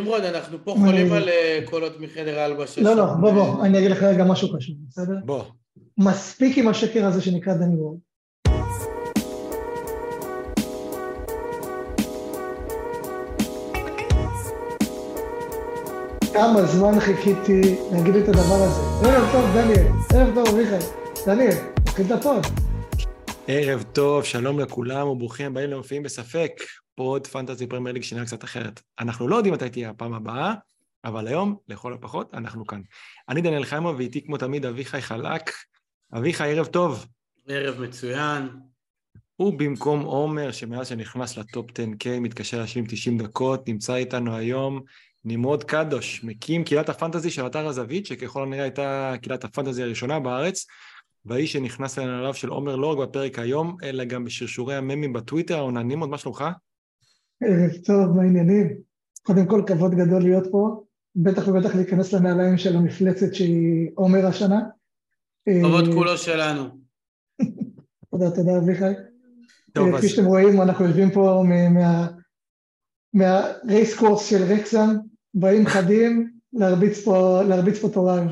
נמרוד, אנחנו פה חולים על אה, קולות מחדר ההלבשה. לא, לא, בוא, בוא, אני אגיד לך רגע משהו חשוב, בסדר? בוא. מספיק עם השקר הזה שנקרא דני וורד. כמה זמן חיכיתי להגיד את הדבר הזה. ערב טוב, דניאל. ערב טוב, אביחי. דניאל, תתחיל את ה pod. ערב טוב, שלום לכולם וברוכים הבאים למופיעים בספק. pod fantasy Premier League שנראה קצת אחרת. אנחנו לא יודעים מתי תהיה הפעם הבאה, אבל היום, לכל הפחות, אנחנו כאן. אני דניאל חיימו ואיתי כמו תמיד אביחי חלק. אביחי, ערב טוב. ערב מצוין. הוא במקום עומר, שמאז שנכנס ל top 10K מתקשר להשלים 90 דקות, נמצא איתנו היום נמרוד קדוש, מקים קהילת ה fantasy של אתר הזווית, שככל הנראה הייתה קהילת ה fantasy הראשונה בארץ, והאיש שנכנס לנעליו של עומר לא רק בפרק היום, אלא גם בשרשורי הממים בטוויטר. עונה, נמרוד, מה שלומך? ערב טוב, מה העניינים? קודם כל, כבוד גדול להיות פה, בטח ובטח להיכנס לנעליים של המפלצת שהיא עומר השנה. כבוד כולו שלנו. תודה, תודה, אביחי. טוב, כפי שאתם רואים, אנחנו יושבים פה מה- מה Racecourse של רקסם, באים חדים להרביץ פה להרביץ פה תוריים.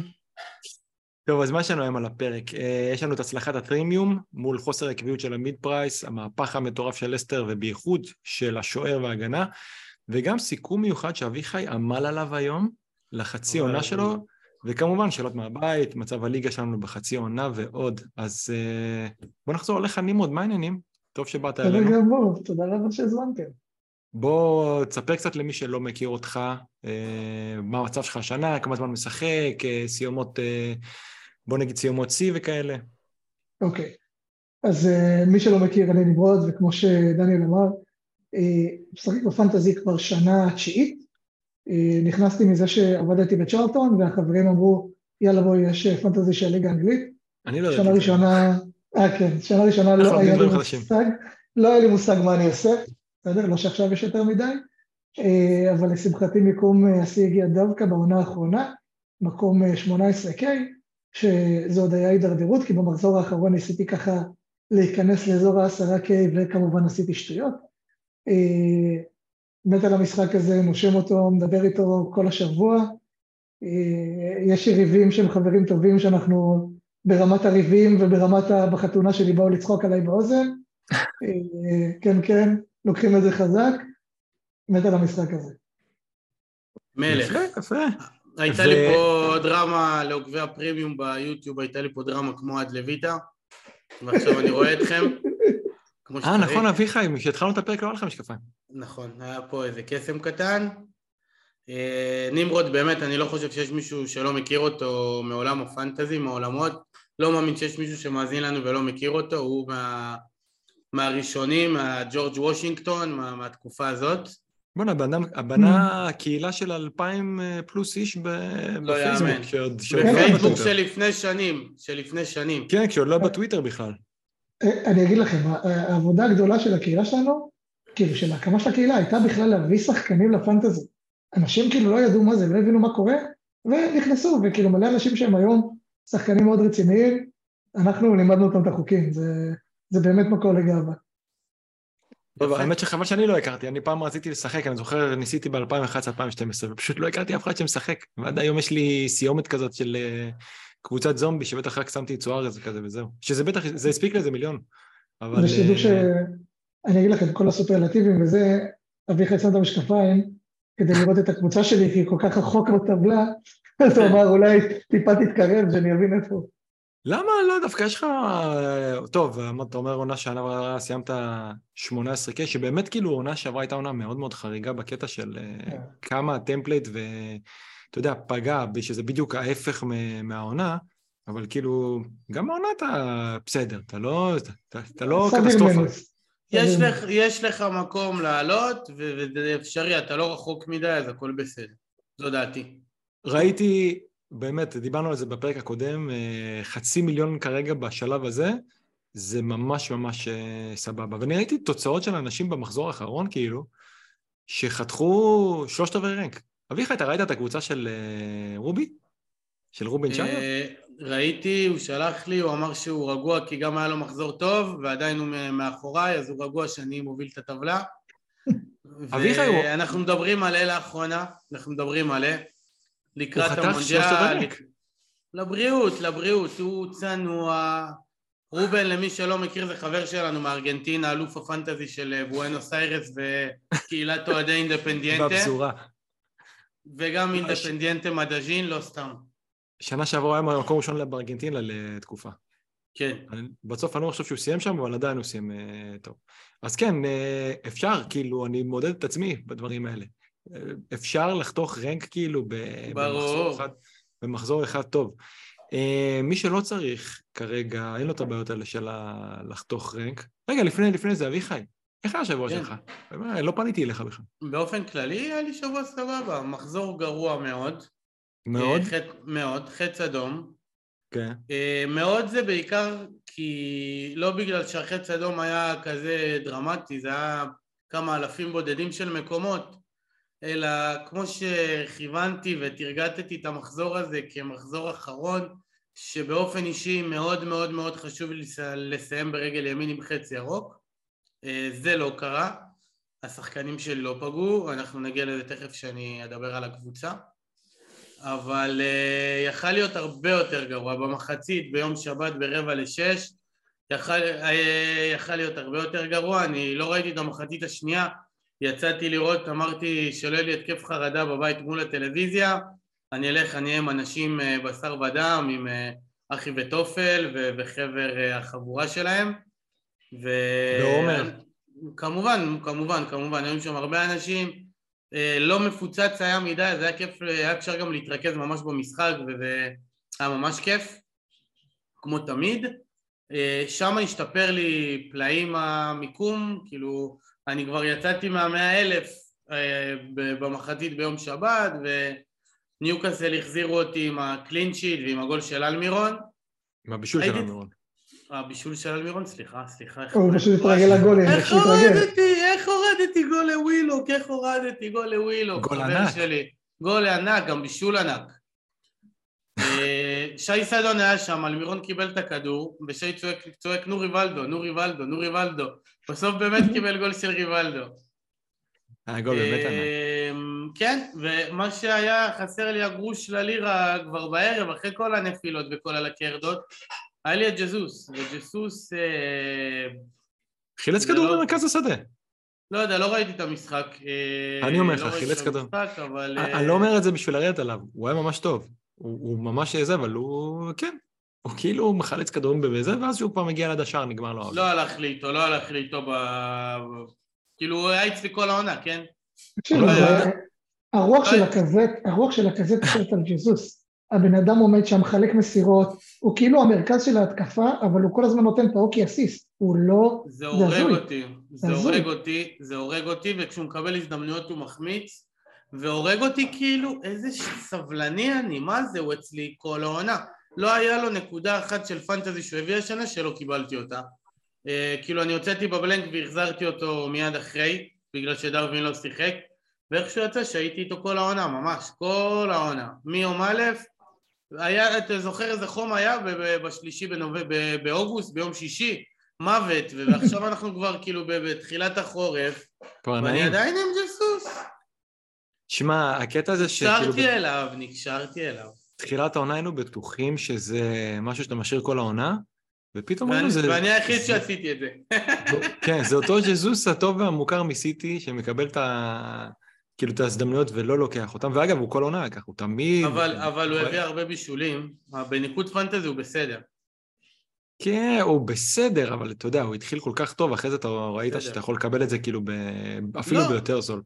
טוב, אז מה יש לנו היום על הפרק? אה, יש לנו את הצלחת הפרימיום מול חוסר עקביות של ה mid price, המהפך המטורף של לסטר ובייחוד של השוער וההגנה, וגם סיכום מיוחד שאביחי עמל עליו היום לחצי עונה שלו, וכמובן שאלות מהבית, מצב הליגה שלנו בחצי עונה ועוד. אז אה, בוא נחזור אליך נמרוד, מה העניינים? טוב שבאת אלינו. גמור, תודה רבה שהזמנתם. בוא תספר קצת למי שלא מכיר אותך, אה, מה המצב שלך השנה, כמה זמן משחק, סיומות, בוא נגיד סיומות שיא וכאלה. אוקיי, אז uh, מי שלא מכיר, אני נמרוד, וכמו שדניאל אמר, uh, משחק בפנטזי כבר שנה תשיעית. Uh, נכנסתי מזה שעבדתי בצ'רלטון, והחברים אמרו, יאללה בואי, יש אה, פנטזי של ליגה אנגלית. אני לא שנה יודעת. ראשונה, אה כן, שנה ראשונה לא היה לי. מושג, לא היה לי מושג מה אני עושה, בסדר? לא שעכשיו יש יותר מדי, אה, אבל לשמחתי מיקום אה, השיא הגיע דווקא בעונה האחרונה, מקום אה, 18K, שזה עוד היה הידרדרות, כי במחזור האחרון ניסיתי ככה להיכנס לאזור ה-10K וכמובן עשיתי שטויות. אה, מת על המשחק הזה, נושם אותו, מדבר איתו כל השבוע. אה, יש יריבים שהם חברים טובים שאנחנו ברמת הריבים וברמת ה... בחתונה שלי באו לצחוק עליי באוזן. אה, כן, כן, לוקחים את זה חזק. מת על המשחק הזה. מלך. יפה, יפה. הייתה ו- לי פה דרמה לעוקבי הפרימיום ביוטיוב, הייתה לי פה דרמה כמו עד לויטה, ועכשיו אני רואה אתכם. אה. נכון, אביחי, כשהתחלנו את הפרק לא היה לך משקפיים. נכון, היה פה איזה קסם קטן. אה, נמרוד, באמת, אני לא חושב שיש מישהו שלא מכיר אותו מעולם הפנטזי, מהעולמות. לא מאמין שיש מישהו שמאזין לנו ולא מכיר אותו, הוא מה, מהראשונים, מהג'ורג' וושינגטון, מה, מהתקופה הזאת. בוא'נה, הבנה קהילה של אלפיים אה, פלוס איש ב- לא בפייסבוק, שעוד לא היה בפייסבוק בטוויטר. שלפני שנים, שלפני שנים. כן, כשעוד לא היה בטוויטר בכלל. אה, אני אגיד לכם, ה- העבודה הגדולה של הקהילה שלנו, כאילו של ההקמה של הקהילה, הייתה בכלל להביא שחקנים לפנטזי. אנשים כאילו לא ידעו מה זה, לא הבינו מה קורה, ונכנסו, וכאילו מלא אנשים שהם היום שחקנים מאוד רציניים, אנחנו לימדנו אותם את החוקים, זה, זה באמת מקור לגאווה. טוב. האמת שחבל שאני לא הכרתי, אני פעם רציתי לשחק, אני זוכר, ניסיתי ב-2011-2012, ופשוט לא הכרתי אף אחד שמשחק. ועד היום יש לי סיומת כזאת של אה, קבוצת זומבי, שבטח רק שמתי את סוארז וכזה וזהו. שזה בטח, זה הספיק לאיזה מיליון. אבל... ושתדעו אה, ש... אני אגיד לכם, כל הסופרלטיבים וזה, אביחי שם את המשקפיים, כדי לראות את הקבוצה שלי, כי היא כל כך רחוק בטבלה, אז הוא אמר, אולי טיפה תתקרב, שאני אבין איפה. למה לא, דווקא יש לך... טוב, אמרת, אתה אומר עונה שעברה סיימת 18K, שבאמת כאילו עונה שעברה הייתה עונה מאוד מאוד חריגה בקטע של אה, כן. כמה ה template ואתה יודע, פגע, שזה בדיוק ההפך מהעונה, אבל כאילו, גם העונה אתה בסדר, אתה לא, אתה, אתה לא קטסטרופה. יש לך, יש לך מקום לעלות, וזה אפשרי, אתה לא רחוק מדי, אז הכל בסדר. זו דעתי. ראיתי, באמת, דיברנו על זה בפרק הקודם, אה, חצי מיליון כרגע בשלב הזה, זה ממש ממש אה, סבבה. ואני ראיתי תוצאות של אנשים במחזור האחרון, כאילו, שחתכו שלושת רבעי רנק. אביחי, אתה ראית את הקבוצה של אה, רובי? של רובין? אה, ראיתי, הוא שלח לי, הוא אמר שהוא רגוע כי גם היה לו מחזור טוב, ועדיין הוא מאחוריי, אז הוא רגוע שאני מוביל את הטבלה. אביחי הוא- ואנחנו מדברים מלא לאחרונה, אנחנו מדברים מלא. לקראת המונדיאל. לבריאות, לבריאות, הוא צנוע. רובן, למי שלא מכיר, זה חבר שלנו מארגנטינה, אלוף הפנטזי של אה, בואנוס איירס וקהילת אוהדי אינדפנדיאנטה, בפזורה. וגם אינדפנדיאנטה מדז'ין, לא סתם. שנה שעברה היה במקום ראשון בארגנטינה לתקופה. כן. בסוף אני לא חושב שהוא סיים שם, אבל עדיין הוא סיים אה, טוב. אז כן, אה, אפשר, כאילו, אני מודד את עצמי בדברים האלה. אה, אפשר לחתוך רנק כאילו ב-. במחזור אחד, במחזור אחד טוב. אה, מי שלא צריך כרגע, אין לו את הבעיות האלה של לחתוך רנק. רגע, לפני, לפני זה, אביחי, איך היה השבוע כן. שלך? באמת, לא פניתי אליך בכלל. באופן כללי היה לי שבוע סבבה, מחזור גרוע מאוד. מאוד? אה, חץ, מאוד, חץ אדום. כן. אה, מאוד זה בעיקר כי לא בגלל שהחץ אדום היה כזה דרמטי, זה היה כמה אלפים בודדים של מקומות, אלא כמו שכיוונתי ותרגטתי את המחזור הזה כמחזור אחרון, שבאופן אישי מאוד מאוד מאוד חשוב לי לס- לסיים ברגל ימין עם חץ ירוק. אה, זה לא קרה, השחקנים שלי לא פגעו, אנחנו נגיע לזה תכף כשאני אדבר על הקבוצה. אבל uh, יכל להיות הרבה יותר גרוע. במחצית, ביום שבת ברבע לשש, יכל, uh, יכל להיות הרבה יותר גרוע. אני לא ראיתי את המחצית השנייה, יצאתי לראות, אמרתי שלא יהיה לי התקף חרדה בבית מול הטלוויזיה, אני אלך, אני אהיה עם אנשים uh, בשר ודם, עם uh, אחי ותופל ו- וחבר uh, החבורה שלהם. ו... ועומר. כמובן, כמובן, כמובן, היו שם הרבה אנשים. אה, לא מפוצץ היה מדי, זה היה כיף, היה אפשר גם להתרכז ממש במשחק וזה היה ממש כיף, כמו תמיד. אה, שם השתפר לי פלאים המיקום, כאילו אני כבר יצאתי מהמאה אלף אה, ב- במחצית ביום שבת וניוקאסל החזירו אותי עם הקלין שיט ועם הגול של אלמירון. עם הבישול של אלמירון. הבישול של אלמירון, סליחה, סליחה. הוא פשוט התרגל לגולים, איך. הורדתי, איך הורדתי גול לווילוק, איך הורדתי גול לווילוק, גול ענק. גול ענק, גם בישול ענק. אה, שי סדון היה שם, אלמירון קיבל את הכדור, ושי צועק, צועק נו ריבלדו, נו ריבלדו, נו ריבלדו. בסוף באמת קיבל גול של ריבלדו. היה גול באמת ענק. אמ, כן, ומה שהיה חסר לי הגרוש ללירה כבר בערב, אחרי כל הנפילות וכל הלקרדות, היה לי את ג'זוס, וג'סוס, אה, חילץ כדור לא- במרכז השדה. לא יודע, לא ראיתי את המשחק. אה, אני אומר לך, לא חילץ כדור. אה, אני לא אומר את זה בשביל לרדת עליו, הוא היה ממש טוב. הוא, הוא ממש זה, אבל הוא, כן, הוא כאילו מחלץ כדורים בזה, ואז שהוא כבר מגיע ליד השער, נגמר לו. העול. לא הלך לי איתו, לא הלך לי איתו ב... כאילו, הוא היה אצלי כל העונה, כן? תקשיב, לא. הרוח לא של. הקזט, הרוח של הקזט יושבת על ג'זוס. הבן אדם עומד שם, מחלק מסירות, הוא כאילו המרכז של ההתקפה, אבל הוא כל הזמן נותן את האוקי אסיסט. הוא לא... זה הורג. אותי, זה. הורג אותי, זה הורג אותי, וכשהוא מקבל הזדמנויות הוא מחמיץ, והורג אותי כאילו, איזה סבלני אני, מה זה, הוא אצלי כל העונה. לא היה לו נקודה אחת של פנטזי שהוא הביא השנה שלא קיבלתי אותה. אה, כאילו אני הוצאתי בבלנק והחזרתי אותו מיד אחרי, בגלל שדרווין לא שיחק, ואיכשהו יצא שהייתי איתו כל העונה, ממש, כל העונה. מיום א', היה, אתה זוכר איזה חום היה בשלישי בנוב... ב- באוגוסט, ביום שישי? מוות, ועכשיו אנחנו כבר כאילו בתחילת החורף, ואני. עדיין עם ג'סוס. שמע, הקטע זה שכאילו נקשרתי אליו, נקשרתי אליו. בתחילת העונה היינו בטוחים שזה משהו שאתה משאיר כל העונה, ופתאום ראינו זה... ואני היחיד שעשיתי את זה. כן, זה אותו ג'זוס הטוב והמוכר מסיטי, שמקבל את ה... כאילו את ההזדמנויות ולא לוקח אותם, ואגב, הוא כל עונה ככה, הוא תמיד... אבל אבל הוא הביא הרבה בישולים, בניקוד פנטזי הוא בסדר. כן, הוא בסדר, אבל אתה יודע, הוא התחיל כל כך טוב, אחרי זה אתה ראית. שאתה יכול לקבל את זה כאילו ב... אפילו לא. ביותר זול.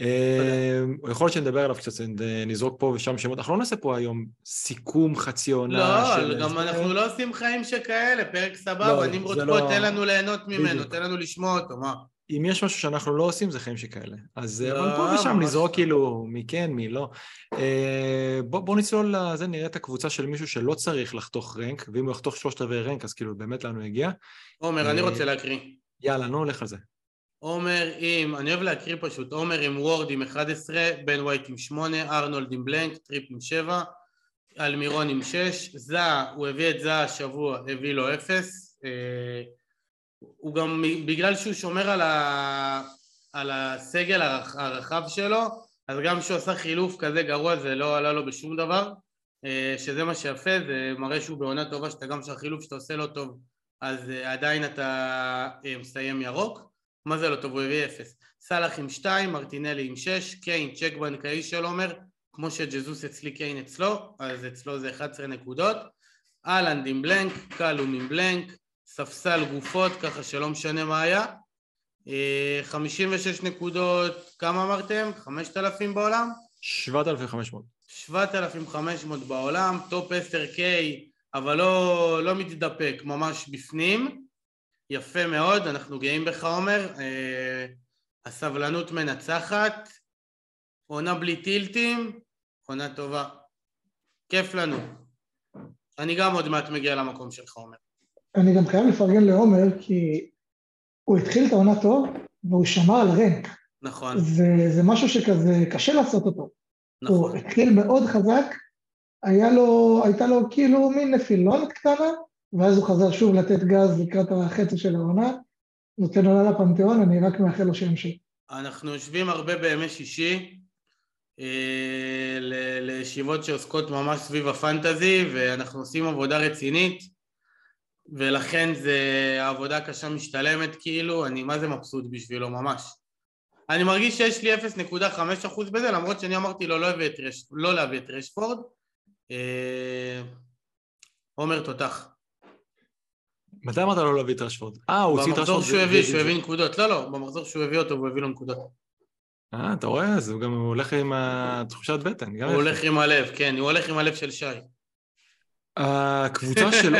אה, יכול להיות שנדבר עליו קצת, נזרוק פה ושם שמות. אנחנו לא נעשה פה היום סיכום חצי עונה לא. גם אנחנו לא עושים חיים שכאלה, פרק לא, סבבה, נמרוד זה פה, לא- תן לנו ליהנות ממנו. תן לנו לשמוע אותו, מה? אם יש משהו שאנחנו לא עושים, זה חיים שכאלה. אז אה, לא, פה ושם נזרוק לא. כאילו מי כן, מי לא. אה, בוא, בוא נצלול לזה, נראה את הקבוצה של מישהו שלא צריך לחתוך rank, ואם הוא יחתוך שלושת רבעי rank, אז כאילו באמת הוא הגיע. עומר, אני רוצה להקריא. יאללה, נו, לך על זה. עומר עם, אני אוהב להקריא פשוט, עומר עם וורד עם 11, בן ווייט עם 8, ארנולד עם blank, טריפ עם 7, אלמירון עם 6, זעה, הוא הביא את זעה השבוע, הביא לו 0, אה, הוא גם, בגלל שהוא שומר על, ה, על הסגל הרחב שלו, אז גם כשהוא עשה חילוף כזה גרוע זה לא עלה לו בשום דבר, אה, שזה מה שיפה, זה מראה שהוא בעונה טובה, שאתה גם שהחילוף שאתה עושה לא טוב, אז אה, עדיין אתה מסיים ירוק. מה זה לא טוב? הוא הביא אפס. סאלח עם שתיים, מרטינלי עם שש, קיין, צ'ק בנקאי של עומר, כמו שג'זוס אצלי קיין אצלו, אז אצלו זה 11 נקודות. אהלנד עם blank, קלום עם blank, ספסל גופות, ככה שלא משנה מה היה. 56 אה, נקודות, כמה אמרתם? 5,000 בעולם? 7,500. 7,500 בעולם, top 10K, אבל לא, לא מתדפק, ממש בפנים. יפה מאוד, אנחנו גאים בך עומר. אה, הסבלנות מנצחת, עונה בלי טילטים, עונה טובה. כיף לנו. אני גם עוד מעט מגיע למקום שלך, עומר. אני גם חייב לפרגן לעומר, כי הוא התחיל את העונה טוב, והוא שמר על רנק. נכון. וזה משהו שכזה קשה לעשות אותו. נכון. הוא התחיל מאוד חזק, היה לו, הייתה לו כאילו מין נפילונת קטנה, ואז הוא חזר שוב לתת גז לקראת החצי של העונה. נותן עונה לפנתיאון, אני רק מאחל לו שימשיך. אנחנו יושבים הרבה בימי שישי, אה, לישיבות שעוסקות ממש סביב הפנטזי, ואנחנו עושים עבודה רצינית, ולכן זה, העבודה הקשה משתלמת כאילו, אני מה זה מבסוט בשבילו, ממש. אני מרגיש שיש לי 0.5% בזה, למרות שאני אמרתי לו לא, רש... לא להביא את רשפורד. אה, עומר תותח. מתי אמרת לו להביא את רשפורד? אה, הוא הוציא את רשפורד. במחזור שהוא הביא, שהוא הביא נקודות. לא, לא, במחזור שהוא הביא אותו והוא הביא לו נקודות. אה, אתה רואה? אז הוא גם הולך עם התחושת בטן. הוא הולך עם הלב, כן, הוא הולך עם הלב של שי. הקבוצה של,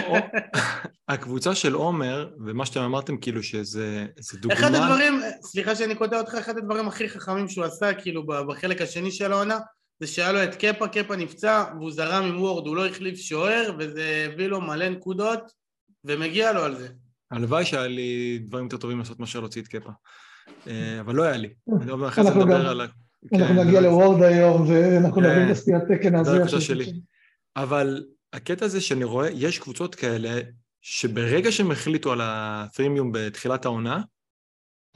הקבוצה של עומר, ומה שאתם אמרתם, כאילו שזה דוגמה... אחד הדברים, סליחה שאני קוטע אותך, אחד הדברים הכי חכמים שהוא עשה, כאילו, בחלק השני של העונה, זה שהיה לו את קפה, קפה נפצע, והוא זרם עם וורד, הוא לא החליף שוער, וזה הביא לו מלא נקודות, ומגיע לו על זה. הלוואי שהיה לי דברים יותר טובים לעשות מאשר להוציא את קפה. אה, אבל לא היה לי. אחרי זה נדבר על ה... אנחנו כן, נגיע לוורד היום, ואנחנו נבין את הסטיית תקן הזה. זה הקבוצה שלי. אבל הקטע הזה שאני רואה, יש קבוצות כאלה, שברגע שהם החליטו על הפרימיום בתחילת העונה,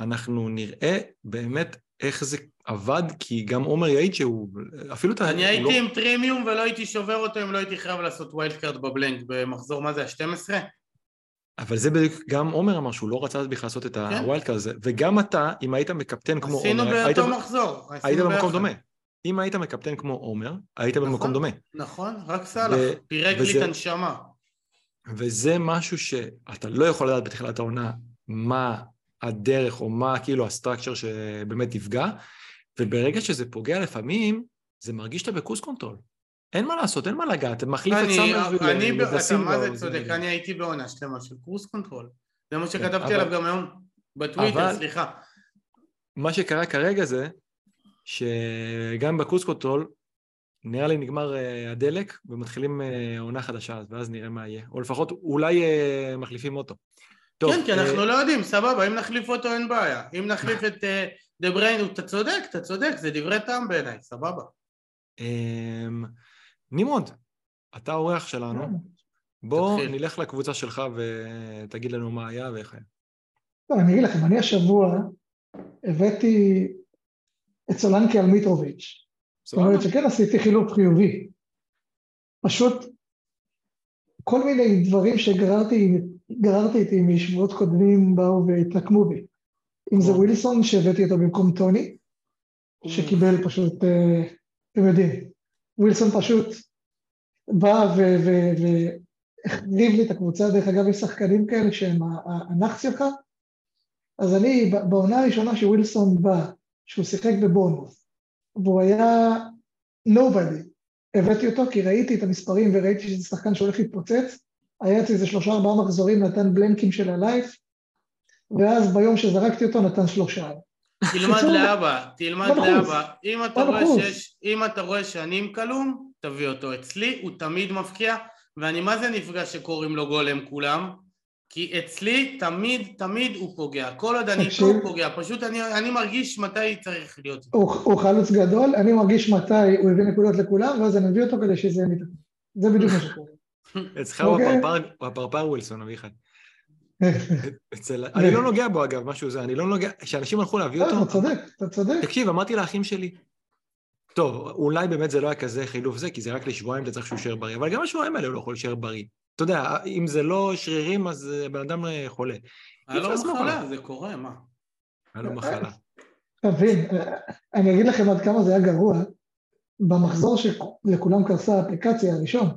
אנחנו נראה באמת איך זה עבד, כי גם עומר יעיד שהוא, אפילו אתה... אני הייתי לא... עם טרימיום ולא הייתי שובר אותו אם לא הייתי חייב לעשות wild card ב blank במחזור, מה זה, ה-12? אבל זה בדיוק, גם עומר אמר שהוא לא רצה בכלל לעשות את כן. ה wild card הזה, וגם אתה, אם היית מקפטן כמו עומר... עשינו באותו מחזור. היית במקום דומה. אם היית מקפטן כמו עומר, היית נכון, במקום דומה. נכון, רק סאלח, פירק לי את הנשמה. וזה משהו שאתה לא יכול לדעת בתחילת העונה מה הדרך או מה כאילו ה structure שבאמת יפגע, וברגע שזה פוגע לפעמים, זה מרגיש שאתה ב cruise control. אין מה לעשות, אין מה לגעת, מחליף את סאמר אני, אתה מה זה צודק, אני הייתי בעונה שלמה של cruise control. זה מה כן, שכתבתי עליו גם היום בטוויטר, סליחה. מה שקרה כרגע זה שגם ב cruise control נראה לי נגמר uh, הדלק ומתחילים uh, עונה חדשה, ואז נראה מה יהיה. או לפחות אולי uh, מחליפים אוטו. טוב, כן, כי אנחנו לא יודעים, סבבה, אם נחליף אותו אין בעיה. אם נחליף את דה בריין, אתה צודק, אתה צודק, זה דברי טעם בעיניי, סבבה. נמרוד, אתה האורח שלנו. בוא תתחיל. נלך לקבוצה שלך ותגיד לנו מה היה ואיך היה. לא, אני אגיד לכם, אני השבוע הבאתי את סולנקי על מיטרוביץ'. זאת אומרת שכן עשיתי חילוק חיובי. פשוט כל מיני דברים שגררתי איתי משבועות קודמים באו והתנקמו בי. אם זה ווילסון שהבאתי אותו במקום טוני, שקיבל פשוט, אה, אתם יודעים, ווילסון פשוט בא והחריב לי את הקבוצה, דרך אגב יש שחקנים כאלה שהם הנאחס שלך, אז אני בעונה הראשונה שווילסון בא, שהוא שיחק בבונוס, והוא היה nobody, הבאתי אותו כי ראיתי את המספרים וראיתי שזה שחקן שהולך להתפוצץ, היה אצלי איזה שלושה ארבעה מחזורים, נתן בלנקים של הלייף, ואז ביום שזרקתי אותו נתן שלושה. תלמד לאבא, תלמד לאבא. אם אתה, רואה שיש, אם אתה רואה שאני עם כלום, תביא אותו. אצלי הוא תמיד מפקיע, ואני מה זה נפגע שקוראים לו גולם כולם? כי אצלי תמיד תמיד הוא פוגע, כל עוד אני איתו הוא פוגע, פשוט אני, אני מרגיש מתי צריך להיות. הוא, הוא חלוץ גדול, אני מרגיש מתי הוא הביא נקודות לכולם, ואז אני מביא אותו כדי שזה יהיה מתקדם. זה בדיוק מה שקורה. אצלך הוא אוקיי? הפרפר ווילסון, אביחד. אצל... אני לא נוגע בו אגב, משהו זה, אני לא נוגע, כשאנשים הלכו להביא אותו... אתה צודק, אתה צודק. תקשיב, אמרתי לאחים שלי, טוב, אולי באמת זה לא היה כזה חילוף זה, כי זה רק לשבועיים, אתה צריך שהוא יישאר בריא, אבל גם השבועיים האלה הוא לא יכול להישאר בריא. אתה יודע, אם זה לא שרירים, אז אה, בן אדם אה, חולה. היה לו מחלה, זה קורה, מה? היה לו מחלה. תבין, אני אגיד לכם עד כמה זה היה גרוע. במחזור שלכולם קרסה האפליקציה הראשון,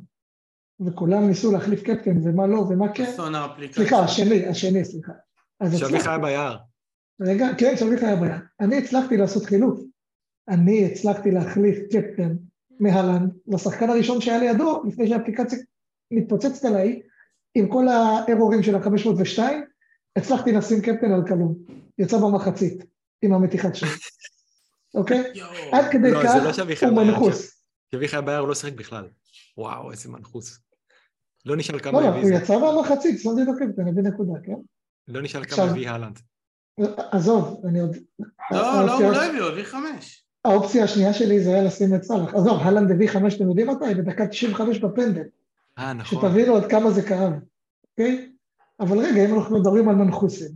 וכולם ניסו להחליף קפטן ומה לא ומה כן. אסון האפליקציה. סליחה, השני, השני, סליחה. שביך היה ביער. רגע, כן, שביך היה ביער. אני הצלחתי לעשות חילוף. אני הצלחתי להחליף קפטן מהלנד לשחקן הראשון שהיה לידו לפני שהאפליקציה מתפוצצת עליי עם כל הארורים של ה-502, הצלחתי לשים קפטן על כלום. יצא במחצית עם המתיחת שלו. אוקיי? עד כדי לא, כך לא הוא מנחוס. שביך ביער הוא לא שיחק בכלל. וואו, איזה מנחוס. לא נשאל כמה לא, לא, הביא הוא זה. יצא במחצית, שמתי לו קפטן, הביא נקודה, כן? לא נשאל כמה הביא הלנד. עזוב, אני עוד... לא, לא, האופציה- הוא לא הביא, הוא הביא חמש. האופציה השנייה שלי זה היה לשים את סאלח. עזוב, הלנד הביא חמש, אתם יודעים מתי? בדקה 95 בפנדל. אה, נכון. שתבינו עד כמה זה כאב, אוקיי? אבל רגע, אם אנחנו מדברים על מנחוסים,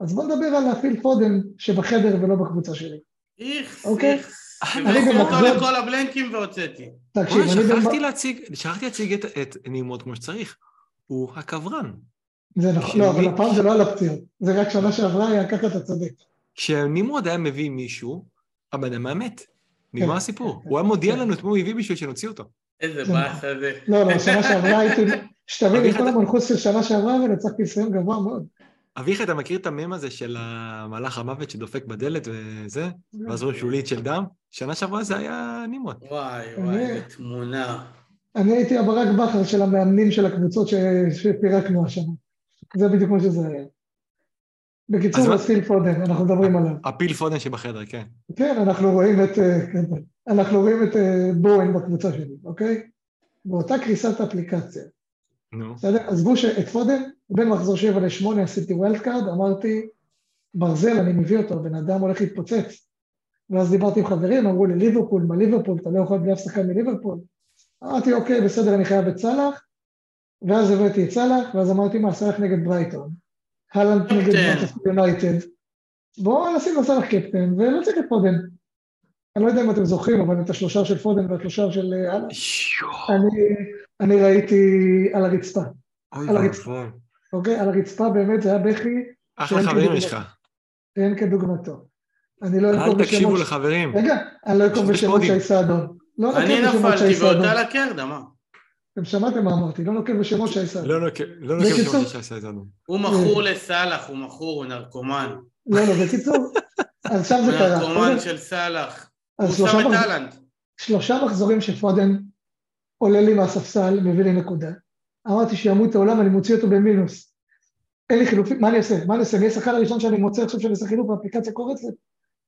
אז בוא נדבר על להפעיל פודן שבחדר ולא בקבוצה שלי. איכס, אוקיי. איכס. אני אותו לכל הבלנקים והוצאתי. תקשיב, אני... שכחתי להציג, שכחתי להציג את- את נמרוד כמו שצריך. הוא הקברן. זה נכון, לא, אבל הפעם זה לא על הפציעות. זה רק שנה שעברה היה ככה, אתה צודק. כשנמרוד היה מביא מישהו, הבן אדם היה מת. נגמר כן, הסיפור. כן, הוא היה מודיע כן. לנו את מי הוא הביא בשביל שנוציא אותו. איזה זה באסה זה. לא, לא, שנה שעברה הייתי... שתבין, כל אתה- המנחוס של שנה שעברה, ולצחתי לסיים גבוה מאוד. אביחי, אתה מכיר את המם הזה של המלאך המוות שדופק בדלת וזה? ואז רואים שולית של דם? שנה שעברה זה היה נמרוד. וואי, וואי, איזה תמונה. אני הייתי הברק בכר של המאמנים של הקבוצות שפירקנו השנה. זה בדיוק מה שזה היה. בקיצור, מה- אז פיל פודן, אנחנו מדברים עליו. הפיל פודן שבחדר, כן. כן, אנחנו רואים את, אה, כן, אנחנו רואים את אה, בורן בקבוצה שלי, אוקיי? באותה קריסת אפליקציה. נו. בסדר? עזבו שאת פודן, בין מחזור 7 ל-8 עשיתי wild card, אמרתי, ברזל, אני מביא אותו, הבן אדם הולך להתפוצץ. ואז דיברתי עם חברים, אמרו לי, ליברפול, מה ליברפול, אתה לא יכול בלי אף שחקן מליברפול. אמרתי, אוקיי, בסדר, אני חייב את סאלח, ואז הבאתי את סאלח, ואז אמרתי, מה, סאלח נגד ברייטון, הלנד נגד יונייטד, בואו נשים לו סאלח קפטן, ונציג את פודן. אני לא יודע אם אתם זוכרים, אבל את השלושה של פודן והשלושה של אה, הלנד, שיו, אני, אני ראיתי על הרצפה, אוי. ואבוי. אוקיי? על הרצפה באמת זה היה בכי אחלה חברים. יש לך. שאין כדוגמתו. אני לא אל אנקוב תקשיבו בשמות, לחברים. רגע, אני לא אנקוב יש בשמות. שי סעדון. לא אני בשמות נפלתי שי סעדון. באותה לקרדה, מה? אתם שמעתם מה אמרתי, לא נוקב בשמות שי סעדון. לא נוקב לא בשמות שעשה איתנו. הוא מכור לסאלח, הוא מכור, הוא נרקומן. לא, לא, בקיצור, אז הוא זה קרה. נרקומן של סאלח. הוא שם שלושה את אהלנד. שלושה מחזורים שפודן עולה לי מהספסל, מביא לי נקודה. אמרתי שימות העולם, אני מוציא אותו במינוס. אין לי חילופים, מה אני אעשה? מה אני אעשה? מי השחקן הראשון שאני מוצא עכשיו שאני אעשה חילוף באפליקציה קורצת?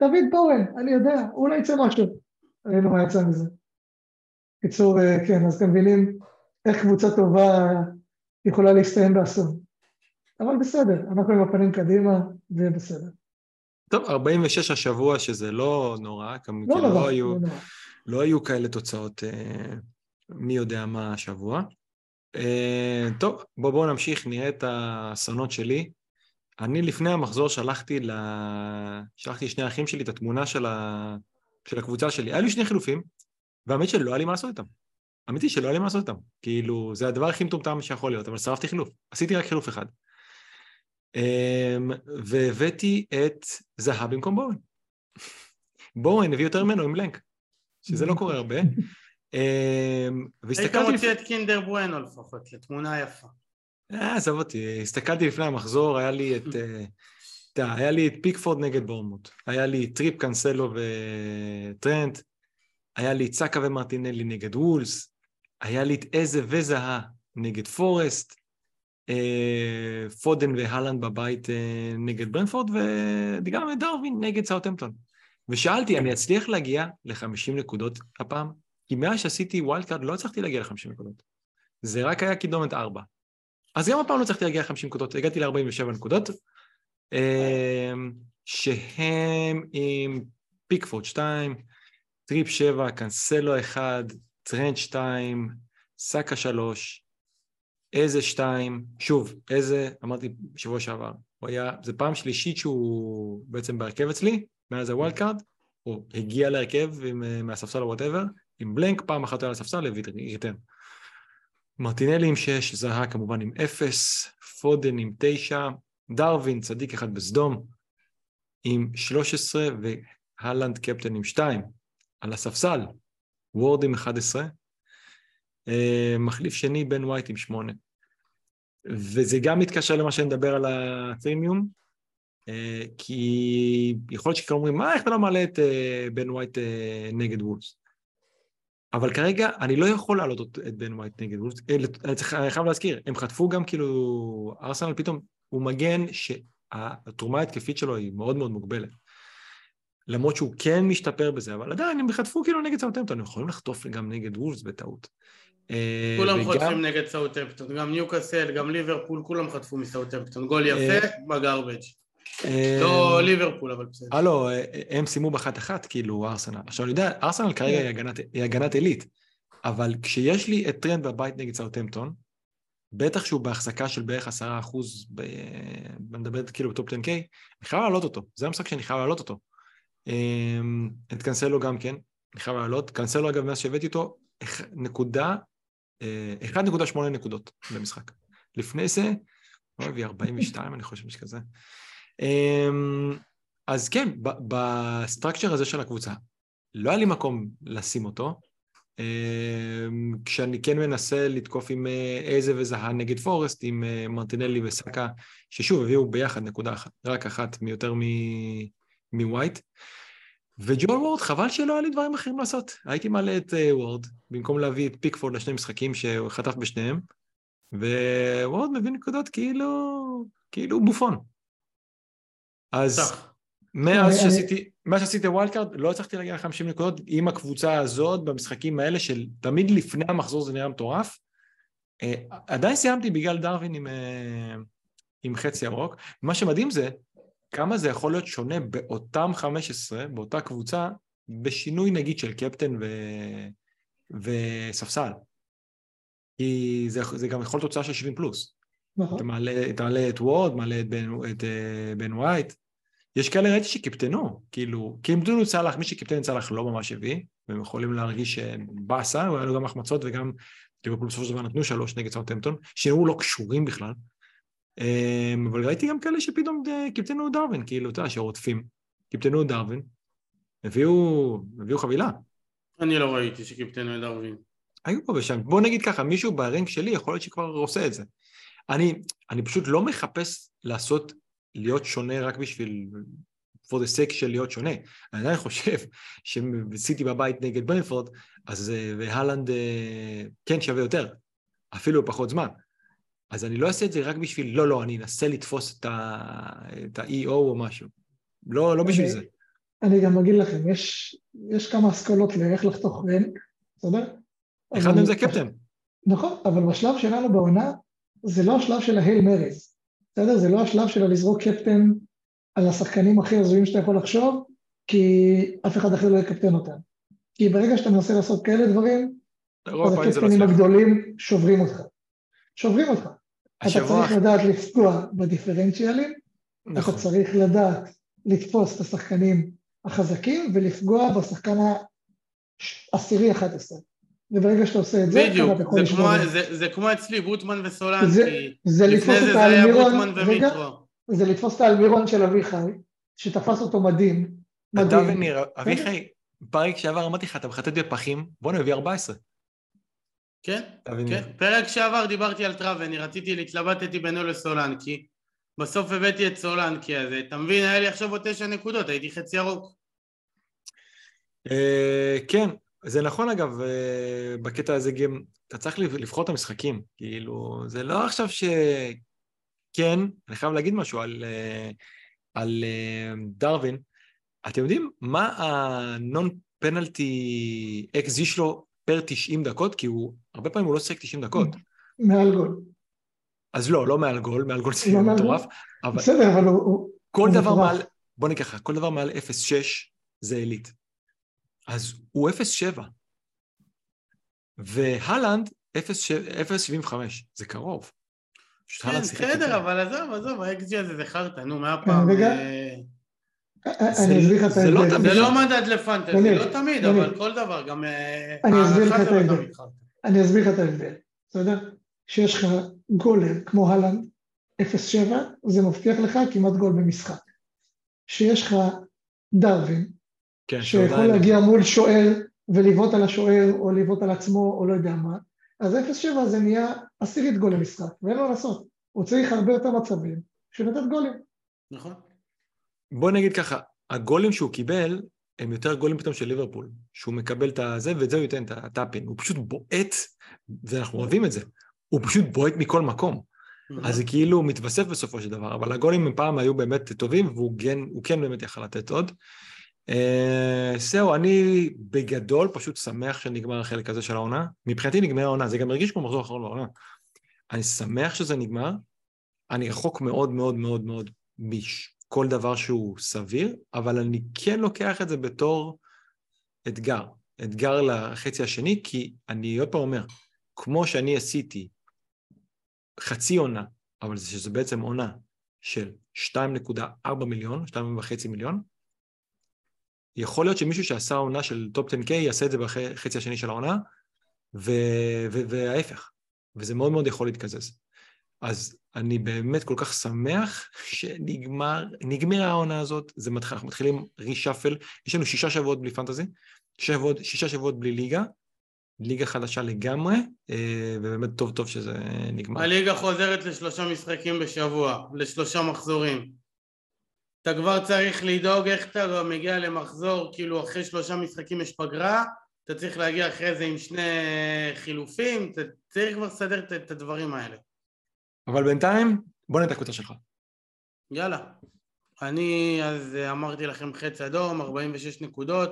דוד בורן, אני יודע, אולי יצא משהו. ראינו מה יצא מזה. קיצור, אה, כן, אז אתם מבינים איך קבוצה טובה יכולה להסתיים באסון. אבל בסדר, אנחנו עם הפנים קדימה, ויהיה בסדר. טוב, 46 השבוע, שזה לא נורא, כמ- לא נורא, לא היו... לא. לא היו כאלה תוצאות אה, מי יודע מה השבוע. אה, טוב, בואו בוא נמשיך, נראה את האסונות שלי. אני לפני המחזור שלחתי, ל... שלחתי לשני האחים שלי את התמונה של, ה... של הקבוצה שלי. היה לי שני חילופים, והאמת שלא היה לי מה לעשות איתם. האמת היא שלא היה לי מה לעשות איתם. כאילו, זה הדבר הכי מטומטם שיכול להיות, אבל שרפתי חילוף. עשיתי רק חילוף אחד. אה, והבאתי את זהב במקום בורן. בורן הביא יותר ממנו עם בלנק. שזה לא קורה הרבה. אמ, היית מוציא. את קינדר בואנו לפחות, לתמונה יפה. אה, עזוב אותי, הסתכלתי לפני המחזור, היה לי את, אה, היה לי את פיקפורד נגד בורנמות', היה לי טריפ, קאנסלו וטרנט, היה לי סאקה ומרטינלי נגד וולס, היה לי את איזה וזהה נגד פורסט, אה, פודן והלנד בבית נגד ברנפורד, וגם את דרווין נגד סאוטהמפטון. ושאלתי, אני אצליח להגיע ל-50 נקודות הפעם? כי מאז שעשיתי wild card לא הצלחתי להגיע ל-50 נקודות. זה רק היה קידומת 4. אז גם הפעם לא הצלחתי להגיע ל-50 נקודות, הגעתי ל-47 נקודות, אמ, שהם עם פיקפורד 2, טריפ 7, קאנסלו 1, טרנד 2, סאקה 3, איזה שתיים, שוב, איזה, אמרתי בשבוע שעבר, הוא היה, זה פעם שלישית שהוא בעצם בהרכב אצלי, מאז ה wild card, הוא הגיע להרכב אה, מהספסל or whatever, עם בלנק, פעם אחת על הספסל, ו return. מרטינלי עם שש, זהה כמובן עם אפס, פודן עם תשע, דרווין, צדיק אחד בסדום, עם 13, והלנד קפטן עם שתיים. על הספסל, וורד עם 11, אה, מחליף שני בן ווייט עם שמונה. וזה גם מתקשר למה שנדבר על הפרימיום, אה, כי יכול להיות שכבר אומרים, מה, איך אתה לא מעלה את אה, בן ווייט נגד וולס? אבל כרגע אני לא יכול להעלות את בן ווייט נגד וולס, אני, צריך, אני חייב להזכיר, הם חטפו גם כאילו, ארסנל פתאום, הוא מגן שהתרומה ההתקפית שלו היא מאוד מאוד מוגבלת. למרות שהוא כן משתפר בזה, אבל עדיין הם חטפו כאילו נגד סאוטהמפטון, הם יכולים לחטוף גם נגד וולס בטעות. אה, כולם וגם... חוטפים נגד סאוטהמפטון, גם ניוקאסל, גם ליברפול, כולם חטפו מסאוטהמפטון, גול יפה אה, בגרבג'. אה, לא ליברפול, אבל בסדר. הלו, הם סיימו באחת אחת, כאילו, ארסנל. עכשיו, אני יודע, ארסנל כרגע היא הגנת עילית, אבל כשיש לי את טרנד בבית נגד סאוטהמפטון, בטח שהוא בהחזקה של בערך עשרה אחוז, אני מדבר כאילו ב top 10K, אני חייב להעלות אותו, זה המשחק שאני חייב להעלות אותו. את קנסלו גם כן, אני חייב להעלות. קנסלו אגב, מאז שהבאתי אותו, נקודה 1.8 אה, נקודות במשחק. לפני זה, הוא הביא 42, אני חושב שכזה. אמ, אז כן, ב structure הזה של הקבוצה, לא היה לי מקום לשים אותו, אמ, כשאני כן מנסה לתקוף עם אה, איזה וזהה נגד פורסט, עם אה, מרטינלי וסאקה, ששוב הביאו ביחד נקודה אחת, רק אחת מיותר מווייט. וג'ואל וורד, חבל שלא היה לי דברים אחרים לעשות. הייתי מעלה את אה, וורד, במקום להביא את פיקפורד לשני משחקים שהוא חטף בשניהם, ווורד מביא נקודות כאילו, כאילו בופון. אז מאז שעשיתי, מאז שעשיתי wild card, לא הצלחתי להגיע ל-50 נקודות עם הקבוצה הזאת במשחקים האלה של תמיד לפני המחזור זה נראה מטורף. אה, עדיין סיימתי בגלל דרווין עם, אה, עם חצי ירוק. מה שמדהים זה כמה זה יכול להיות שונה באותם 15, באותה קבוצה, בשינוי נגיד של קפטן ו... וספסל. כי זה, זה גם יכול להיות תוצאה של 70 פלוס. נכון. אתה מעלה, אתה מעלה את וורד, מעלה את בן, את, אה, בן ווייט. יש כאלה ראיתי שקיפטנו, כאילו, קיפטנו סלאח, מי שקיפטן סלאח לא ממש הביא, והם יכולים להרגיש באסה, והיה לו גם החמצות וגם ליברפול בסופו של דבר נתנו שלוש נגד סאוטהמפטון, שנראו לא קשורים בכלל. אמ, אבל ראיתי גם כאלה שפתאום אה, קיפטנו דרווין, כאילו, אתה יודע, שרודפים. קיפטנו דרווין, הביאו, הביאו חבילה. אני לא ראיתי שקיפטנו את דרווין. היו פה ושם. בוא נגיד ככה, מישהו ברנק שלי יכול להיות שכבר עושה את זה. אני, אני פשוט לא מחפש לעשות, להיות שונה רק בשביל, for the sake של להיות שונה. אני עדיין חושב שסיטי בבית נגד ברנפורד, אז אה, והלנד אה, כן שווה יותר, אפילו פחות זמן. אז אני לא אעשה את זה רק בשביל, לא, לא, אני אנסה לתפוס את ה-EO או משהו. לא, לא בשביל זה. אני גם אגיד לכם, יש, יש כמה אסכולות לאיך לחתוך רנק, בסדר? אחד מהם זה קפטן. נכון, אבל בשלב שלנו בעונה, זה לא השלב של ההייל מריז, בסדר? זה לא השלב של לזרוק קפטן על השחקנים הכי הזויים שאתה יכול לחשוב, כי אף אחד אחר לא יקפטן אותם. כי ברגע שאתה מנסה לעשות כאלה דברים, אז לא הקפטנים הגדולים שוברים אותך. שוברים אותך. אתה צריך לדעת לפגוע בדיפרנציאלים, נכון. אתה צריך לדעת לתפוס את השחקנים החזקים ולפגוע בשחקן העשירי 11. וברגע שאתה עושה את זה, בדיוק, זה כמו, זה, זה כמו אצלי, בוטמן וסולן, זה, זה לתפוס את האלמירון, רגע, זה לתפוס את האלמירון של אביחי, שתפס אותו מדהים, מדהים. אתה וניר, אביחי, פרק שעבר אמרתי לך, אתה מחטט בפחים, בוא נביא 14. כן, כן. פרק שעבר דיברתי על טראבני, רציתי, התלבטתי בינו לסולנקי, בסוף הבאתי את סולנקי הזה, אתה מבין, היה לי עכשיו עוד תשע נקודות, הייתי חצי ירוק. אה, כן, זה נכון אגב, אה, בקטע הזה גם, אתה צריך לבחור את המשחקים, כאילו, זה לא עכשיו ש... כן, אני חייב להגיד משהו על, אה, על דרווין. אתם יודעים מה הנון פנלטי אקזי שלו פר 90 דקות, כי הוא, הרבה פעמים הוא לא שיחק 90 דקות. מעל גול. אז לא, לא מעל גול, מעל גול זה לא מטורף. אבל... בסדר, אבל הוא... כל דבר מעל, בוא ניקח כל דבר מעל 0.6 זה עילית. אז הוא 0.7. והלנד 0.75, זה קרוב. כן. בסדר, אבל עזוב, עזוב, ה-XG הזה זה חרטא, נו, כן, מהפעם... וגם- אה, זה- אני אסביר לך את זה לא ההבדל. זה לא מדד לפנטזי, לא תמיד. אבל כל דבר, גם אה, אני אסביר לך הערכה את זה לא ההבדל. תמיד חרטא. אני אסביר לך את ההבדל, בסדר? כשיש לך גולם כמו הלנד 0.7, זה מבטיח לך כמעט גול במשחק. כשיש לך דרווין, כן, שיכול להגיע מול שוער ולבעוט על השוער או לבעוט על עצמו או לא יודע מה, אז 0.7 זה נהיה עשירית גול למשחק, ואין מה לעשות. הוא צריך הרבה יותר מצבים בשביל לתת גולים. נכון. בוא נגיד ככה, הגולים שהוא קיבל הם יותר גולים פתאום של ליברפול, שהוא מקבל את הזה ואת זה הוא ייתן את הטאפין, הוא פשוט בועט, ואנחנו אוהבים את זה, הוא פשוט בועט מכל מקום, אז זה כאילו מתווסף בסופו של דבר, אבל הגולים הם פעם היו באמת טובים, והוא כן, הוא כן באמת יכל לתת עוד. אה, זהו, אני בגדול פשוט שמח שנגמר החלק הזה של העונה. מבחינתי נגמרה העונה, זה גם הרגיש כמו מחזור אחרון בעונה. אני שמח שזה נגמר, אני רחוק מאוד מאוד מאוד מאוד מכל דבר שהוא סביר, אבל אני כן לוקח את זה בתור אתגר, אתגר לחצי השני, כי אני עוד פעם אומר, כמו שאני עשיתי חצי עונה, אבל זה שזה בעצם עונה של 2.4 מיליון, 2.5 מיליון, יכול להיות שמישהו שעשה עונה של top 10K יעשה את זה בחצי השני של העונה, ו- ו- וההפך, וזה מאוד מאוד יכול להתקזז. אז אני באמת כל כך שמח שנגמר, העונה הזאת, זה מתחיל, אנחנו מתחילים רישאפל, יש לנו שישה שבועות בלי פנטזי, שבועות, שישה שבועות בלי ליגה, ליגה חדשה לגמרי, אה, ובאמת טוב טוב שזה נגמר. הליגה חוזרת לשלושה משחקים בשבוע, לשלושה מחזורים. אתה כבר צריך לדאוג איך אתה מגיע למחזור, כאילו אחרי שלושה משחקים יש פגרה, אתה צריך להגיע אחרי זה עם שני חילופים, אתה צריך כבר לסדר את- את הדברים האלה. אבל בינתיים, בוא את הקבוצה שלך. יאללה. אני אז אמרתי לכם חץ אדום, 46 נקודות,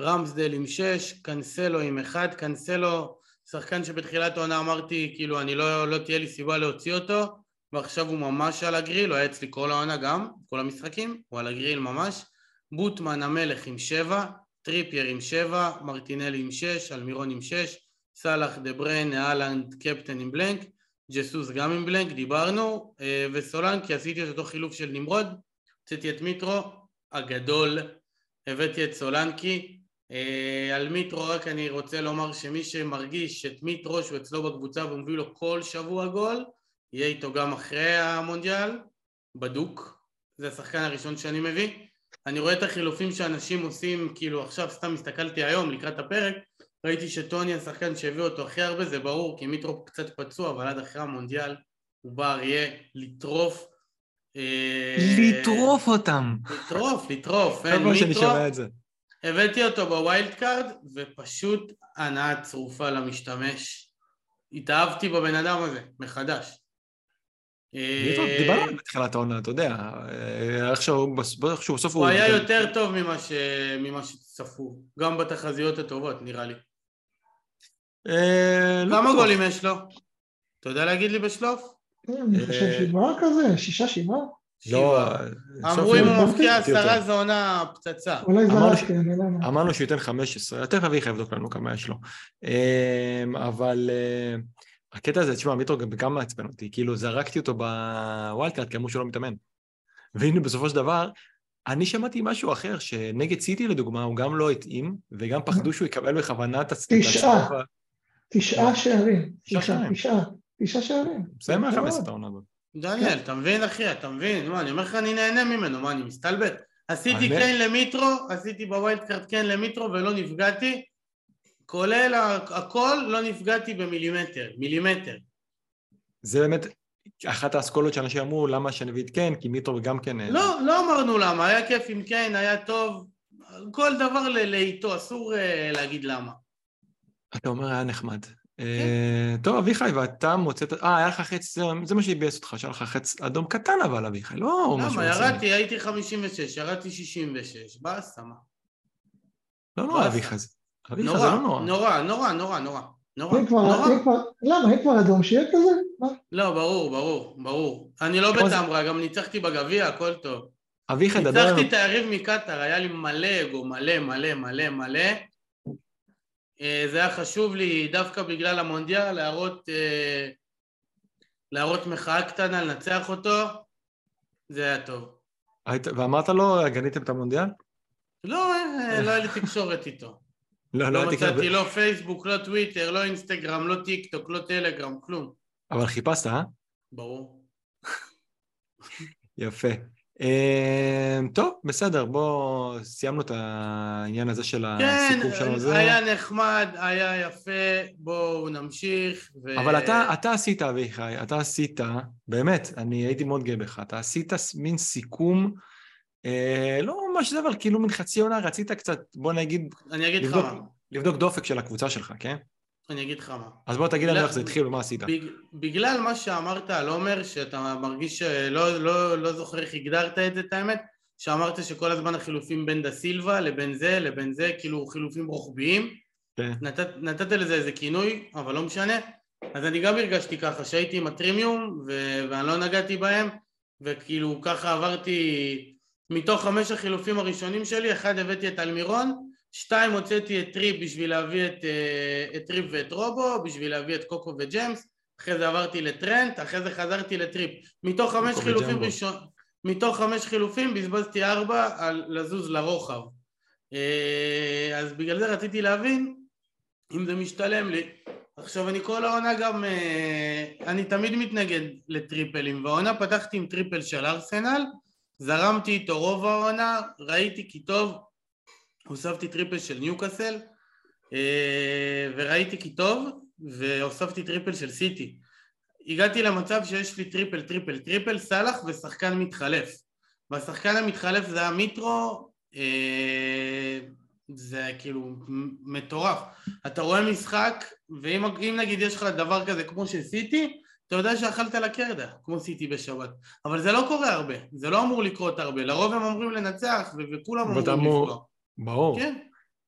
רמסדל עם 6, קנסלו עם 1, קנסלו, שחקן שבתחילת העונה אמרתי, כאילו, אני לא, לא תהיה לי סיבה להוציא אותו, ועכשיו הוא ממש על הגריל, הוא היה אצלי כל העונה גם, כל המשחקים, הוא על הגריל ממש. בוטמן המלך עם 7, טריפייר עם 7, מרטינלי עם 6, אלמירון עם 6, סלאח, דה בריינה, הלנד, קפטן עם בלנק, ג'סוס גם עם בלנק, דיברנו, אה, וסולנקי עשיתי את אותו חילוף של נמרוד, הוצאתי את מיטרו הגדול, הבאתי את סולנקי, אה, על מיטרו רק אני רוצה לומר שמי שמרגיש את מיטרו שהוא אצלו בקבוצה והוא מביא לו כל שבוע גול, יהיה איתו גם אחרי המונדיאל, בדוק, זה השחקן הראשון שאני מביא. אני רואה את החילופים שאנשים עושים, כאילו עכשיו סתם הסתכלתי היום לקראת הפרק, ראיתי שטוני הוא השחקן שהביא אותו הכי הרבה, זה ברור, כי מיטרו קצת פצוע, אבל עד אחרי המונדיאל הוא בא אריה לטרוף. אה, לטרוף אותם. לטרוף, לטרוף, כל אין פעם שאני מיטרו. שומע את זה. הבאתי אותו ב wild card, ופשוט הנאה צרופה למשתמש. התאהבתי בבן אדם הזה, מחדש. אה, דיברנו עליו בתחילת העונה, אתה יודע, אה, איכשהו בס- איכשהו בסוף הוא היה יותר טוב ממה ש- ממה שצפו, גם בתחזיות הטובות נראה לי. אה, לא כמה. גולים יש לו? אתה יודע להגיד לי בשלוף? אני חושב שבעה כזה, שישה, שבעה. לא. סוף אמרו אם הוא מפקיע יותר. עשרה זה עונה פצצה. אולי אמרנו זרקתי, אני לא. אמרנו שהוא ייתן 15, תכף אביחי יבדוק לנו כמה יש לו. אבל הקטע הזה, תשמע, מיטרו גם גם מעצבן אותי, כאילו זרקתי אותו ב wild card כי אמרו שהוא לא מתאמן. והנה בסופו של דבר, אני שמעתי משהו אחר, שנגד סיטי לדוגמה, הוא גם לא התאים, וגם פחדו שהוא יקבל בכוונה את הצ- את תשעה. תשעה שערים. תשעה תשעה. תשעה. שערים. זה מה יפה חמש מאוד. את העונה הזאת. דניאל, אתה מבין אחי, אתה מבין? מה, אני אומר לך, אני נהנה ממנו, מה, אני מסתלבט? עשיתי קיין למיטרו, עשיתי ב wild card קיין למיטרו ולא נפגעתי, כולל הכל, לא נפגעתי במילימטר, מילימטר. זה באמת אחת האסכולות שאנשים אמרו, למה את קן, כי מיטרו גם כן... אה, לא, לא אמרנו למה, היה כיף עם קיין, היה טוב, כל דבר לאיתו, אסור אה, להגיד למה. אתה אומר היה נחמד. כן. אה, טוב, אביחי, ואתה מוצאת... אה, היה לך חץ, זה- מה שהביאס אותך, שהיה לך חץ אדום קטן אבל, אביחי, לא משהו... למה. ירדתי, הייתי 56, ירדתי 66, באסה, מה? לא נורא, זה אביחי, זה נורא, לא נורא. נורא, נורא, נורא, נורא. נורא, נורא. למה, אם כבר אדום, שיהיה כזה? לא, ברור, ברור, ברור. אני לא בטמרה, גם ניצחתי בגביע, הכל טוב. אביחי, דבר... ניצחתי את היריב מקטאר, היה לי מלא אגו, מלא, מלא, מלא, מלא. אה, זה היה חשוב לי דווקא בגלל המונדיאל להראות, אה, להראות מחאה קטנה, לנצח אותו, זה היה טוב. היית- ואמרת לו, גניתם את המונדיאל? לא, אה, לא היה לי תקשורת איתו. לא, לא לא. מצאתי לא פייסבוק, לא טוויטר, לא אינסטגרם, לא טיק טוק, לא טלגרם, כלום. אבל חיפשת, אה? ברור. יפה. אמ, טוב, בסדר, בואו, סיימנו את העניין הזה של כן, הסיכום שלנו. זה. היה נחמד, היה יפה, בואו נמשיך. ו... אבל אתה, אתה עשית, אביחי, אתה עשית, באמת, אני הייתי מאוד גאה בך, אתה עשית מין סיכום, לא ממש זה, אבל כאילו מין חצי עונה, רצית קצת, בוא נגיד, אני אגיד לך לבדוק, מה, לבדוק דופק של הקבוצה שלך, כן? אני אגיד לך מה. אז בוא תגיד לנו איך זה התחיל ומה עשית. בג... בגלל מה שאמרת על עומר, שאתה מרגיש שלא לא, לא זוכר איך הגדרת את זה, את האמת, שאמרת שכל הזמן החילופים בין דה סילבה לבין זה לבין זה, כאילו חילופים רוחביים, כן. נתת, נתת לזה איזה כינוי, אבל לא משנה. אז אני גם הרגשתי ככה, שהייתי עם הטרימיום ו... ואני לא נגעתי בהם, וכאילו ככה עברתי, מתוך חמש החילופים הראשונים שלי, אחד הבאתי את אלמירון, שתיים הוצאתי את טריפ בשביל להביא את, אה, את טריפ ואת רובו, בשביל להביא את קוקו וג'יימס, אחרי זה עברתי לטרנט, אחרי זה חזרתי לטריפ. מתוך חמש חילופים. ראשון... מתוך חמש חילופים בזבזתי ארבע על לזוז לרוחב. אה, אז בגלל זה רציתי להבין אם זה משתלם לי. עכשיו אני כל העונה גם, אה, אני תמיד מתנגד לטריפלים, והעונה פתחתי עם triple של ארסנל, זרמתי איתו רוב העונה, ראיתי כי טוב, הוספתי triple של ניוקאסל, אה, וראיתי כי טוב, והוספתי triple של סיטי. הגעתי למצב שיש לי triple, triple, triple, סאלח ושחקן מתחלף. והשחקן המתחלף זה היה מיטרו, אה, זה כאילו מטורף. אתה רואה משחק, ואם אם נגיד יש לך דבר כזה כמו שסיטי, אתה יודע שאכלת לקרדה, כמו סיטי בשבת. אבל זה לא קורה הרבה, זה לא אמור לקרות הרבה. לרוב הם אומרים לנצח, וכולם אמורים אמור- לפגוע. ברור. כן,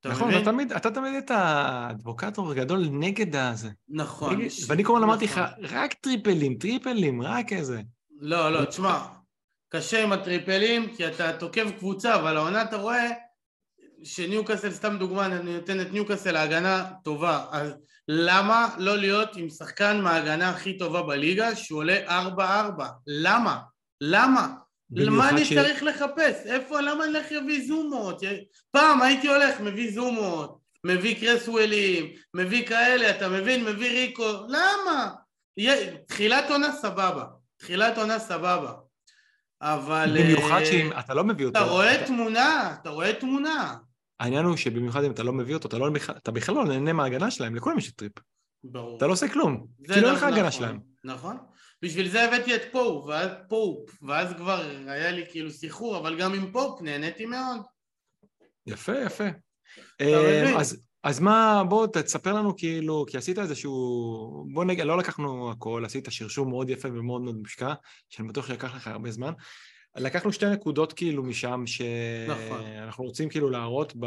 אתה נכון? אתה תמיד, אתה תמיד היית האדבוקטור הגדול נגד הזה. נכון. נגד- ואני כל הזמן אמרתי לך, נכון. רק טריפלים, טריפלים, רק איזה. לא, לא, תשמע, קשה עם הטריפלים, כי אתה תוקף קבוצה, אבל העונה אתה רואה שניוקאסל, סתם דוגמה, אני נותן את ניוקאסל ההגנה טובה, אז למה לא להיות עם שחקן מההגנה הכי טובה בליגה, שהוא עולה 4-4? למה? למה? למה אני ש- צריך לחפש? איפה, למה אני אלך להביא זומות? פעם הייתי הולך, מביא זומות, מביא קרסוולים, מביא כאלה, אתה מבין? מביא ריקו, למה? תחילת עונה סבבה, תחילת עונה סבבה, אבל... במיוחד אה, שאם אתה לא מביא אותו... אתה רואה אתה- תמונה, אתה רואה תמונה. העניין הוא שבמיוחד אם אתה לא מביא אותו, אתה, לא, אתה בכלל לא נהנה מההגנה שלהם, לכולם יש טריפ. ברור. אתה לא עושה כלום, זה כי לא אין נכון, לך הגנה נכון, שלהם. נכון. בשביל זה הבאתי את פופ, ואז פופ, ואז כבר היה לי כאילו סחרור, אבל גם עם פופ נהניתי מאוד. יפה, יפה. אה, אז, אז מה, בוא תספר לנו כאילו, כי עשית איזשהו, בוא נגיד, לא לקחנו הכל, עשית שרשור מאוד יפה ומאוד מאוד מושקע, שאני בטוח שלקח לך הרבה זמן. לקחנו שתי נקודות כאילו משם, נכון. שאנחנו רוצים כאילו להראות ב...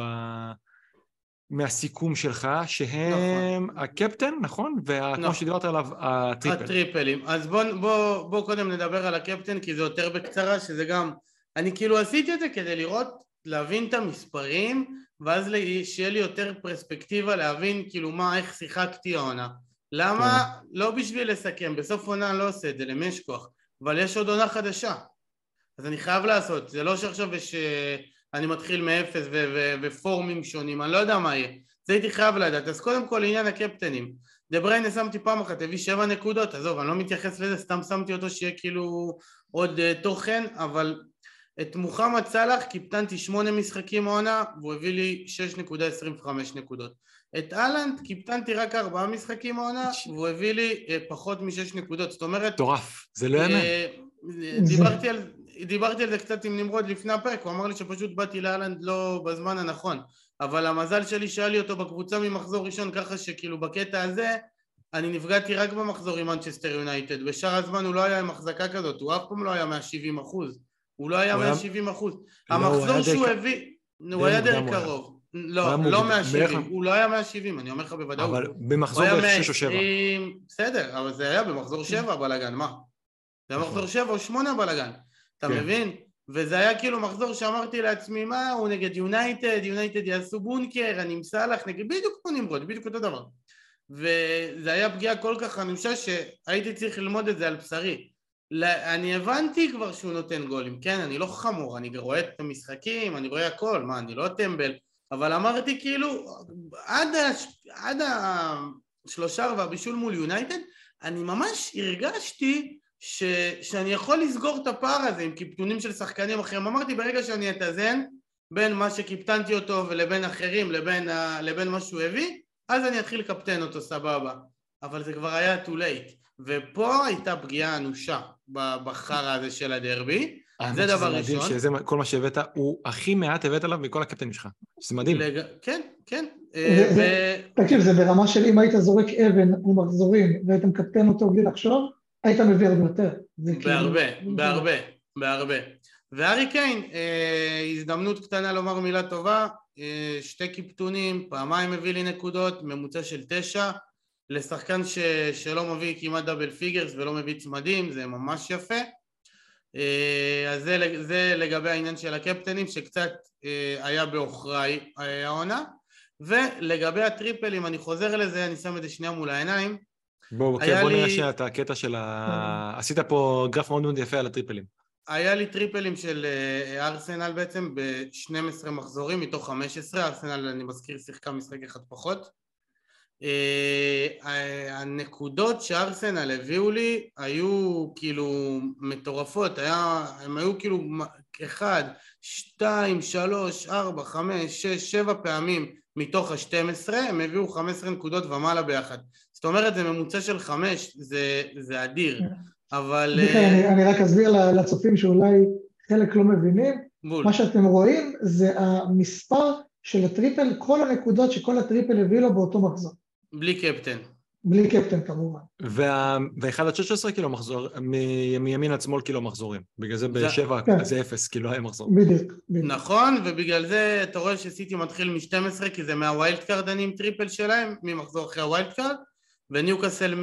מהסיכום שלך, שהם נכון. הקפטן, נכון? וכמו נכון. שדיברת עליו, הטריפל. הטריפלים. אז בוא, בוא, בוא קודם נדבר על הקפטן, כי זה יותר בקצרה, שזה גם... אני כאילו עשיתי את זה כדי לראות, להבין את המספרים, ואז שיהיה לי יותר פרספקטיבה להבין כאילו מה, איך שיחקתי העונה. למה? לא בשביל לסכם, בסוף עונה אני לא עושה את זה, למי יש כוח. אבל יש עוד עונה חדשה. אז אני חייב לעשות, זה לא שעכשיו יש... אה, אני מתחיל מאפס ו- ו- ופורמים שונים, אני לא יודע מה יהיה. זה הייתי חייב לדעת. אז קודם כל עניין הקפטנים. דה בריינה שמתי פעם אחת, הביא שבע נקודות, עזוב, אני לא מתייחס לזה, סתם שמתי אותו שיהיה כאילו עוד uh, תוכן, אבל את מוחמד סאלח קיפטנתי שמונה משחקים העונה, והוא הביא לי 6.25 נקודות. את אהלנד קיפטנתי רק ארבעה משחקים העונה, והוא הביא לי uh, פחות משש נקודות, זאת אומרת... מטורף, זה לא יאמן. אה, דיברתי על, דיברתי על זה קצת עם נמרוד לפני הפרק, הוא אמר לי שפשוט באתי לאלנד לא בזמן הנכון, אבל המזל שלי שהיה לי אותו בקבוצה ממחזור ראשון, ככה שכאילו בקטע הזה אני נפגעתי רק במחזור עם מנצ'סטר יונייטד, בשאר הזמן הוא לא היה עם החזקה כזאת, הוא אף פעם לא היה 170 אחוז, הוא לא היה הוא היה- 170 אחוז, לא, המחזור די שהוא הביא, הוא היה די הוא היה. קרוב, לא, לא מוקדם, 170, בערך- הוא לא היה 170, אני אומר לך בוודאות, אבל במחזור היה בערך 6 או 7. 120, בסדר, אבל זה היה במחזור 7 בלאגן, מה? זה היה נכון. מחזור 7 או 8 בלאגן, אתה כן. מבין? וזה היה כאילו מחזור שאמרתי לעצמי, מה, הוא נגד יונייטד, יונייטד יעשו בונקר, אני עם סאלח, נגד, בדיוק כמו נמרוד, בדיוק אותו דבר. וזה היה פגיעה כל כך אנושה שהייתי צריך ללמוד את זה על בשרי. אני הבנתי כבר שהוא נותן גולים, כן, אני לא חמור, אני רואה את המשחקים, אני רואה הכל, מה, אני לא טמבל, אבל אמרתי כאילו, עד, הש... עד השלושה והבישול מול יונייטד, אני ממש הרגשתי ש... שאני יכול לסגור את הפער הזה עם קיפטונים של שחקנים אחרים. אמרתי, ברגע שאני אתאזן בין מה שקיפטנתי אותו ולבין אחרים, לבין, ה... לבין מה שהוא הביא, אז אני אתחיל לקפטן אותו, סבבה. אבל זה כבר היה too late. ופה הייתה פגיעה אנושה בחרא הזה של הדרבי. זה דבר ראשון. מדהים שזה כל מה שהבאת, הוא הכי מעט הבאת עליו מכל הקפטנים שלך. זה מדהים. לג... כן, כן. אה, תקשיב, זה ברמה של אם היית זורק אבן ומחזורים והיית מקפטן אותו בלי לחשוב, היית מביא הרבה יותר. כאילו- בהרבה, בהרבה, בהרבה. וארי קיין, אה, הזדמנות קטנה לומר מילה טובה, אה, שתי קיפטונים, פעמיים הביא לי נקודות, ממוצע של תשע. לשחקן ש, שלא מביא כמעט double figures ולא מביא צמדים, זה ממש יפה. אה, אז זה, זה לגבי העניין של הקפטנים שקצת היה בעוכריי העונה. ולגבי הטריפלים, אני חוזר לזה, אני שם את זה שנייה מול העיניים. בואו, בוא לי... נראה שנייה את הקטע של ה... עשית פה גרף מאוד מאוד יפה על הטריפלים. היה לי טריפלים של ארסנל בעצם ב-12 מחזורים מתוך 15, ארסנל אני מזכיר שיחקה משחק אחד פחות. אה, הנקודות שארסנל הביאו לי היו כאילו מטורפות, היה, הם היו כאילו אחד, שתיים, שלוש, ארבע, חמש, שש, שבע פעמים מתוך השתים עשרה, הם הביאו חמש עשרה נקודות ומעלה ביחד. זאת אומרת זה ממוצע של חמש, זה, זה אדיר, אבל... אני, אני רק אסביר לצופים שאולי חלק לא מבינים, בול. מה שאתם רואים זה המספר של ה triple, כל הנקודות שכל ה triple הביא לו באותו מחזור. בלי קפטן. בלי קפטן כמובן. ו-1 עד 16 כאילו מחזור, מימין עד שמאל כאילו מחזורים. בגלל זה בשבע כן. זה אפס, כי לא היה מחזור. בדיוק. נכון, ובגלל זה אתה רואה שסיטי מתחיל מ-12, כי זה מה wild card אני עם triple שלהם, ממחזור אחרי ה wild card, וניוקאסל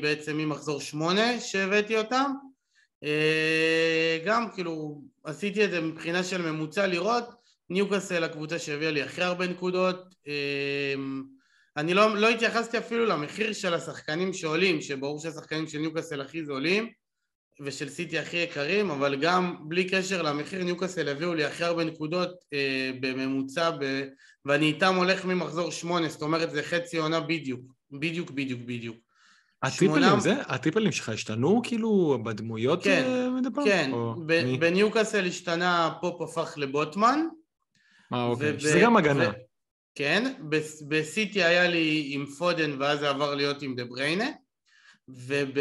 בעצם ממחזור 8 שהבאתי אותם. אה, גם כאילו עשיתי את זה מבחינה של ממוצע לראות, ניוקאסל הקבוצה שהביאה לי הכי הרבה נקודות, אה, אני לא, לא התייחסתי אפילו למחיר של השחקנים שעולים, שברור שהשחקנים של ניוקאסל הכי זולים ושל סיטי הכי יקרים, אבל גם בלי קשר למחיר ניוקאסל הביאו לי הכי הרבה נקודות אה, בממוצע, ב... ואני איתם הולך ממחזור שמונה, זאת אומרת זה חצי עונה בדיוק, בדיוק בדיוק בדיוק. הטריפלים. זה? הטריפלים שלך השתנו כאילו בדמויות? כן, אה, כן, בניוקאסל השתנה פופ הפך לבוטמן. אה אוקיי, וב... שזה גם הגנה. ו... כן, בסיטי היה לי עם פודן ואז זה עבר להיות עם דה בריינה וב,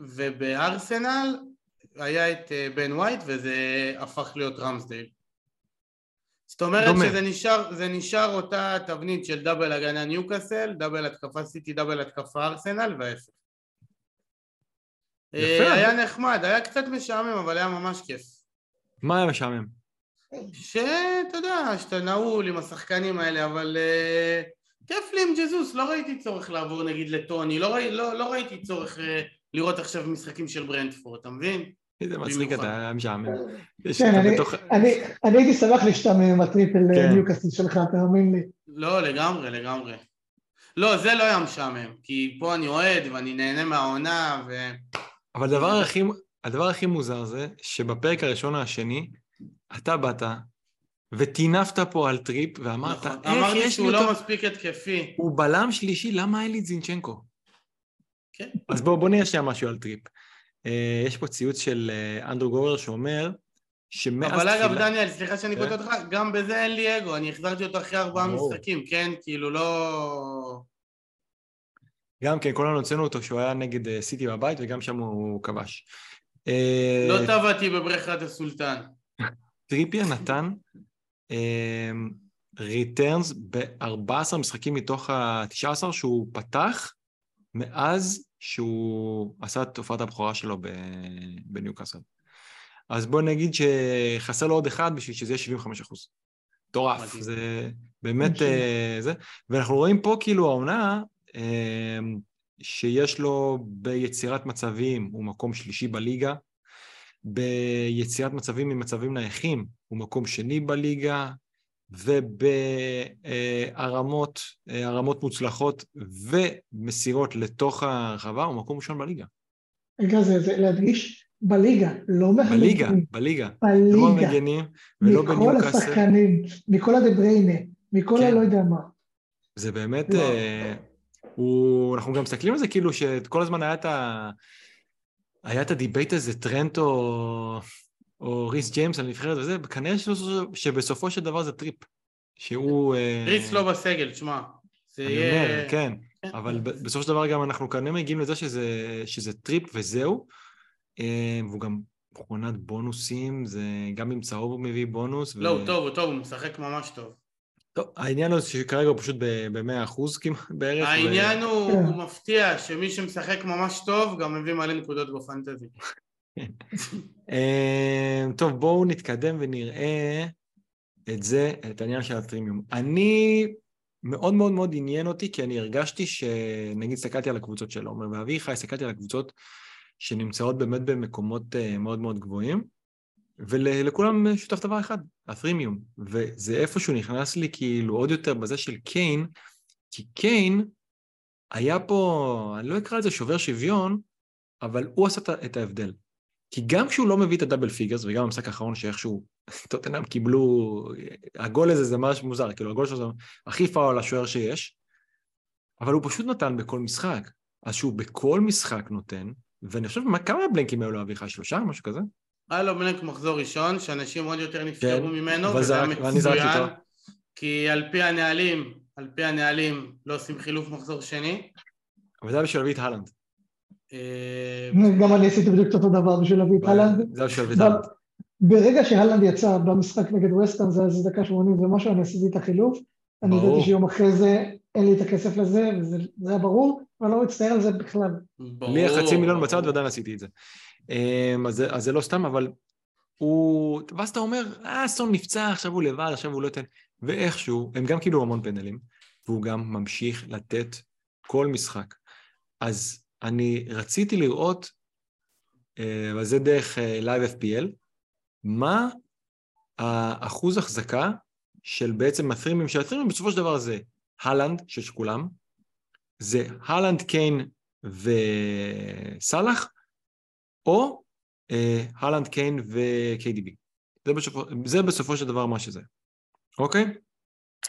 ובארסנל היה את אה, בן ווייט וזה הפך להיות רמסדייל זאת אומרת דומה. שזה נשאר, נשאר אותה תבנית של double הגנה ניוקאסל, double התקפה סיטי, double התקפה ארסנל וההפך אה, היה נחמד, היה קצת משעמם אבל היה ממש כיף מה היה משעמם? שאתה יודע, שאתה נעול עם השחקנים האלה, אבל אה, כיף לי עם ג'זוס, לא ראיתי צורך לעבור נגיד לטוני, לא, ראי, לא, לא ראיתי צורך אה, לראות עכשיו משחקים של ברנדפורד, אתה מבין? איזה מצחיק אתה, היה משעמם. כן, אני הייתי שמח להשתעמם עם ה triple אה, כן. ניוקאסל שלך, תאמין לי. לא, לגמרי, לגמרי. לא, זה לא היה משעמם, כי פה אני אוהד ואני נהנה מהעונה ו... אבל הדבר הכי מוזר זה שבפרק הראשון השני, אתה באת וטינפת פה על טריפ ואמרת, נכון. איך אמרתי יש לי אותו... אמרתי שהוא לא מספיק התקפי. הוא בלם שלישי, למה אין לי את זינצ'נקו? כן. אז בואו בוא נראה שנייה משהו על טריפ. אה, יש פה ציוץ של אה, אנדרו גובר שאומר שמאז אבל אגב, דניאל, סליחה שאני קוטע אותך, גם בזה אין לי אגו, אני החזרתי אותו אחרי ארבעה משחקים, כן? כאילו לא... גם כן, כולנו הוצאנו אותו שהוא היה נגד אה, סיטי בבית וגם שם הוא כבש. לא טבעתי בבריכת הסולטן. טריפייר נתן returns אמ, ב-14 משחקים מתוך ה-19 שהוא פתח מאז שהוא עשה את הופעת הבכורה שלו בניוקאסל. אז בוא נגיד שחסר לו עוד אחד בשביל שזה יהיה 75 אחוז. מטורף, זה באמת uh, זה. ואנחנו רואים פה כאילו העונה uh, שיש לו ביצירת מצבים, הוא מקום שלישי בליגה, ביציאת מצבים ממצבים נייחים, הוא מקום שני בליגה, ובהרמות, הרמות מוצלחות ומסירות לתוך הרחבה, הוא מקום ראשון בליגה. רגע, זה, זה להדגיש, בליגה, לא מהמגנים. בליגה, בליגה. בליגה. לא המגנים ולא מכל בניוקאסל. השחקנים, מכל הדבריינה, מכל כן. הלא יודע מה. זה באמת, וואו. אה, הוא, אנחנו גם מסתכלים על זה כאילו שכל הזמן היה את ה... היה את ה debate הזה, טרנט או, או ריס ג'יימס על נבחרת וזה, כנראה שבסופו- שבסופו של דבר זה טריפ. שהוא... אה, ריס לא בסגל, תשמע. זה אני. אומר, כן. כן. אבל בסופו של דבר גם אנחנו כנראה מגיעים לזה שזה, שזה טריפ וזהו. אה, והוא גם מכונת בונוסים, זה גם עם צהוב הוא מביא בונוס. לא, הוא טוב, הוא טוב, הוא משחק ממש טוב. טוב, העניין הוא שכרגע הוא פשוט ב-100 אחוז כמעט בערך. ו- העניין הוא, כן. הוא מפתיע שמי שמשחק ממש טוב גם מביא מלא נקודות בפנטזי. אה, טוב, בואו נתקדם ונראה את זה, את העניין של הטרימיום. אני, מאוד מאוד מאוד עניין אותי, כי אני הרגשתי שנגיד הסתכלתי על הקבוצות של עומר ואביחי, הסתכלתי על הקבוצות שנמצאות באמת במקומות אה, מאוד מאוד גבוהים, ולכולם שותף דבר אחד, הטרימיום. וזה איפשהו נכנס לי כאילו עוד יותר בזה של קיין, כי קיין היה פה, אני לא אקרא לזה שובר שוויון, אבל הוא עשה את ההבדל. כי גם כשהוא לא מביא את ה double figures, וגם במשחק האחרון שאיכשהו טוטנאם קיבלו, הגול הזה זה ממש מוזר, כאילו הגול שלו זה הכי פאול לשוער שיש, אבל הוא פשוט נתן בכל משחק. אז שהוא בכל משחק נותן, ואני חושב, מה, כמה בלנקים היו לו אביחי? שלושה? משהו כזה? היה לו בלנק מחזור ראשון, שאנשים עוד יותר נפטרו כן, ממנו, וזה היה מצוין. כי על פי הנהלים, על פי הנהלים לא עושים חילוף מחזור שני. אבל זה היה בשביל להביא את הלנד. אה, גם אני עשיתי בדיוק את אותו דבר בשביל להביא את הלנד. זה היה בשביל אבל הלנד. ברגע שהלנד יצא במשחק נגד וסטהאם, זה היה איזה דקה 80 ומשהו, אני עשיתי את החילוף. אני. ידעתי שיום אחרי זה אין לי את הכסף לזה, וזה זה היה ברור, ואני לא מצטער על זה בכלל. לי היה חצי מיליון. בצד ועדיין עשיתי את זה. אמ, אז, זה- אז זה לא סתם, אבל הוא... ואז אתה אומר, אה, סון נפצע, עכשיו הוא לבד, עכשיו הוא לא ייתן... ואיכשהו, הם גם קיבלו המון פנדלים, והוא גם ממשיך לתת כל משחק. אז אני רציתי לראות, אה, אבל זה דרך אה, Live FPL, מה האחוז החזקה של בעצם הטרימים, שהטרימים בסופו של דבר זה הלנד, שיש כולם, זה הלנד, קיין וסאלח, או אה, הלנד, קיין ו-KDB. זה, בסופו- זה בסופו של דבר מה שזה, אוקיי?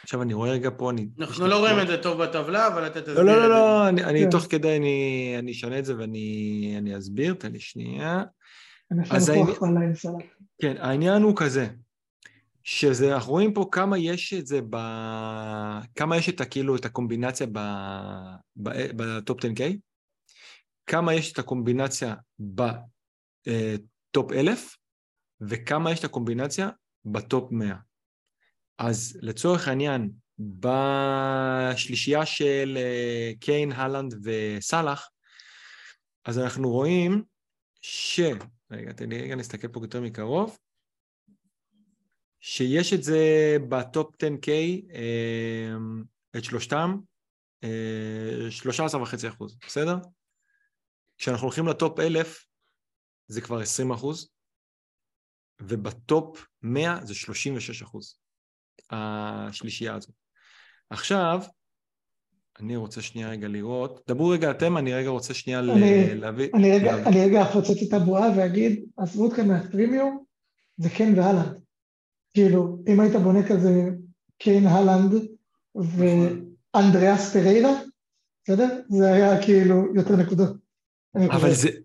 עכשיו אני רואה רגע פה, אני... אנחנו לא רואים את זה טוב בטבלה, אבל אתה תסביר לא, לא. לא, לא, אני, כן. תוך כדי, אני, אני אשנה את זה ואני אני אסביר, תן לי שנייה. אני אז. כן, העניין הוא כזה, שזה, אנחנו רואים פה כמה יש את זה ב... כמה יש את ה, כאילו, את הקומבינציה ב... ב... ב top 10K, כמה יש את הקומבינציה ב top 1000, וכמה יש את הקומבינציה ב top 100. אז לצורך העניין, בשלישייה של אה, קיין, הלנד וסאלח, אז אנחנו רואים ש... רגע, תן לי רגע להסתכל פה יותר מקרוב. שיש את זה ב top 10K, אה, את שלושתם, אה, 13.5 אחוז, בסדר? כשאנחנו הולכים ל top 1000, זה כבר 20 אחוז, וב top 100 זה 36 אחוז, השלישייה הזאת. עכשיו, אני רוצה שנייה רגע לראות, דברו רגע אתם, אני רגע רוצה שנייה אני- להביא... אני רגע, להביא- אני רגע אפוצץ את הבועה ואגיד, עזבו אתכם מהפרימיום, זה קיין והלנד. כאילו, אם היית בונה כזה קיין, הלנד ואנדריאס פריירה, בסדר? זה היה כאילו יותר נקודות. אבל. זה... זה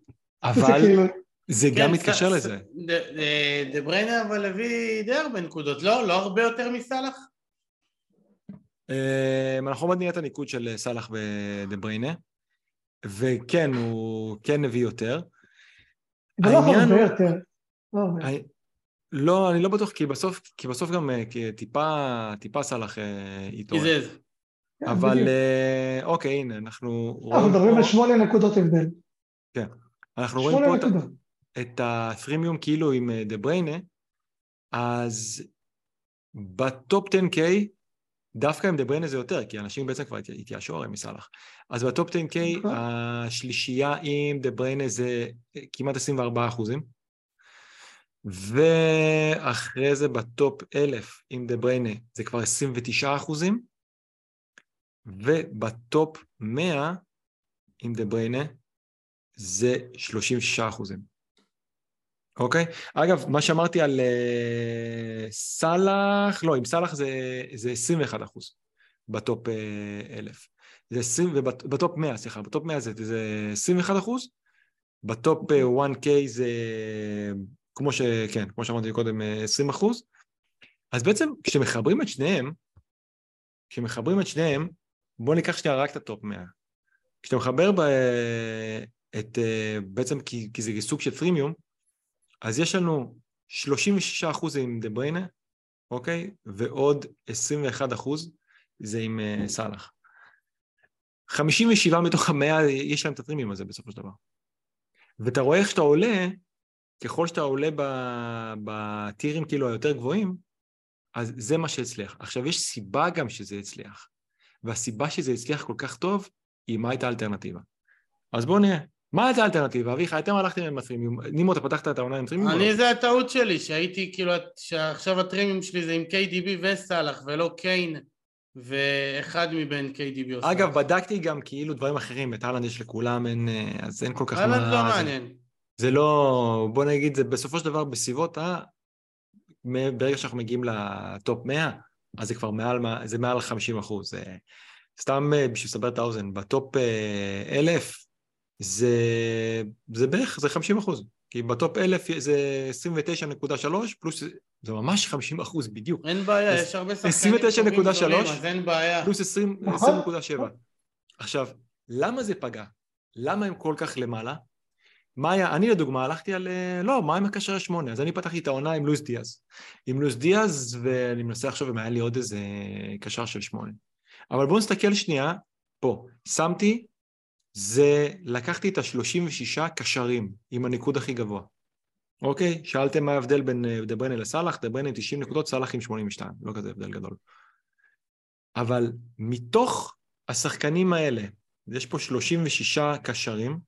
אבל כאילו, זה כן, גם מתקשר ס- לזה. ד- ד- דה בריינה אבל הביא די הרבה נקודות, לא? לא הרבה יותר מסאלח? אמ, אנחנו עוד נראה את הניקוד של סאלח ודה בריינה, וכן, הוא כן הביא יותר. זה לא הרבה יותר. לא. אני- לא, אני לא בטוח, כי בסוף, כי בסוף גם אה, כי טיפה, טיפה סאלח אה, התעורר. קיזז. כן, אבל. אה, אוקיי, הנה, אנחנו אנחנו מדברים על שמונה נקודות הבדל. אנחנו רואים פה שמונה נקודות. את הפרימיום כאילו עם דה בריינה, אז ב top 10K, דווקא עם דה בריינה זה יותר, כי אנשים בעצם כבר התי- התייאשו הרי מסאלח. אז ב top 10K, נכון. השלישייה עם דה בריינה זה כמעט 24 אחוזים, ואחרי זה ב top 1000 עם דה בריינה זה כבר 29 אחוזים, וב top 100 עם דה בריינה זה 36 אחוזים. אוקיי? אגב, מה שאמרתי על אה, סאלח, לא, עם סאלח זה, זה 21 אחוז ב top אה, 1000. זה 20, וב top 100, סליחה, ב top 100 זה, זה 21 אחוז, ב top 1K זה, כמו ש... כן, כמו שאמרתי קודם, 20 אחוז. אז בעצם, כשמחברים את שניהם, כשמחברים את שניהם, בואו ניקח שנייה רק את ה top 100. כשאתה מחבר ב... את, בעצם כי, כי זה סוג של פרימיום, אז יש לנו 36 אחוז עם דה בריינה, אוקיי? ועוד 21 אחוז זה עם uh, סאלח. 57 מתוך המאה יש להם את הפרימיום הזה בסופו של דבר. ואתה רואה איך שאתה עולה, ככל שאתה עולה בטירים כאילו היותר גבוהים, אז זה מה שהצליח. עכשיו, יש סיבה גם שזה הצליח. והסיבה שזה הצליח כל כך טוב, היא מה הייתה האלטרנטיבה. אז בואו נראה. מה הייתה האלטרנטיבה? אביחי, אתם הלכתם עם הטרימיום. נימו, אתה פתחת את העונה עם טרימיום? אני, זה הטעות שלי, שהייתי כאילו, שעכשיו הטרימיום שלי זה עם KDB וסאלח, ולא קיין. ואחד מבין KDB או אגב, בדקתי גם כאילו דברים אחרים, את אהלנד יש לכולם, אין, אה, אז אין כל כך מה... אהלנד לא מעניין. זה לא, בוא נגיד, זה בסופו של דבר בסביבות ה... ברגע שאנחנו מגיעים ל top 100, אז זה כבר מעל, זה מעל 50 אחוז. סתם אה, בשביל לסבר את האוזן, ב top 1000 אה, זה, זה בערך, זה 50 אחוז. כי ב top 1000 זה 29.3 פלוס, זה ממש 50 אחוז בדיוק. אין בעיה, יש הרבה שחקנים טובים גדולים, אז אין בעיה. פלוס 20.7. נכון. עכשיו, למה זה פגע? למה הם כל כך למעלה? מה היה, אני לדוגמה הלכתי על, אה, לא, מה עם הקשר השמונה? אז אני פתחתי את העונה עם לוז דיאז. עם לוז דיאז, ואני מנסה לחשוב אם היה לי עוד איזה קשר של שמונה. אבל בואו נסתכל שנייה, פה, שמתי זה לקחתי את ה-36 קשרים עם הניקוד הכי גבוה. אוקיי? שאלתם מה ההבדל בין אה, דה לסאלח, דה בריינה 90 נקודות, סאלח עם 82, לא כזה הבדל גדול. אבל מתוך השחקנים האלה, יש פה 36 קשרים,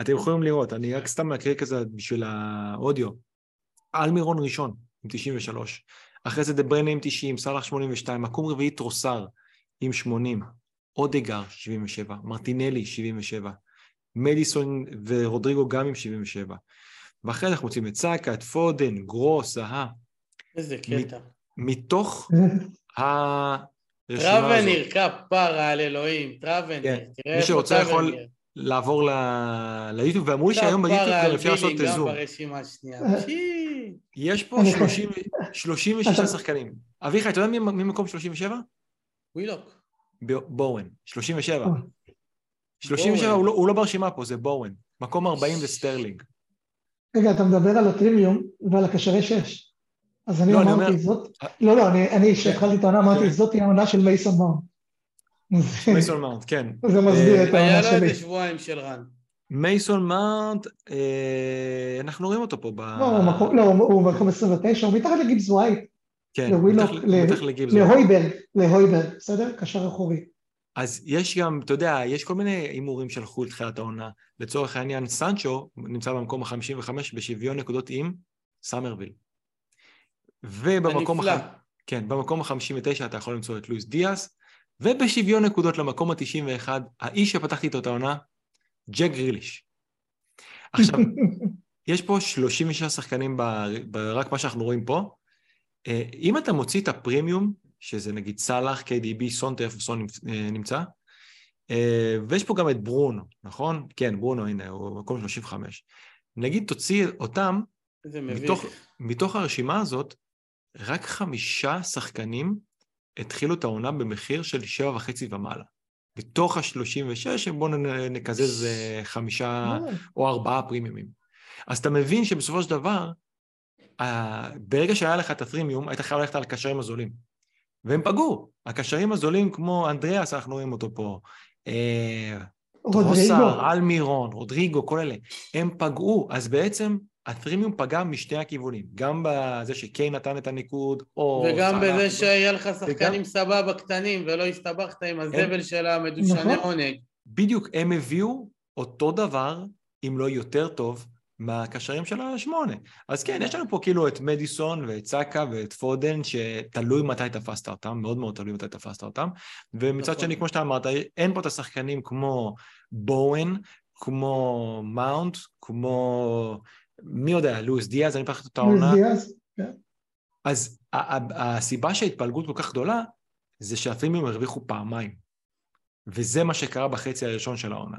אתם יכולים לראות, אני רק סתם מקריא כזה בשביל האודיו. אלמירון ראשון עם 93, אחרי זה דה עם 90, סאלח 82, מקום רביעי טרוסר עם 80, אודגר 77, מרטינלי 77, מדיסון ורודריגו גם עם 77. ואחרי זה אנחנו מוצאים את סאקה, את פודן, גרוס, אהה. איזה קטע. מתוך הרשימה הזאת. טברנייר, כפרה על אלוהים, טברנייר. כן. מי שרוצה יכול לעבור ליוטיוב, ואמרו לי שהיום ביוטיוב גם אפשר לעשות את זום. יש פה 36 שחקנים. אביחי, אתה יודע מי מקום 37? ווילוק. בורן, 37. 37 הוא לא, הוא לא ברשימה פה, זה בורן. מקום 40 זה סטרלינג. רגע, אתה מדבר על הטרימיום ועל הקשרי שש. אז אני לא, אמרתי, אני אומר... זאת... לא, לא, אני, כשהתחלתי את העונה אמרתי, כן. זאת היא העונה של מייסון מאונט. מייסון מאונט, כן. זה מסביר את העונה שלי. היה לו איזה שבועיים של run. מייסון מאונט, אה, אנחנו רואים אותו פה ב... לא, הוא מקום 29, הוא מתחת לגיבס ווייט. כן, בטח לגיבס. להויברג, להויברג, בסדר? קשר אחורי. אז יש גם, אתה יודע, יש כל מיני הימורים שהלכו לתחילת העונה. לצורך העניין, סנצ'ו נמצא במקום ה-55 בשוויון נקודות עם סאמרוויל. ובמקום ה... כן, במקום ה-59 אתה יכול למצוא את לואיס דיאס, ובשוויון נקודות למקום ה-91, האיש שפתחתי איתו את העונה, ג'ק גריליש. עכשיו, יש פה 36 שחקנים רק מה שאנחנו רואים פה, אם אתה מוציא את הפרימיום, שזה נגיד סאלח, KDB, סונטה, איפה סון אה, נמצא, אה, ויש פה גם את ברונו, נכון? כן, ברונו, הנה, הוא מקום 35. נגיד תוציא אותם, מתוך, מתוך הרשימה הזאת, רק חמישה שחקנים התחילו את העונה במחיר של שבע וחצי ומעלה. מתוך ה-36, בואו נקזז חמישה או ארבעה פרימיומים. אז אתה מבין שבסופו של דבר, ברגע שהיה לך את הפרימיום, היית חייב ללכת על הקשרים הזולים. והם פגעו. הקשרים הזולים כמו אנדריאס, אנחנו רואים אותו פה, טרוסר, אה, אלמירון, רודריגו, כל אלה, הם פגעו. אז בעצם הפרימיום פגע משתי הכיוונים, גם בזה שקיי נתן את הניקוד, או... וגם בזה שיהיה לך שחקנים סבבה קטנים, ולא הסתבכת עם הזבל של המדושני נכון. עונג. בדיוק, הם הביאו אותו דבר, אם לא יותר טוב, מהקשרים של השמונה. אז כן, יש לנו פה כאילו את מדיסון ואת סאקה ואת פודן, שתלוי מתי תפסת אותם, מאוד מאוד תלוי מתי תפסת אותם. ומצד נכון. שני, כמו שאתה אמרת, אין פה את השחקנים כמו בואן, כמו מאונט, כמו... מי יודע, לואיס דיאז, אני פחד את לואיס העונה. דיאז, כן. אז הסיבה שההתפלגות כל כך גדולה, זה שהפרימיום הרוויחו פעמיים. וזה מה שקרה בחצי הראשון של העונה.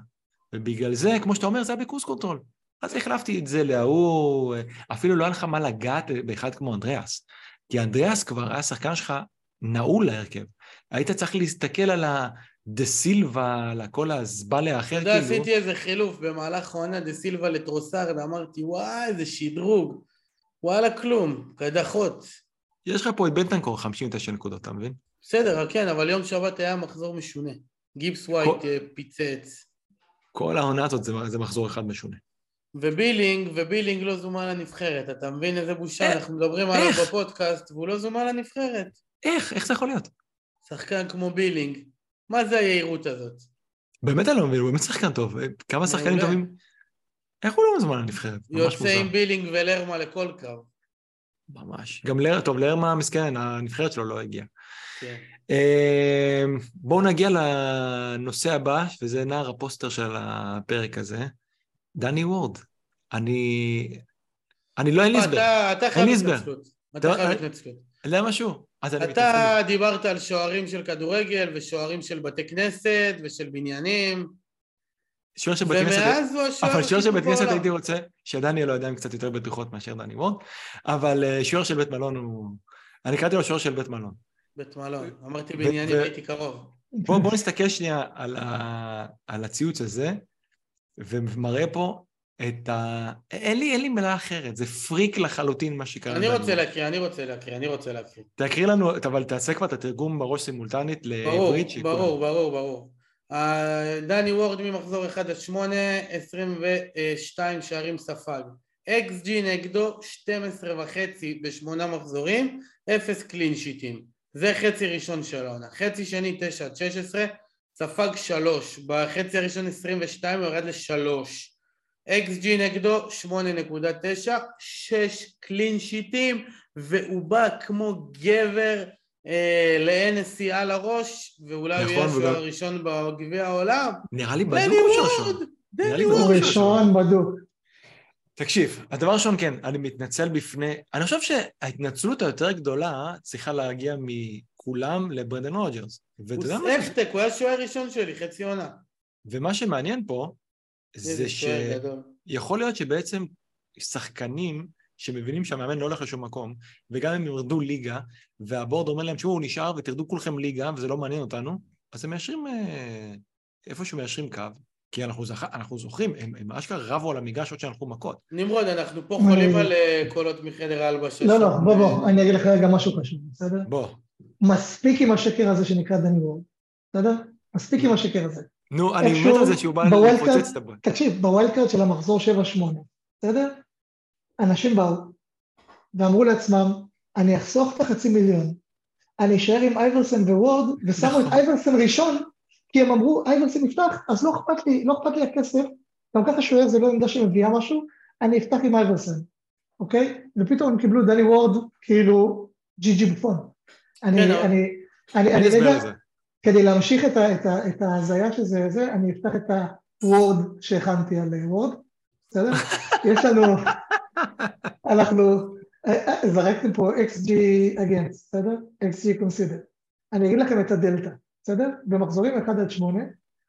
ובגלל זה, כמו שאתה אומר, זה היה ב cruise control. אז החלפתי את זה להוא, אפילו לא היה לך מה לגעת באחד כמו אנדריאס. כי אנדריאס כבר היה שחקן שלך נעול להרכב. היית צריך להסתכל על הדה סילבה, על כל הזבלה האחר, אתה יודע, כאילו. עשיתי איזה חילוף במהלך העונה דה סילבה לטרוסארד, אמרתי, וואי, איזה שדרוג. וואלה, כלום, קדחות. יש לך פה את בנטנקור 59 נקודות, אתה מבין? בסדר, כן, אבל יום שבת היה מחזור משונה. גיבס ווייט אה, פיצץ. כל העונה הזאת זה, זה מחזור אחד משונה. ובילינג, ובילינג לא זומן לנבחרת. אתה מבין איזה בושה? איך? אנחנו מדברים עליו איך? בפודקאסט, והוא לא זומן לנבחרת. איך? איך זה יכול להיות? שחקן כמו בילינג. מה זה היהירות הזאת? באמת אני לא מבין, הוא באמת שחקן טוב. כמה שחקנים מעולה. טובים... איך הוא לא מזמן לנבחרת? יוצא. עם בילינג ולרמה לכל קרב. ממש. גם לר... טוב, לרמה מסכן, הנבחרת שלו לא הגיעה. כן. אה, בואו נגיע לנושא הבא, וזה נער הפוסטר של הפרק הזה. דני וורד. אני... אני לא אין לי הסבר. אתה, חייב. התנצלות. אתה חייב התנצלות. זה משהו. אתה דיברת על שוערים של כדורגל ושוערים של בתי כנסת ושל בניינים, שוער של בית כנסת... אבל שוער של בית כנסת. הייתי רוצה שדניאל לא יודע עם קצת יותר בטוחות מאשר דני וורד, אבל אה, שוער של בית מלון הוא... אני קראתי לו שוער של בית מלון. בית מלון. אמרתי בניינים, הייתי קרוב. בואו בוא נסתכל שנייה על הציוץ הזה, ומראה פה את ה... אין לי, אין לי מילה אחרת, זה פריק לחלוטין מה שקרה. אני רוצה. להקריא, אני רוצה להקריא, אני רוצה להקריא. תקריא לנו, אבל תעשה כבר את התרגום בראש סימולטנית לעברית. ברור, ברור, ברור. דני וורד ממחזור 1 עד 8, 22 שערים ספג. XG נגדו 12 וחצי בשמונה מחזורים, 0 clean sheet ים. זה חצי ראשון של העונה. חצי שני 9 עד 16, ספג 3. בחצי הראשון 22 הוא ירד ל-3. XG נגדו 8.9, 6 clean sheet ים, והוא בא כמו גבר אה, ל-NSC על הראש, ואולי הוא נכון, יהיה השוער וגם- הראשון בגביע העולם. נראה לי בדוק הוא שוער! ראשון. דני נראה לי הוא! ראשון בדוק. תקשיב, הדבר הראשון, כן, אני מתנצל בפני... אני חושב שההתנצלות היותר גדולה צריכה להגיע מכולם לברנדן רוג'רס. הוא? ספטק, הוא היה השוער הראשון שלי, חצי עונה. ומה שמעניין פה, זה שוער. שיכול להיות שבעצם שחקנים שמבינים שהמאמן לא הולך לשום מקום, וגם אם ירדו ליגה, והבורד אומר להם, תשמעו, הוא נשאר ותרדו כולכם ליגה, וזה לא מעניין אותנו, אז הם מיישרים, אה, איפשהו מיישרים קו, כי אנחנו, זכ... אנחנו זוכרים, הם, הם אשכרה רבו על המגרש עוד שהלכו מכות. נמרוד, אנחנו פה חולים? על אה, קולות מחדר ההלבשה. לא, לא. בוא, בוא, אני אגיד לך רגע משהו חשוב, בסדר? בוא, מספיק עם השקר הזה שנקרא דני וורד, בסדר? מספיק עם השקר הזה. נו, אני מת על זה שהוא בא לפוצץ את הבית. תקשיב, ב wild card של המחזור 7-8, בסדר? אנשים באו ואמרו לעצמם, אני אחסוך את החצי מיליון, אני אשאר עם אייברסן ווורד, ושמו את נכון. אייברסן ראשון, כי הם אמרו, אייברסן יפתח, אז לא אכפת לי, לא אכפת לי הכסף, גם ככה שוער זה לא עמדה שמביאה משהו, אני אפתח עם אייברסן, אוקיי? ופתאום הם קיבלו דני וורד, כאילו, ג'י ג'י בפון. אני, כן, אני, אני, אני הסבר רגע. כדי להמשיך את, ההזיה שזה זה, אני אפתח את הוורד שהכנתי על וורד, בסדר? יש לנו, אנחנו, אה, אה, זרקתם פה XG against, בסדר? XG consider. אני אגיד לכם את הדלתא, בסדר? במחזורים 1 עד 8,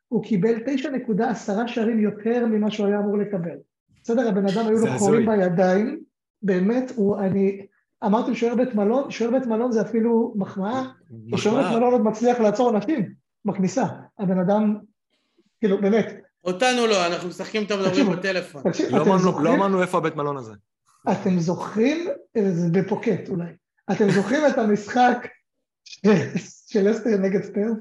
הוא קיבל 9.10 שערים יותר ממה שהוא היה אמור לקבל. בסדר? הבן אדם היו לו חורים. בידיים, באמת, הוא, אני, אמרתם שוער בית מלון, שוער בית מלון זה אפילו מחמאה, שוער בית. מלון עוד מצליח לעצור אנשים בכניסה. הבן אדם, כאילו, באמת, אותנו לא, אנחנו משחקים איתם מדברים. בטלפון. לא אמרנו- לא אמרנו איפה הבית מלון הזה. אתם זוכרים, זה בפוקט אולי, אתם זוכרים את המשחק של- אסטר נגד ספיירס?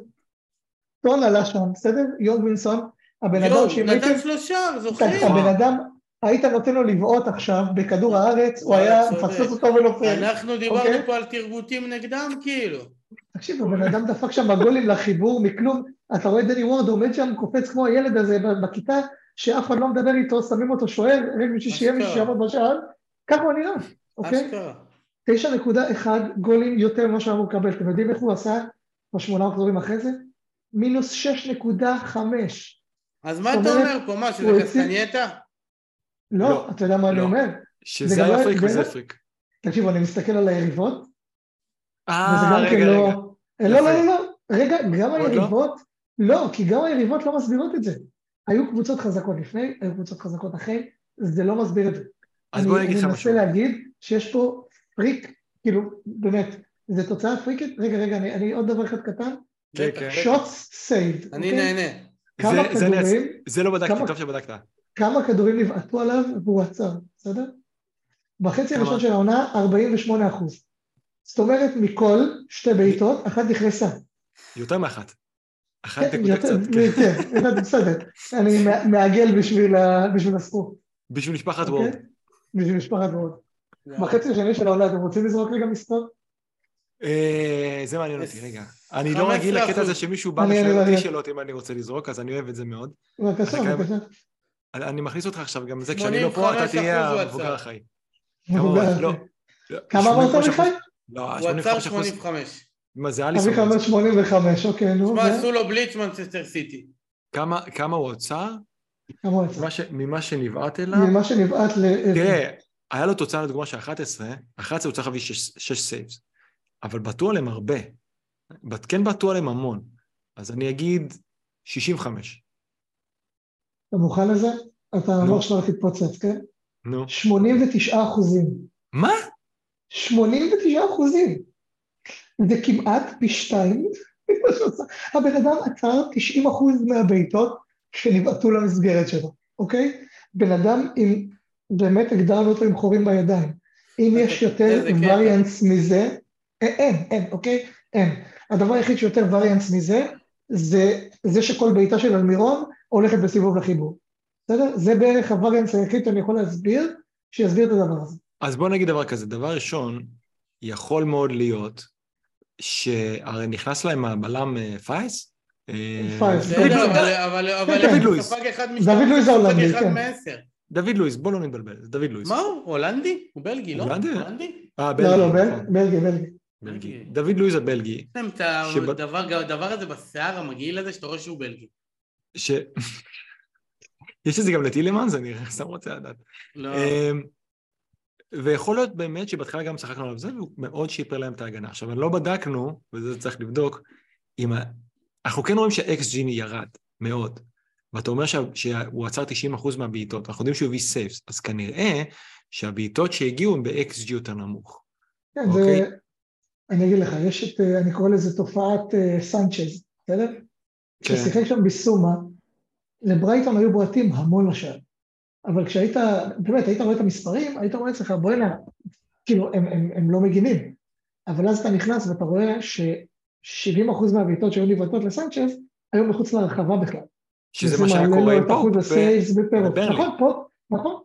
טון עלה שם, בסדר? יונג וינסון, הבן אדם שאם נתן הייתם, שלושה, זוכרים? הבן אדם, היית נותן לו לבעוט עכשיו בכדור הארץ, הוא היה. מפספס אותו ונופל. אנחנו דיברנו אוקיי. פה על תרגותים נגדם, כאילו. תקשיב, הבן אדם דפק שם בגולים לחיבור מכלום, אתה רואה דני וורד עומד שם, קופץ כמו הילד הזה בכיתה, שאף אחד לא מדבר איתו, שמים אותו שוער, רק בשביל שיהיה מישהו. שיעמוד בשער, ככה הוא נראה, אוקיי? אשכרה. 9.1 גולים יותר ממה שהוא אמור לקבל, אתם יודעים איך הוא עשה בשמונה מחזורים אחרי זה? מינוס 6.5. אז מה אתה אומר פה? מה, שזה קסטנייטה? לא, לא, אתה יודע מה אני לא. אומר? שזה זה אפריק זה- וזה אפריק. תקשיבו, אני מסתכל על היריבות, וזה אה, גם כן רגע, לא... רגע. לא, לא, לא, לא, רגע, גם? היריבות, לא, כי גם היריבות לא מסבירות את זה. היו קבוצות חזקות לפני, היו קבוצות חזקות אחרי, זה לא מסביר את זה. אז בוא אני אגיד לך אני משהו. מנסה להגיד שיש פה פריק, כאילו, באמת, זו תוצאה פריקית, רגע, רגע, אני, אני עוד דבר אחד קטן, כן, כן. שוטס סייד, אני נהנה. כמה זה- זה אני כדורים, זה לא בדקתי, כמה- טוב שבדקת. כמה כדורים נבעטו עליו והוא עצר, בסדר? בחצי? הראשון של העונה, 48 אחוז. זאת אומרת, מכל שתי בעיטות, אחת נכנסה. יותר מאחת. אחת כן, נקודה יותר- קצת, כן. כן, יותר- בסדר. אני מע- מעגל בשביל ה- בשביל משפחת אוקיי? וורד. בשביל משפחת וורד. בחצי השני של העונה, אתם רוצים לזרוק רגע מספר? אה, זה מעניין אותי, רגע. אני לא רגיל 15%. לקטע הזה שמישהו בא אני- אותי אני- שאלות אם אני רוצה לזרוק, אז אני אוהב את זה מאוד. בבקשה, בבקשה. אני מכניס אותך עכשיו, גם זה כשאני לא פה, אתה 85% תהיה המבוגר עצר. החי. כמה עצר? לא. כמה אמרת 85%. מיכאל? לא, הוא עצר 85 אחוז. 85. מה זה אליסון? אביך אומר 85, אוקיי, נו. תשמע, עשו לו בליץ מנצ'סטר סיטי. כמה הוא עצר? כמה הוא יצא? ממה שנבעט אליו? ממה שנבעט ל... תראה, היה לו תוצאה לדוגמה של 11, 11 הוא צריך להביא 6 סייבס, אבל בעטו עליהם הרבה. כן בעטו עליהם המון. אז אני אגיד 65. אתה מוכן לזה? אתה נו. לא שאתה תתפוצץ, כן? נו. 89 אחוזים. מה? 89 אחוזים. זה כמעט פי שתיים. הבן אדם עצר 90 אחוז מהבעיטות שנבעטו למסגרת שלו, אוקיי? בן אדם עם, באמת הגדרנו אותו עם חורים בידיים. אם יש יותר קטע. וריאנס מזה, אה, אין, אין, אוקיי? אין. הדבר היחיד שיותר וריאנס מזה, זה זה שכל בעיטה של אלמירון הולכת בסיבוב לחיבור. בסדר? זה בערך הווריאנס היחיד שאני יכול להסביר, שיסביר את הדבר הזה. אז בוא נגיד דבר כזה, דבר ראשון, יכול מאוד להיות שהרי נכנס להם הבלם פאס? פאס, דוד לואיס. דוד לואיס. ההולנדי, כן. דוד לואיס, בוא לא נתבלבל, זה דוד לואיס. מה הוא? הולנדי? הוא בלגי, לא? הולנדי? אה, לא, לא, בלגי. בל- נכון, בלגי, בלגי. דוד לואיס הבלגי, יש להם את שב- הדבר הדבר הזה בשיער המגעיל הזה, שאתה רואה שהוא בלגי. ש... יש את זה גם לטילמנס, אני סתם רוצה לדעת. לא. אמ, ויכול להיות באמת שבהתחלה גם צחקנו עליו זה, והוא מאוד שיפר להם את ההגנה. עכשיו, לא בדקנו, וזה צריך לבדוק, אם ה... אנחנו כן רואים שה-XG ירד מאוד, ואתה אומר שה... שהוא עצר 90% מהבעיטות, אנחנו יודעים שהוא הביא saves, אז כנראה שהבעיטות שהגיעו הם ב-XG יותר נמוך. כן, אוקיי. זה... אני אגיד לך, יש את, אה, אני קורא לזה תופעת אה, סנצ'ז, בסדר? כן. כששיחק שם ביסומה, לברייטון היו בועטים המון לשער. אבל כשהיית, באמת, היית רואה את המספרים, היית רואה אצלך, בוא'נה, כאילו, הם, הם, הם לא מגינים. אבל אז אתה נכנס ואתה רואה ש-70% מהבעיטות שהיו נבעטות לסנצ'ז, היו מחוץ לרחבה בכלל. שזה מה שהיה קורה בפירות. בברנלי. נכון, פה, נכון.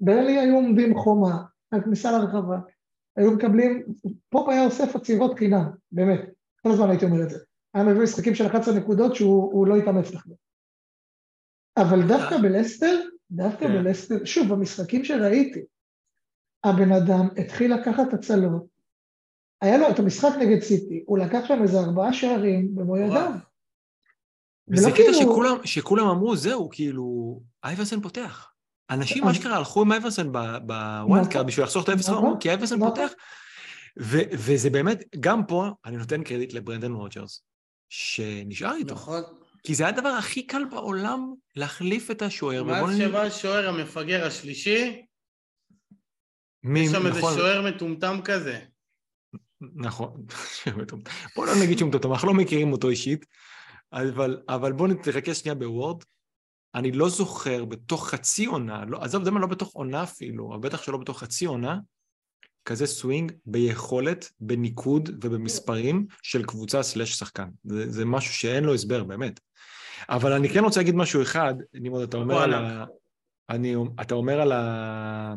ברלי היו עומדים חומה, הכניסה לרחבה, היו מקבלים, פופ היה אוסף עצירות חינם, באמת, כל הזמן הייתי אומר את זה. היה מביא משחקים של 11 נקודות שהוא הוא לא התאמץ בכלל. אבל דווקא בלסטר, דווקא כן. בלסטר, שוב, במשחקים שראיתי, הבן אדם התחיל לקחת הצלות, היה לו את המשחק נגד סיטי, הוא לקח שם איזה ארבעה שערים במו. ידיו. וזה קטע כאילו- שכולם, שכולם אמרו, זהו, כאילו, אייברסן פותח. אנשים אז- אשכרה הלכו עם אייברסן ב wild card נכון. בשביל לחסוך את האפס נכון, חרמון, כי אייברסן נכון. פותח. וזה באמת, גם פה אני נותן קרדיט לברנדן רוג'רס, שנשאר איתו. נכון. כי זה היה הדבר הכי קל בעולם להחליף את השוער. מאז שבא השוער המפגר השלישי, מי- יש שם איזה נכון, שוער מטומטם כזה. נכון. בוא לא נגיד שהוא מטומטם, אנחנו לא מכירים אותו אישית, אבל, אבל בואו נתרכז שנייה בוורד. אני לא זוכר בתוך חצי עונה, לא, עזוב, זה מה, לא בתוך עונה אפילו, אבל בטח שלא בתוך חצי עונה, כזה סווינג ביכולת, בניקוד ובמספרים של קבוצה slash שחקן. זה, זה משהו שאין לו הסבר, באמת. אבל אני כן רוצה להגיד משהו אחד, נמרוד, אתה אומר על ה... אני, אתה אומר על, ה...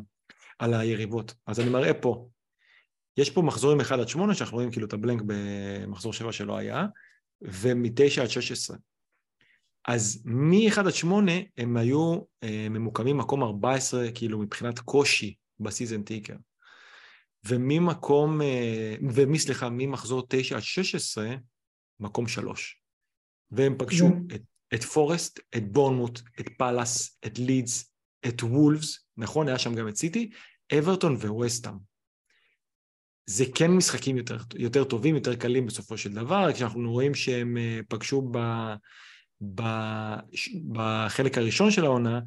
על היריבות. אז אני מראה פה. יש פה מחזורים 1 עד 8, שאנחנו רואים כאילו את הבלנק במחזור 7 שלא היה, ומ-9 עד 16. אז מ-1 עד 8 הם היו אה, ממוקמים מקום 14, כאילו מבחינת קושי בסיזן טיקר. וממקום, אה, ומי, סליחה, ממחזור 9 עד 16, מקום 3. והם פגשו את, את פורסט, את בורנמוט, את פאלאס, את לידס, את וולפס, נכון? היה שם גם את סיטי, אברטון וווסטאם. זה כן משחקים יותר, יותר טובים, יותר קלים בסופו של דבר, כשאנחנו רואים שהם אה, פגשו ב, ב, בחלק הראשון של העונה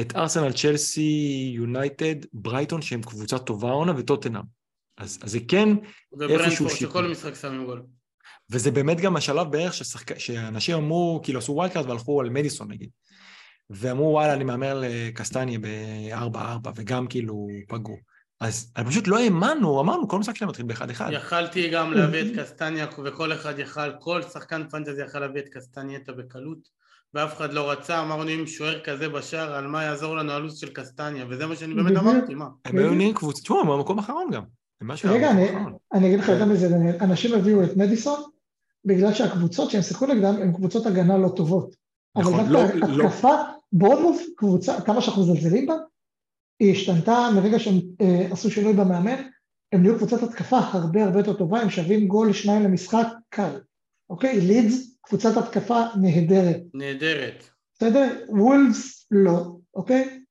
את ארסנל, צ'לסי, יונייטד, ברייטון, שהם קבוצה טובה העונה, וטוטנאם. אז, אז זה כן איפשהו שיפור. שכל משחק שמים גול. וזה באמת גם השלב בערך ששחק... שאנשים אמרו, כאילו עשו wild והלכו על מדיסון נגיד. ואמרו וואלה אני מהמר לקסטניה ב-4-4 וגם כאילו פגעו. אז פשוט לא האמנו, אמרנו כל משחק שלהם מתחיל באחד אחד. יכלתי גם להביא את קסטניה וכל אחד יכל, כל שחקן פנטזי יכל להביא את קסטנייטה בקלות ואף אחד לא רצה, אמרנו אם שוער כזה בשער, על מה יעזור לנו הלו"ז של קסטניה וזה מה שאני באמת אמרתי, מה? הם היו נהיים קבוצה, תשמעו, הם במקום האחרון גם. רגע, אני אגיד לך יותר מזה, אנשים הביאו את מדיסון בגלל שהקבוצות שהם שיחקו נגדם הן קבוצות הגנה לא טובות. אבל נכון, דווקא לא, לא. התקפה, בורנמוף, קבוצה, כמה שאנחנו מזלזלים בה, היא השתנתה מרגע שהם אה, עשו שינוי במאמן, הם נהיו קבוצת התקפה הרבה הרבה יותר טובה, הם שווים גול שניים למשחק קל. אוקיי? לידס, קבוצת התקפה נהדרת. נהדרת. בסדר? וולס לא, אוקיי?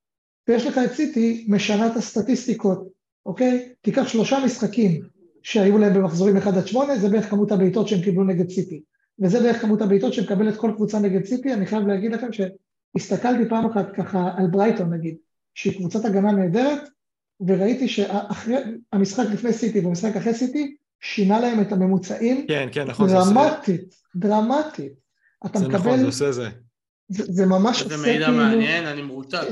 ויש לך את סיטי, משנה את הסטטיסטיקות, אוקיי? תיקח שלושה משחקים שהיו להם במחזורים 1 עד 8, זה בערך כמות הבעיטות שהם קיבלו נגד סיטי. וזה בערך כמות הבעיטות שמקבלת כל קבוצה נגד סיטי, אני חייב להגיד לכם שהסתכלתי פעם אחת ככה על ברייטון נגיד, שהיא קבוצת הגנה נהדרת, וראיתי שהמשחק לפני סיטי והמשחק אחרי סיטי, שינה להם את הממוצעים כן, כן, נכון, דרמטית, דרמטית. אתה זה מקבל... נכון, זה עושה זה. זה, זה ממש עושה כאילו... זה מידע מעניין, אני מרותק.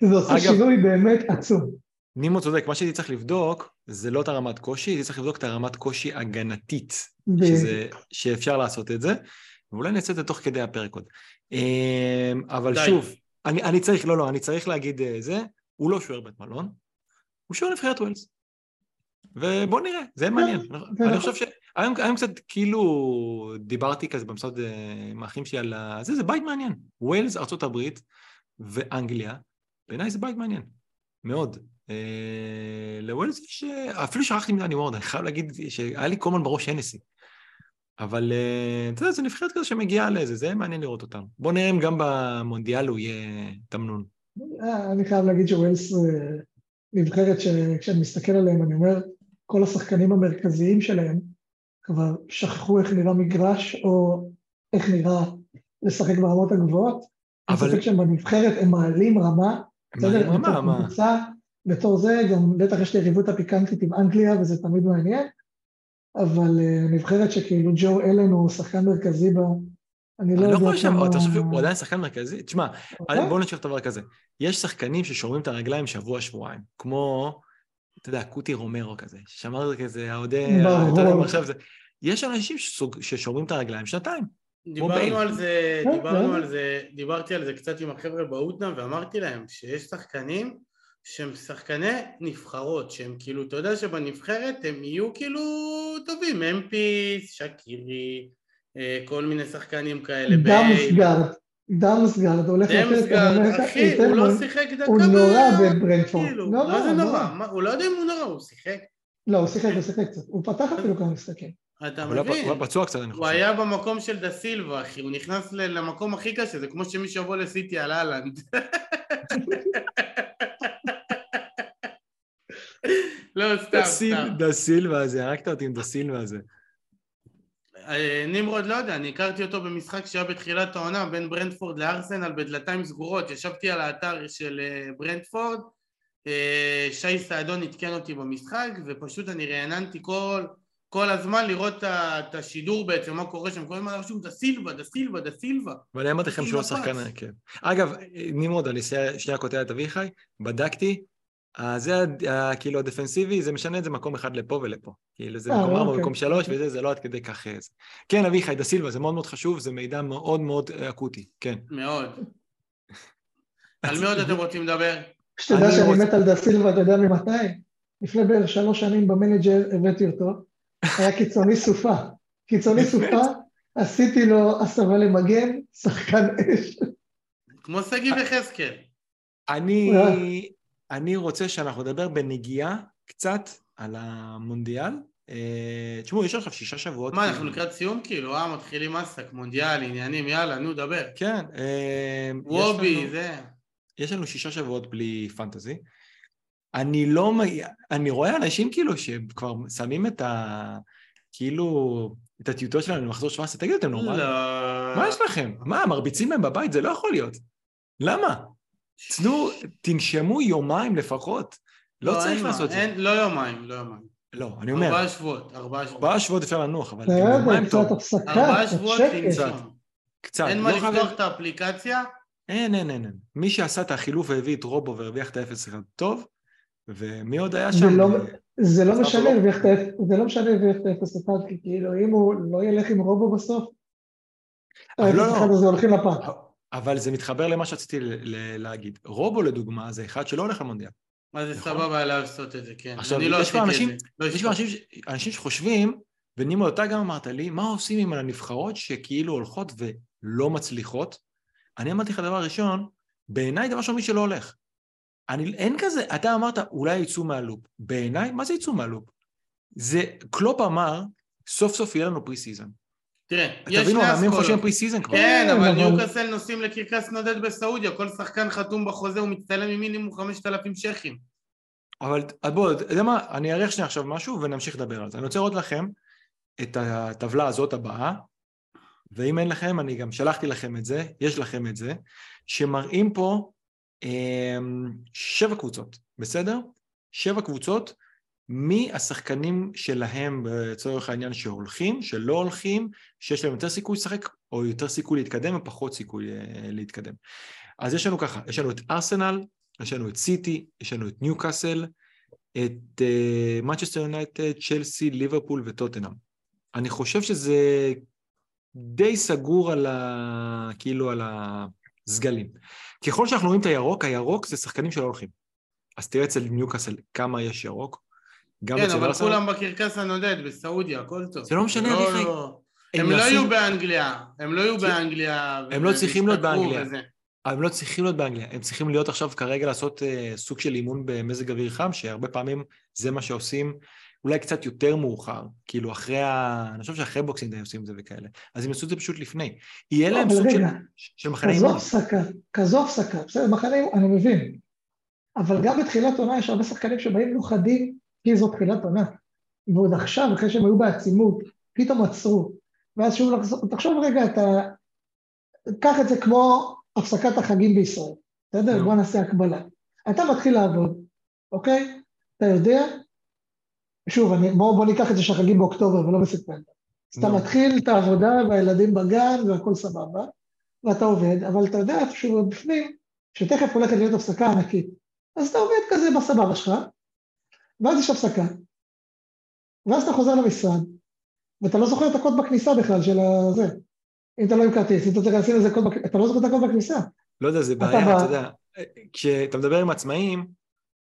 זה עושה אגב, שינוי באמת עצום. נימו צודק, מה שהייתי צריך לבדוק זה לא את הרמת קושי, הייתי צריך לבדוק את הרמת קושי הגנתית, שזה, שאפשר לעשות את זה, ואולי נעשה את זה תוך כדי הפרק עוד. אמ, אבל די. שוב, אני, אני צריך, לא, לא, אני צריך להגיד אה, זה, הוא לא שוער בית מלון, הוא שוער נבחרת ווילס. ובוא נראה, זה מעניין. אני חושב שהיום היום קצת כאילו דיברתי כזה במשרד אה, עם האחים שלי על זה, זה בית מעניין. ווילס, ארה"ב ואנגליה, בעיניי זה בית מעניין. מאוד. אה, לווילס יש... אפילו שכחתי מדני וורד, אני חייב להגיד שהיה לי כל הזמן בראש הנסי. אבל אה, אתה יודע, זה נבחרת כזה שמגיעה לזה, זה מעניין לראות אותם. בוא נראה אם גם במונדיאל הוא יהיה תמנון. אה, אני חייב להגיד שווילס נבחרת שכשאני מסתכל עליהם, אני אומר, כל השחקנים המרכזיים שלהם כבר שכחו איך נראה מגרש, או איך נראה לשחק ברמות הגבוהות. אבל... אני חושב שהם בנבחרת, הם מעלים רמה. הם מעלים רמה, מה? בתור זה, גם בטח יש לי יריבות הפיקנטית עם אנגליה, וזה תמיד מעניין, אבל uh, נבחרת שכאילו ג'ו אלן הוא שחקן מרכזי בה, אני לא יודע כמה... אתה חושב שהוא עדיין שחקן מרכזי? תשמע, אוקיי. בוא נשאר דבר כזה. יש שחקנים ששומרים את הרגליים שבוע-שבועיים, כמו, אתה יודע, קוטי רומרו כזה, ששמר כזה, האוהדי... ברור. עכשיו זה... יש אנשים ששומרים את הרגליים שנתיים. דיברנו על זה, כן, דיברנו כן. על זה, דיברתי על זה קצת עם החבר'ה בהודנה ואמרתי להם שיש שחקנים שהם שחקני נבחרות, שהם כאילו, אתה יודע שבנבחרת הם יהיו כאילו טובים, אמפיס, שקירי, אה, כל מיני שחקנים כאלה. דמסגרד, דמסגרד, הולך לתת... דמסגרד, אחי, הוא לא שיחק דקה. הוא נורא בברנדפורד. כאילו, מה זה נורא? הוא לא יודע אם הוא נורא, הוא שיחק. לא, הוא שיחק, הוא שיחק קצת. הוא פתח אפילו כמה משחקים. אתה מבין? הוא פצוע קצת, אני חושב. הוא היה במקום של דה סילבה, אחי, הוא נכנס למקום הכי קשה, זה כמו שמישהו יבוא לסיטי על אהלנד. לא, סתם, סתם. דה סילבה הזה, הרגת אותי עם דה סילבה הזה. אה, נמרוד לא יודע, אני הכרתי אותו במשחק שהיה בתחילת העונה בין ברנדפורד לארסנל בדלתיים סגורות, ישבתי על האתר של אה, ברנדפורד, אה, שי סעדון עדכן אותי במשחק ופשוט אני רעננתי כל, כל הזמן לראות את השידור בעצם, מה קורה שם, כל הזמן רשום דה סילבה, דה סילבה, דה סילבה. ואני אמרתי לכם שהוא השחקן, כן. אגב, נמרוד, אני שנייה קוטע את אביחי, בדקתי, זה כאילו הדפנסיבי, זה משנה את זה מקום אחד לפה ולפה. כאילו זה אה, מקום ארבע, אוקיי. מקום שלוש, וזה, זה לא עד כדי כך איזה. כן, אביחי, דה סילבה, זה מאוד מאוד חשוב, זה מידע מאוד מאוד אקוטי, כן. מאוד. על מי עוד אתם רוצים לדבר? שתדע שאני מת על דה סילבה, אתה יודע ממתי? לפני בערך שלוש שנים במנג'ר הבאתי אותו, היה קיצוני סוף. קיצוני סוף, עשיתי לו הסבה למגן, שחקן אש. כמו שגיב יחזקאל. אני, אה. אני רוצה שאנחנו נדבר בנגיעה קצת על המונדיאל. אה, תשמעו, יש עכשיו שישה שבועות. מה, אנחנו לקראת סיום כאילו? אה, מתחילים מסק, מונדיאל, עניינים, יאללה, נו, דבר. כן. אה, יש וובי, זה. יש לנו שישה שבועות בלי פנטזי. אני לא, אני רואה אנשים כאילו שכבר שמים את ה... כאילו, את הטיוטות שלהם למחזור 17, תגידו, אתם נורמלים? לא. מה יש לכם? מה, מרביצים להם בבית? זה לא יכול להיות. למה? תנו, תנשמו יומיים לפחות. לא אין צריך מה, לעשות את זה. אין- לא יומיים, לא יומיים. לא, אני אומר, ארבעה שבועות, ארבעה שבועות. ארבעה שבועות אפשר לנוח, אבל בסדר, יומיים קצת. הפסקה, ארבעה קצת שבועות. לנשום. קצת. אין מה לא חייב- לפתוח את האפליקציה, אין, אין, אין, אין. מי שעשה את החילוף והביא את רובו והרוויח את ה-0-1 טוב, ומי עוד היה שם? זה לא משנה, לא. הרוויח את ה- זה לא משנה הרוויח את ה-0-1, כי כאילו אם הוא לא ילך עם רובו בסוף, אבל לא, לא. ה-0-1 הזה הולכים לפח. אבל זה מתחבר למה שרציתי ל- ל- להגיד. רובו לדוגמה זה אחד שלא הולך למונדיאל. אז זה נכון. סבבה לעשות את זה, כן. עכשיו, אני לא יש כבר עשיתי את זה. לא יש כבר אשכח. אנשים, ש- אנשים שחושבים, ונימו, אתה גם אמרת לי, מה עושים עם הנבחרות שכאילו הולכות ולא מצליחות? אני אמרתי לך דבר ראשון, בעיניי דבר ראשון מי שלא הולך. אני, אין כזה, אתה אמרת אולי יצאו מה loop. בעיניי, מה זה יצאו מה loop? זה, קלופ אמר, סוף סוף יהיה לנו פרי סיזן. תראה, יש תבינו, שני המאמנים חושבים אסכולות. pre-season כבר. כן, כן, אבל אבל- ניוקאסל נוסעים לקרקס נודד בסעודיה, כל שחקן חתום בחוזה, הוא מצטלם עם מינימום 5,000 שייח'ים. אבל אז בואו, אתה יודע מה, אני אארח שנייה עכשיו משהו ונמשיך לדבר על זה. אני רוצה לראות לכם את הטבלה הזאת הבאה, ואם אין לכם, אני גם שלחתי לכם את זה, יש לכם את זה, שמראים פה שבע קבוצות, בסדר? שבע קבוצות, מי השחקנים שלהם לצורך העניין שהולכים, שלא הולכים, שיש להם יותר סיכוי לשחק, או יותר סיכוי להתקדם ופחות סיכוי אה, להתקדם. אז יש לנו ככה, יש לנו את ארסנל, יש לנו את סיטי, יש לנו את ניוקאסל, את מנצ'סטר יונייטד, צ'לסי, ליברפול וטוטנאם. אני חושב שזה די סגור על ה... כאילו על הסגלים. ככל שאנחנו רואים את הירוק, הירוק זה שחקנים שלא הולכים. אז תראה אצל ניוקאסל כמה יש ירוק. גם כן, אבל. כולם בקרקס הנודד, בסעודיה, הכל טוב. זה לא משנה, לא, מיכאי. לא. הם לא יהיו באנגליה, הם לא יהיו באנגליה. הם לא צריכים להיות באנגליה. הם לא צריכים להיות באנגליה, הם צריכים להיות עכשיו כרגע לעשות uh, סוג של אימון במזג אוויר חם, שהרבה פעמים זה מה שעושים אולי קצת יותר מאוחר, כאילו אחרי ה... אני חושב שאחרי Boxing Day עושים את זה וכאלה. אז הם יעשו את זה פשוט לפני. יהיה לא, להם סוג של, של מחנה כזו אימון. הפסקה, כזו הפסקה, בסדר, מחנה אימון, אני מבין. אבל גם בתחילת עונה יש הרבה שחקנים שבאים מאוחר, כי זו תחילת עונה. ועוד עכשיו, אחרי שהם היו בעצימות, פתאום עצרו. ואז שוב לחזור, תחשוב רגע, אתה... קח את זה כמו הפסקת החגים בישראל, בסדר? בוא נעשה הקבלה. אתה מתחיל לעבוד, אוקיי? אתה יודע, שוב, אני, בוא, בוא ניקח את זה שהחגים באוקטובר ולא בספטמבר. אז אתה. מתחיל את העבודה והילדים בגן והכל סבבה, ואתה עובד, אבל אתה יודע איפשהו בפנים, שתכף הולכת להיות הפסקה ענקית. אז אתה עובד כזה בסבבה שלך, ואז יש הפסקה, ואז אתה חוזר למשרד, ואתה לא זוכר את הקוד בכניסה בכלל של הזה. אם אתה לא עם כרטיס, אם אתה צריך לשים איזה קוד, אתה לא זוכר את הקוד בכניסה. לא יודע, זה בעיה, אתה יודע. כשאתה מדבר עם עצמאים,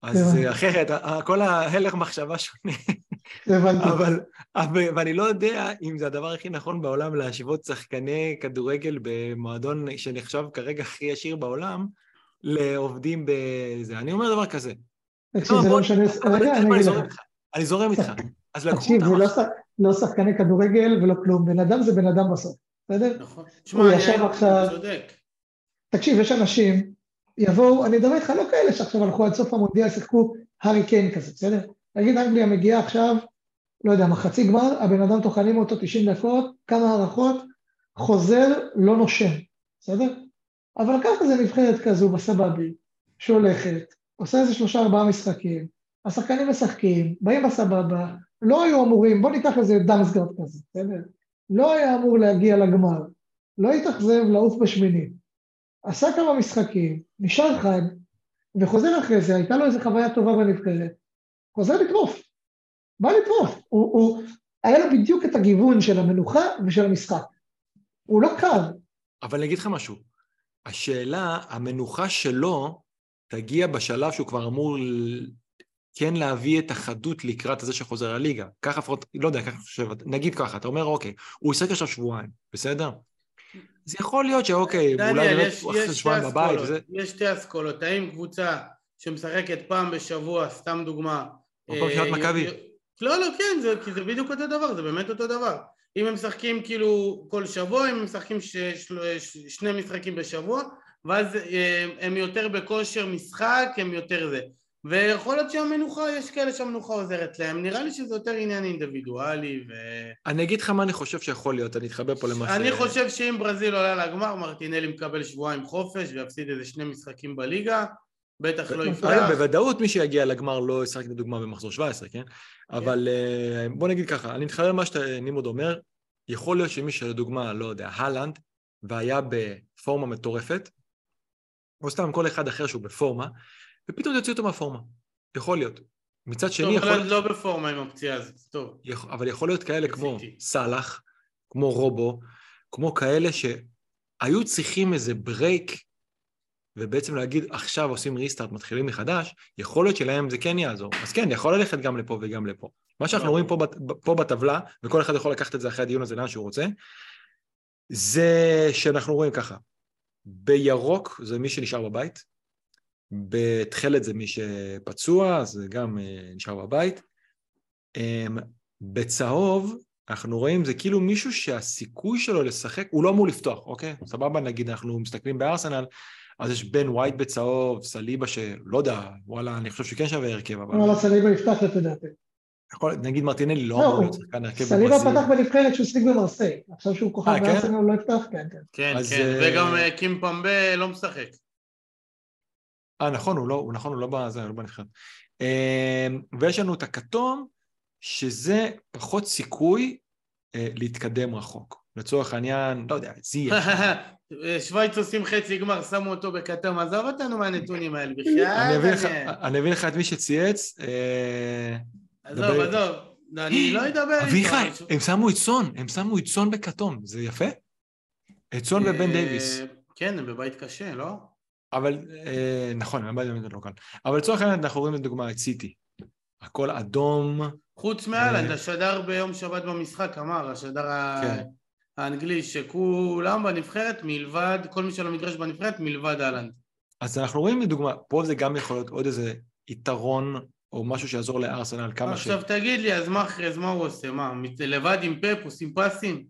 אז אחרת, כל ההלך מחשבה שונה. הבנתי. אבל, אבל, ואני לא יודע אם זה הדבר הכי נכון בעולם להשוות שחקני כדורגל במועדון שנחשב כרגע הכי עשיר בעולם, לעובדים בזה. אני אומר דבר כזה. תקשיב, לא, זה לא משנה, רגע, אני אגיד זורם לך. אני זורם איתך. אז לקחו תקשיב, זה אותם לא לא שחקני כדורגל ולא כלום, בן אדם זה בן אדם בסוף, בסדר? נכון. הוא תשמע, אני ישב עכשיו- צודק. תקשיב, יש אנשים, יבואו, אני מדבר איתך לא כאלה שעכשיו הלכו עד סוף המונדיאל, שיחקו הארי קיין כזה, בסדר? נגיד אנגליה מגיעה עכשיו, לא יודע, מחצי גמר, הבן אדם טוחנים אותו 90 דקות, כמה הערכות, חוזר, לא נושם, בסדר? אבל ככה זה נבחרת כזו בסבבי, שהולכת, עושה איזה שלושה ארבעה משחקים, השחקנים משחקים, באים בסבבה, לא היו אמורים, בוא ניקח איזה דאמסגרד כזה, בסדר? לא היה אמור להגיע לגמר, לא התאכזב לעוף בשמינית. עשה כמה משחקים, נשאר חד, וחוזר אחרי זה, הייתה לו איזו חוויה טובה בנבחרת, חוזר לטרוף, בא לטרוף, הוא, הוא, היה לו בדיוק את הגיוון של המנוחה ושל המשחק. הוא לא קר, אבל אני אגיד לך משהו. השאלה, המנוחה שלו תגיע בשלב שהוא כבר אמור כן להביא את החדות לקראת הזה שחוזר לליגה. ככה לפחות, לא יודע, ככה חושב, נגיד ככה, אתה אומר, אוקיי, הוא ישחק עכשיו שבועיים, בסדר? אז יכול להיות שאוקיי, אולי באמת יש- הוא אחרי שבועיים בבית, וזה... יש שתי אסכולות, האם קבוצה שמשחקת פעם בשבוע, סתם דוגמה, או פעם שנת אה, מכבי. י- לא, לא, כן, זה, כי זה בדיוק אותו דבר, זה באמת אותו דבר. אם הם משחקים כאילו כל שבוע, אם הם משחקים ש, של, ש, שני משחקים בשבוע, ואז אה, הם יותר בכושר משחק, הם יותר זה. ויכול להיות שהמנוחה, יש כאלה שהמנוחה עוזרת להם, נראה לי שזה יותר עניין אינדיבידואלי ו... אני אגיד לך מה אני חושב שיכול להיות, אני אתחבר פה למה ש... אני חושב שאם ברזיל עולה לגמר, מרטינלי מקבל שבועיים חופש ויפסיד איזה שני משחקים בליגה, בטח לא יפתח. בוודאות מי שיגיע לגמר לא ישחק לדוגמה במחזור 17, כן? אבל אה, בוא נגיד ככה, אני מתחבר למה שנמרוד אומר, יכול להיות שמי שלדוגמה, לא יודע, הלנד, והיה בפורמה מטורפת, או סתם כל אחד אחר שהוא בפורמה, ופתאום יוציא אותו מהפורמה. יכול להיות. מצד שני, יכול להיות... לא בפורמה עם הפציעה הזאת, טוב. יכול- אבל יכול להיות כאלה כמו. סאלח, כמו רובו, כמו כאלה שהיו צריכים איזה ברייק, ובעצם להגיד עכשיו עושים ריסטארט, מתחילים מחדש, יכול להיות שלהם זה כן יעזור. אז כן, יכול ללכת גם לפה וגם לפה. מה שאנחנו רואים פה בטבלה, וכל אחד יכול לקחת את זה אחרי הדיון הזה לאן שהוא רוצה, זה שאנחנו רואים ככה, בירוק זה מי שנשאר בבית, בתכלת זה מי שפצוע, זה גם אה, נשאר בבית. אמ, בצהוב, אנחנו רואים, זה כאילו מישהו שהסיכוי שלו לשחק, הוא לא אמור לפתוח, אוקיי? סבבה, נגיד, אנחנו מסתכלים בארסנל, אז יש בן ווייט בצהוב, סליבה שלא יודע, וואלה, אני חושב שכן שווה הרכב, אבל וואלה, סליבה יפתח לפי דעתי. יכול, נגיד מרטינלי לא לא, אמור להיות שחקן הרכב סליבה בברזיל. פתח בנבחרת שהוא שיחק במרסיי. עכשיו שהוא כוכב אה, כן? בארסנל הוא לא יפתח, כן, כן. כן, אז, כן, אה, וגם קים פמבה לא משחק. אה, נכון, הוא לא, הוא נכון, הוא לא בזה, הוא לא בנבחרת. אמ, ויש לנו את הכתום, שזה פחות סיכוי אה, להתקדם רחוק. לצורך העניין, לא יודע, זייח. שווייץ עושים חצי גמר, שמו אותו בכתום, עזוב אותנו מהנתונים האלה בכלל. אני אביא לך- את מי שצייץ. אה, עזוב. עזוב. אני לא אדבר איתו. אביחי, הם שמו את סון, הם שמו את סון בכתום, זה יפה? את סון ובן אה, דייוויס. כן, הם בבית קשה, לא? אבל, אה, נכון, הם באמת לא קל. אבל לצורך העניין אנחנו רואים לדוגמה את סיטי. הכל אדום, חוץ מאלנד, אה. השדר ביום שבת במשחק אמר, השדר כן. האנגלי, שכולם בנבחרת מלבד, כל מי שלא מגרש בנבחרת מלבד אהלנד. אז אנחנו רואים לדוגמה, פה זה גם יכול להיות עוד איזה יתרון, או משהו שיעזור לארסנל כמה ש... עכשיו תגיד לי, אז זה, מה הוא עושה? מה, לבד עם פפ עושים פסים?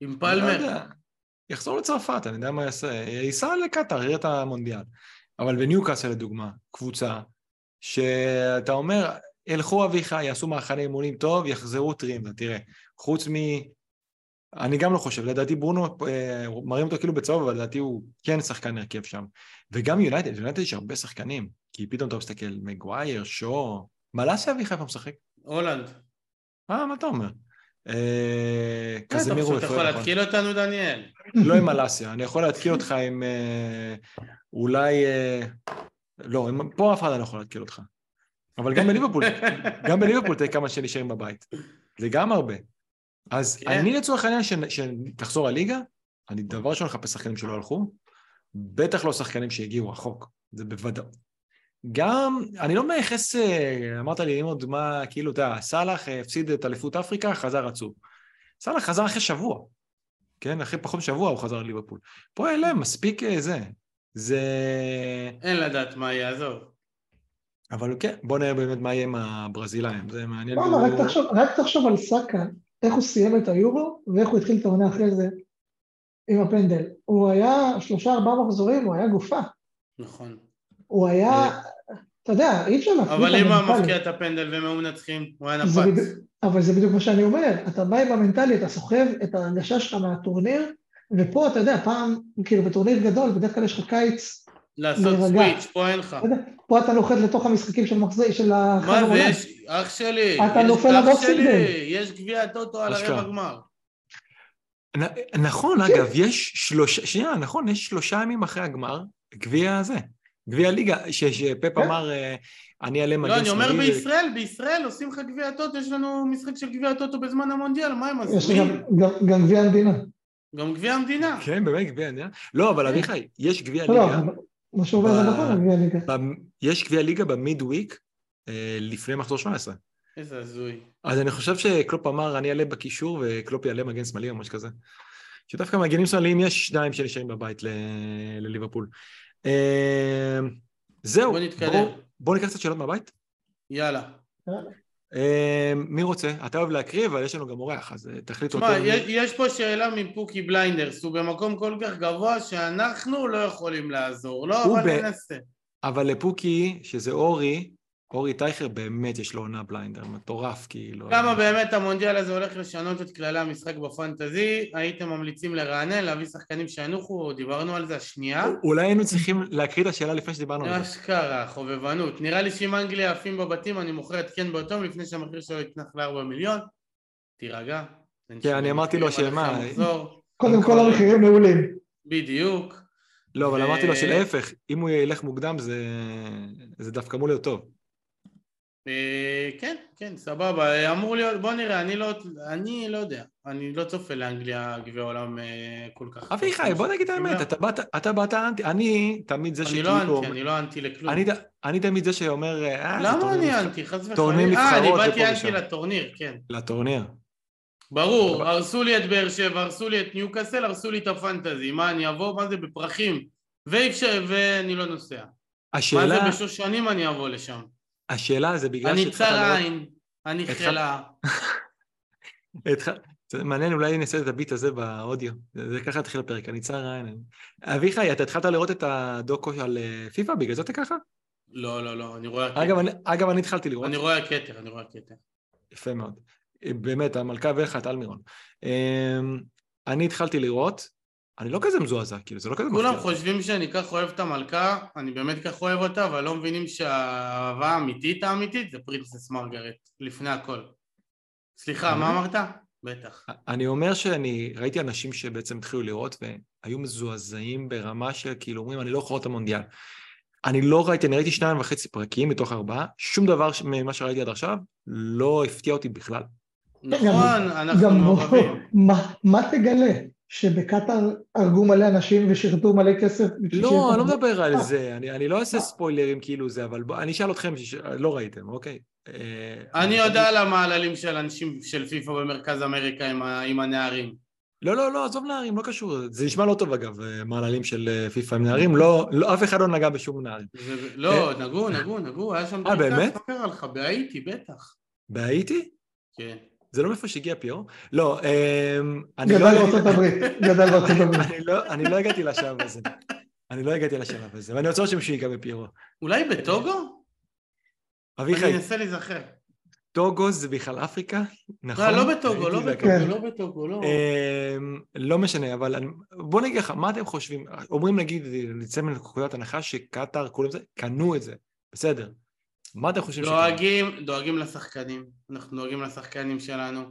עם לא פלמר? יחזור לצרפת, אני יודע מה יעשה. ייסע לקטאר, יראה את המונדיאל. אבל בניוקאסל לדוגמה, קבוצה, שאתה אומר, ילכו אביחי, יעשו מחנה אימונים טוב, יחזרו טרים, תראה. חוץ מ... אני גם לא חושב, לדעתי ברונו, אה, מראים אותו כאילו בצהוב, אבל לדעתי הוא כן שחקן הרכב שם. וגם יונייטד, יונייטד יש הרבה שחקנים, כי פתאום אתה מסתכל, מגווייר, שו, מה לעשה אביחי פה משחק? הולנד. אה, מה אתה אומר? אה, אתה קזמירו פשוט יכול מפואר, נכון. להתקיל אותנו, דניאל? לא עם אלסיה, אני יכול להתקיל אותך עם אה, אולי... אה, לא, פה אף אחד לא יכול להתקיל אותך. אבל גם בליברפול, גם בליברפול תראה כמה שנשארים בבית. זה גם הרבה. אז כן. אני לצורך העניין שתחזור הליגה, אני דבר ראשון אחפש שחקנים שלא הלכו, בטח לא שחקנים שהגיעו רחוק, זה בוודאות. גם, אני לא מייחס, אה, אמרת לי, עוד מה, כאילו, אתה יודע, סאלח אה, הפסיד את אליפות אפריקה, חזר עצוב. סאלח חזר אחרי שבוע, כן? אחרי פחות משבוע הוא חזר לליברפול. פה אין להם מספיק אה, זה. זה... אין לדעת מה יעזוב. אבל כן, בוא נראה באמת מה יהיה עם הברזילאים, זה מעניין. וואלה, הוא- רק תחשוב- רק תחשוב על סאקה, איך הוא סיים את היורו, ואיך הוא התחיל את העונה אחרי זה עם הפנדל. הוא היה שלושה ארבעה מחזורים, הוא היה גופה. נכון. הוא היה, אה. אתה יודע, אי אפשר להפריד אבל אם הוא המנטלי. מפקיע את הפנדל והם היו מנצחים, הוא היה זה נפץ. אבל זה בדיוק מה שאני אומר, אתה בא עם המנטלי, אתה סוחב את ההרגשה שלך מהטורניר, ופה אתה יודע, פעם, כאילו בטורניר גדול, בדרך כלל יש לך קיץ, לעשות להירגע. סוויץ', פה אין לך. פה אתה נוחת לתוך המשחקים של מחזור, של החג מה זה. יש, אח שלי, אתה נופל אח שלי. יש גביע הטוטו על. הרבע גמר. נ- נכון, אגב, יש שלושה, שנייה, נכון, יש שלושה ימים אחרי הגמר, גביע הזה, גביע הליגה, ש- שפפ כן. אמר, אה, אני אעלה מגן לא, אני אומר שמאלי, ו- בישראל, בישראל עושים לך גביע הטוטו, יש לנו משחק של גביע הטוטו בזמן המונדיאל, מה הם יש לי עושים? גם- גם- גם גביע המדינה. גם גביע המדינה. כן, באמת, גביע הליגה. לא, אבל כן. אביחי, יש גביע לא, ליגה, מה אומר זה נכון, גביע הליגה. במ- יש גביע ליגה במיד וויק, אה, לפני מחזור 17. איזה הזוי. אז אני חושב שקלופ אמר, אני אעלה בקישור וקלופ יעלה מגן שמאלי או משהו כזה. שדווקא מגנים שמאליים יש שניים שנשארים בבית ל- לליברפול. אה, זהו, בוא נתקדם. בואו בוא ניקח קצת שאלות מהבית. יאללה. אה, מי רוצה? אתה אוהב להקריא, אבל יש לנו גם אורח, אז אה, תחליטו. תשמע. יש, פה שאלה מפוקי בליינדרס, הוא במקום כל כך גבוה שאנחנו לא יכולים לעזור, לא, אבל ננסה. אבל לפוקי, שזה אורי, אורי טייכר, באמת יש לו עונה בליינדר, מטורף, כאילו. כמה באמת המונדיאל הזה הולך לשנות את כללי המשחק בפנטזי, הייתם ממליצים לרענן, להביא שחקנים שינוחו, דיברנו על זה השנייה. אולי היינו צריכים להקריא את השאלה לפני שדיברנו על זה. אשכרה, חובבנות. נראה לי שאם אנגליה עפים בבתים, אני מוכר את קן באותו יום לפני שהמחיר שלו יתנח ל-4 מיליון. תירגע. כן, אני אמרתי לו שמה, מחזור. קודם כל המחירים מעולים. בדיוק. לא, אבל אמרתי לו שלהפך, אם הוא ילך מוקדם זה, זה דווקא אמור להיות טוב. אה, כן, כן, סבבה, אמור להיות, בוא נראה, אני לא, אני לא יודע, אני לא צופה לאנגליה גביע עולם אה, כל כך. אביחי, בוא נגיד את האמת, אתה באת, אתה באת אנטי, אני תמיד זה אני שכאילו... לא אנטי, אני לא אנטי לכלום. אני, אני תמיד זה שאומר, אה, למה אני אנטי? חס טורניר וחלילה. אה, אני באתי אנטי. לטורניר, כן. לטורניר. ברור, הרסו לי את באר שבע, הרסו לי את ניוקאסל, הרסו לי את הפנטזי, מה אני אבוא, מה זה בפרחים, ואי אפשר, ואני לא נוסע. מה השאלה, זה בשושנים אני אבוא לשם. השאלה זה בגלל אני צר עין, אני חלה. מעניין, אולי נעשה את הביט הזה באודיו. זה ככה התחיל הפרק, אני צר עין. אביחי, אתה התחלת לראות את הדוקו על אה, פיפא, בגלל זה אתה ככה? לא, לא, לא, אני רואה אגב, הכתר. אני- אגב, אני התחלתי לראות. אני רואה הכתר, אני רואה הכתר. יפה מאוד. באמת, המלכה ולך את אלמירון. אמ, אני התחלתי לראות, אני לא כזה מזועזע, כאילו, זה לא כזה כולם מפתיע. חושבים שאני כך אוהב את המלכה, אני באמת כך אוהב אותה, אבל לא מבינים שהאהבה האמיתית האמיתית זה פרינסס מרגרט, לפני הכל. סליחה, מה אמרת? בטח. אני אומר שאני ראיתי אנשים שבעצם התחילו לראות והיו מזועזעים ברמה של כאילו אומרים אני לא יכול לראות את המונדיאל. אני לא ראיתי, אני ראיתי שניים וחצי פרקים מתוך ארבעה, שום דבר ממה שראיתי עד עכשיו לא הפתיע אותי בכלל. נכון, אנחנו מעורבים. מה תגלה? שבקטאר הרגו מלא אנשים ושירתו מלא כסף? לא, אני לא? מדבר על אה. זה, אני, אני לא אעשה ספוילרים כאילו זה, אבל בוא, אני אשאל אתכם. לא ראיתם, אוקיי? אה, אני יודע על המעללים של אנשים של פיפ"א במרכז אמריקה עם ה- עם הנערים. לא, לא, לא, עזוב נערים, לא קשור, זה נשמע לא טוב אגב, אה, מעללים של אה, פיפ"א עם נערים, לא, לא, אף אחד לא נגע בשום נערים. זה- לא, נגעו, נגעו, נגעו, היה שם אה, באמת? מה קרה לך? בהאיטי, בטח. בהאיטי? כן. זה לא מאיפה שהגיע פיור? לא, אמ, אני לא... גדל בארצות הברית, גדל בארצות הברית. אני לא- אני לא הגעתי לשלב הזה. אני לא הגעתי לשלב הזה, ואני רוצה שמישהו ייגע בפיירו. אולי בטוגו? אני אביחי, אנסה להיזכר. טוגו זה בכלל אפריקה? נכון? לא, לא בטוגו, לא בטוגו. לא בטוגו, לא. אמ, לא משנה, אבל אני- בוא נגיד לך, מה אתם חושבים? אומרים נגיד, נצא מנקודת הנחה שקטאר, כולם זה, קנו את זה, בסדר. מה חושבים שקנו? דואגים, דואגים לשחקנים, אנחנו דואגים לשחקנים שלנו,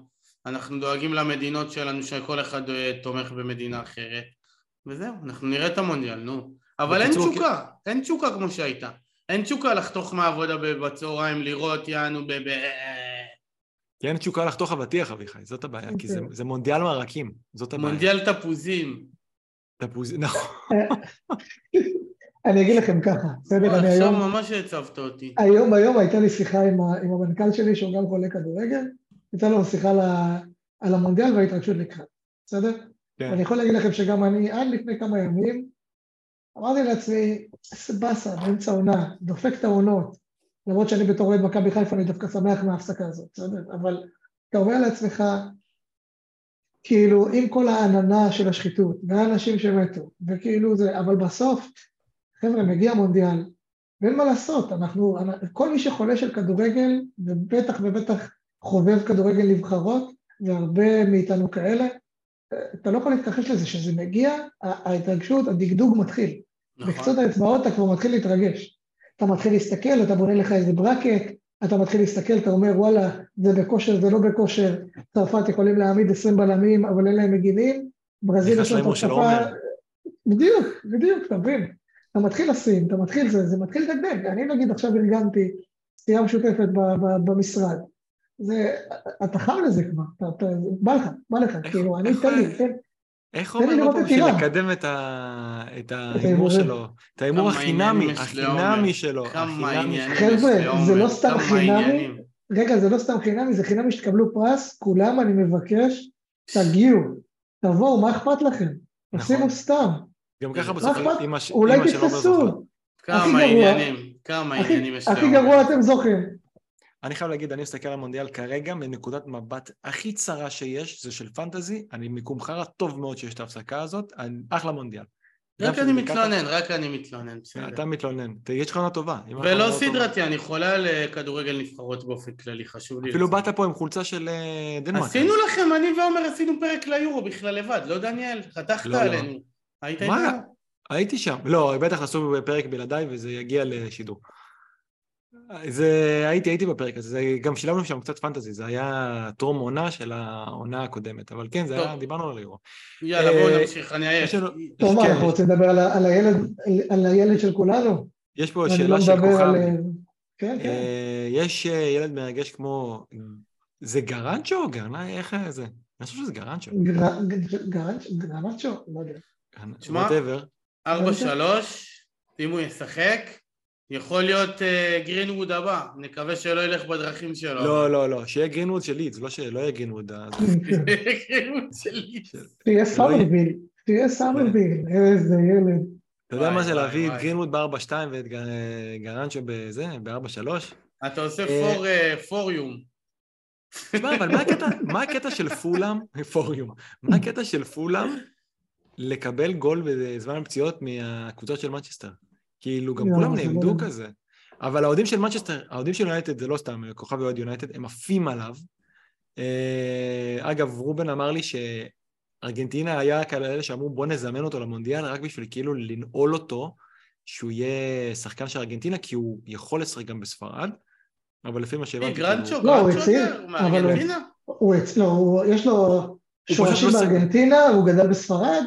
אנחנו דואגים למדינות שלנו שכל אחד אה, תומך במדינה אחרת, וזהו, אנחנו נראה את המונדיאל, נו. אבל אין תשוקה, אין תשוקה כמו שהייתה. אין תשוקה לחתוך מהעבודה בצהריים, לראות יענו ב... ב- כי אין תשוקה לחתוך אבטיח, אביחי, זאת הבעיה, כי זה- אוקיי. זה מונדיאל מרקים, זאת הבעיה. מונדיאל תפוזים. תפוז... נכון. אני אגיד לכם ככה, בסדר, אני עכשיו היום, ממש הצבת אותי. היום היום הייתה לי שיחה עם, ה, עם המנכ"ל שלי, שהוא גם חולה כדורגל, הייתה לנו שיחה על, ה- על המונדיאל וההתרגשות לקראת, בסדר? כן. ואני יכול להגיד לכם שגם אני, עד לפני כמה ימים, אמרתי לעצמי, איזה באסה, באמצע העונה, דופק את העונות, למרות שאני בתור אוהד מכבי חיפה, אני דווקא שמח מההפסקה הזאת, בסדר? אבל אתה אומר לעצמך, כאילו, עם כל העננה של השחיתות, והאנשים שמתו, וכאילו זה, אבל בסוף, חבר'ה, מגיע מונדיאל, ואין מה לעשות, אנחנו, כל מי שחולה של כדורגל, ובטח ובטח חובב כדורגל נבחרות, והרבה מאיתנו כאלה, אתה לא יכול להתכחש לזה, שזה מגיע, ההתרגשות, הדגדוג מתחיל. בקצות נכון. האצבעות אתה כבר מתחיל להתרגש. אתה מתחיל להסתכל, אתה בונה לך איזה ברקט, אתה מתחיל להסתכל, אתה אומר וואלה, זה בכושר, זה לא בכושר, צרפת יכולים להעמיד 20 בלמים, אבל אין להם מגינים, ברזיל יש להם עומר. בדיוק, בדיוק, אתה מבין? אתה מתחיל לשים, אתה מתחיל זה, זה מתחיל לדגדג. אני נגיד עכשיו ארגנתי סטייה משותפת ב- ב- במשרד. זה, אתה חם לזה כבר, אתה, אתה, בא לך, בא לך, איך- כאילו, אני איך- תן לי, תן, איך אומר אותו את בשביל. לקדם את ההימור. שלו? את ההימור החינמי. החינמי שלו. החינמי שלו. חבר'ה, זה לא סתם חינמי. רגע, זה לא סתם חינמי, זה חינמי שתקבלו פרס, כולם אני מבקש, תגיעו, תבואו, מה אכפת לכם? נכון. תשימו סתם, גם ככה מה בסוף? אימא ש- אולי. תתפסו, כמה גרוע. עניינים, כמה הכי- עניינים יש הכי לעומר. גרוע אתם זוכים. אני חייב להגיד, אני מסתכל על המונדיאל כרגע מנקודת מבט הכי צרה שיש, זה של פנטזי, אני מיקום חרא טוב מאוד שיש את ההפסקה הזאת, אני- אחלה מונדיאל. רק אני מתלונן, רק אני מתלונן, בסדר. אתה מתלונן, יש לך עונה טובה. ולא. סדרתי, אני חולה על אה, כדורגל נבחרות באופן כללי, חשוב לי. אפילו. באת פה עם חולצה של אה, דנמרק. עשינו לכם, אני ועומר עשינו פרק ליורו בכלל לבד, לא דניאל? חתכת לא, לא. עלינו. היית מה? איתנו? הייתי שם. לא, בטח עשו פרק בלעדיי וזה יגיע לשידור. זה, הייתי, הייתי בפרק הזה, זה, גם שילמנו שם קצת פנטזי, זה היה טרום עונה של העונה הקודמת, אבל כן, זה היה, טוב. דיברנו על היורו. יאללה, בואו אה, נמשיך, אני עייף. יש לנו- טוב, מה, כן, אנחנו רוצים לדבר על על הילד, על הילד של כולנו? יש פה שאלה לא של כוכב. על... כן, כן. אה, יש אה, ילד מרגש כמו... זה גרנצ'ו או גרנאי? איך זה? אני חושב שזה גרנצ'ו. גרנצ'ו? גרנצ'ו? לא יודע. תשמע, whatever. ארבע שלוש, אם הוא ישחק, יכול להיות אה, גרינווד הבא, נקווה שלא ילך בדרכים שלו. לא, לא, לא, שיהיה גרינווד של לידס, לא שלא יהיה גרינווד. גרינווד שלי. תהיה שלא סאמרוויל, תהיה סאמרוויל, איזה ילד. אתה יודע מה זה להביא את. גרינווד ב-4-2 ואת גר- גרנצ'ו בזה, ב-4-3? אתה עושה אה, פור, אה, פוריום. תשמע, אבל מה הקטע של פולאם, פוריום, מה הקטע של פולאם לקבל גול בזמן הפציעות מהקבוצות של מנצ'סטר? כאילו, גם לא, כולם זה לא נעמדו יודע. כזה. אבל האוהדים של מנצ'סטר, האוהדים של יונייטד זה לא סתם כוכב אוהד יונייטד, הם עפים עליו. אה, אגב, רובן אמר לי שארגנטינה היה כאלה שאמרו בוא נזמן אותו למונדיאל רק בשביל כאילו לנעול אותו, שהוא יהיה שחקן של ארגנטינה, כי הוא יכול לשחק גם בספרד, אבל לפי מה שהבנתי... כאילו, גרנצ'ו, לא, הוא גרנצ'ו הוא- מארגנטינה? הוא אצלו, יש לו שורשים לא. בארגנטינה, הוא גדל בספרד,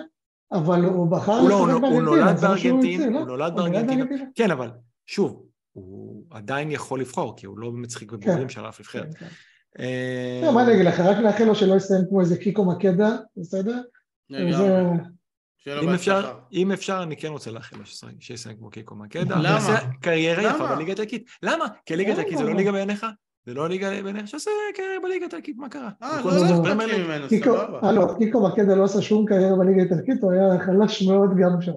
אבל הוא בחר הוא לא, הוא לשחק לא- הוא בארגנטינה. נולד בארגנטינה, לא? הוא נולד הוא בארגנטינה. כן, אבל שוב, הוא עדיין יכול לבחור, כי הוא לא באמת שיחק בבוגרים של אף נבחרת. כן, כן. אה, לא, מה אני אגיד לך, רק נאחל לו שלא יסיים כמו איזה קיקו מקדה, בסדר? אם אפשר. אם אפשר, אני כן רוצה לאחל לו שיסיים כמו קיקו מקדה. למה? קריירה יפה למה? בליגה האיטלקית. למה? כי ליגה האיטלקית זה לא? ליגה בעיניך? זה לא ליגה בעיניך? שעושה קריירה בליגה האיטלקית, מה קרה? אה, לא, לא אכפת לי ליג. ממנו, קיקו, סבבה. הלו, קיקו מקדה לא עשה שום קריירה בליגה האיטלקית, הוא היה חלש מאוד גם שם.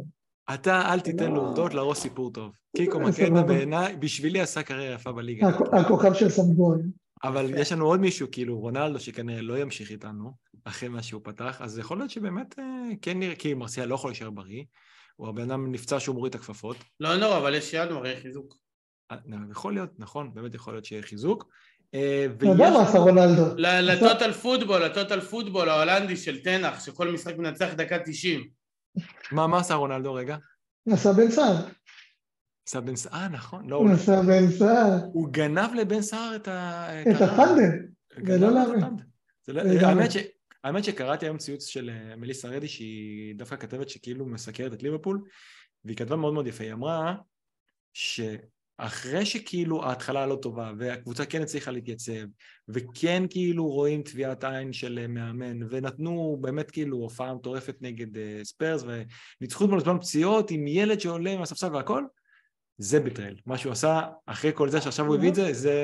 אתה אל תיתן לא. לעובדות להרוס סיפור טוב. קיקו אה, מקדה סבבה. בעיניי, בשבילי עשה קריירה יפה בליגה. הכ- הכוכב של סמבוריה. אבל יש לנו עוד מישהו, כאילו רונלדו, שכנראה לא ימשיך איתנו, אחרי מה שהוא פתח, אז יכול להיות שבאמת אה, כן נראה, כי מרסיאל לא יכול להישאר בריא, הוא הבן אדם נפצע שהוא מוריד את הכפפות. לא נורא, אבל יש ינואר, חיזוק. אה, יכול להיות, נכון, באמת יכול להיות שיהיה חיזוק. אה, אתה יודע מה עשה רונלדו? ל- לטוטל פוטבול, לטוטל פוטבול ההולנדי של תנח, שכל משחק מנצח דקה 90. מה, מה עשה רונלדו רגע? נסע בן סער. עשה בן סער, אה, נכון, לא, הוא- נסע בן סער. הוא גנב לבן סער את ה... את ה- הפנדל. גנב זה לא את להאמין. לא-. האמת ש- האמת שקראתי היום ציוץ של מליסה רדי, שהיא דווקא כתבת שכאילו מסקרת את ליברפול, והיא כתבה מאוד מאוד יפה, היא אמרה שאחרי שכאילו ההתחלה לא טובה, והקבוצה כן הצליחה להתייצב, וכן כאילו רואים טביעת עין של אה, מאמן, ונתנו באמת כאילו הופעה מטורפת נגד אה, ספיירס, וניצחו אתמול בזמן פציעות עם ילד שעולה מהספסל והכל, זה בטרל. מה שהוא עשה אחרי כל זה שעכשיו הוא הביא את זה, זה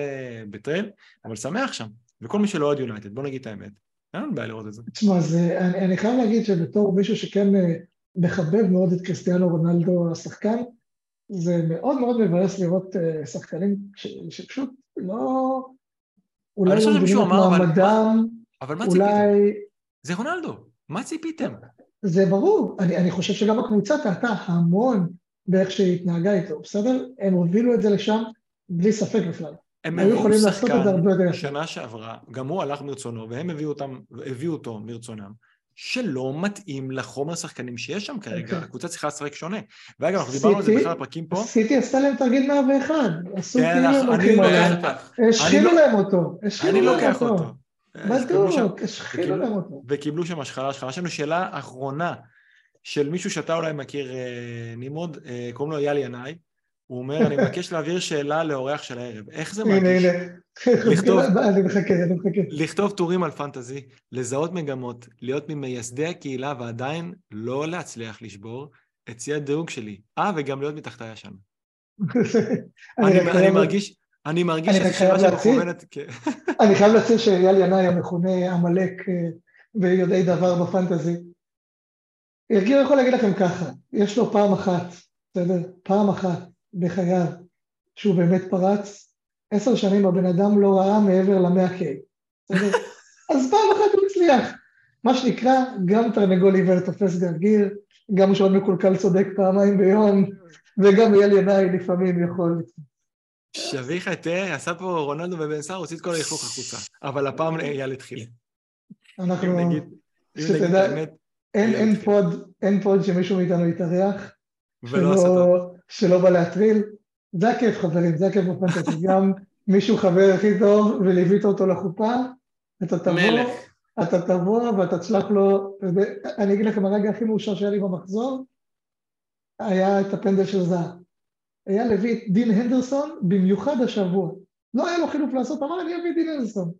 בטרל, אבל שמח שם. וכל מי שלא אוהד יונייטד, בוא נגיד את האמת, אין לנו בעיה לראות את זה. תשמע, אני חייב להגיד שבתור מישהו שכן אה, מחבב מאוד את קריסטיאנו רונלדו השחקן, זה מאוד מאוד מבאס לראות אה, שחקנים ש- שפשוט לא... אולי לא מבינים את מעמדם, אבל מה ציפיתם? אולי... זה רונלדו, מה ציפיתם? זה ברור, אני, אני חושב שגם הקבוצה טעתה המון באיך שהיא התנהגה איתו, בסדר? הם הובילו את זה לשם בלי ספק בכלל. הם היו יכולים לעשות את זה הרבה יותר. שנה שעברה, גם הוא הלך מרצונו, והם הביאו, אותם, הביאו אותו מרצונם, שלא מתאים לחומר השחקנים שיש שם כרגע, כן. הקבוצה צריכה לשחק שונה. ואגב, אנחנו דיברנו על זה בכלל בפרקים פה, סיטי עשתה להם תרגיל 101, עשו כן, כאילו הם הולכים לא עליהם. השחילו אני להם אותו, השחילו אני להם לוקח אותו. קיבלו שם- בדיוק, השחילו להם אותו. וקיבלו שם השחלה השחלה. יש לנו שאלה אחרונה של מישהו שאתה אולי מכיר, אה, נמרוד, אה, קוראים לו אייל ינאי, הוא אומר, אני מבקש להעביר שאלה לאורח של הערב. איך זה הנה, מרגיש? הנה. לכתוב- אני מחכה, אני מחכה. לכתוב טורים על פנטזי, לזהות מגמות, להיות ממייסדי הקהילה ועדיין לא להצליח לשבור את שיא הדירוג שלי. אה, וגם להיות מתחתיה שם. אני, מרגיש, אני מרגיש אני שזו רק שאלה חייב להציג. שמכוונת... אני חייב להציע שאייל ינאי המכונה עמלק אה, ביודעי דבר בפנטזי. ירגיל יכול להגיד לכם ככה, יש לו פעם אחת, בסדר? פעם אחת בחייו שהוא באמת פרץ, עשר שנים הבן אדם לא ראה מעבר למאה K? אז פעם אחת הוא הצליח. מה שנקרא, גם תרנגול עיוור תופס גרגיר, גם שעון מקולקל צודק פעמיים ביום, וגם אייל ינאי לפעמים יכול שביחה, תראה, עשה פה רונלדו ובן סער, הוציא את כל הלכלוך החוצה. אבל הפעם אייל התחיל. אנחנו... שתדע- אין פוד שמישהו מאיתנו יתארח, ולא עשה טוב. שלא, בא להטריל. זה הכיף חברים, זה הכיף בפנטסי. גם מישהו חבר הכי טוב וליווית אותו לחופה, אתה תבוא, מלך. אתה תבוא ואתה תשלח לו, אני אגיד לכם, הרגע הכי מאושר שהיה לי במחזור, היה את הפנדל של זהב. אייל הביא את דין הנדרסון במיוחד השבוע. לא היה לו חילוף לעשות, אמר אני אביא דין הנדרסון.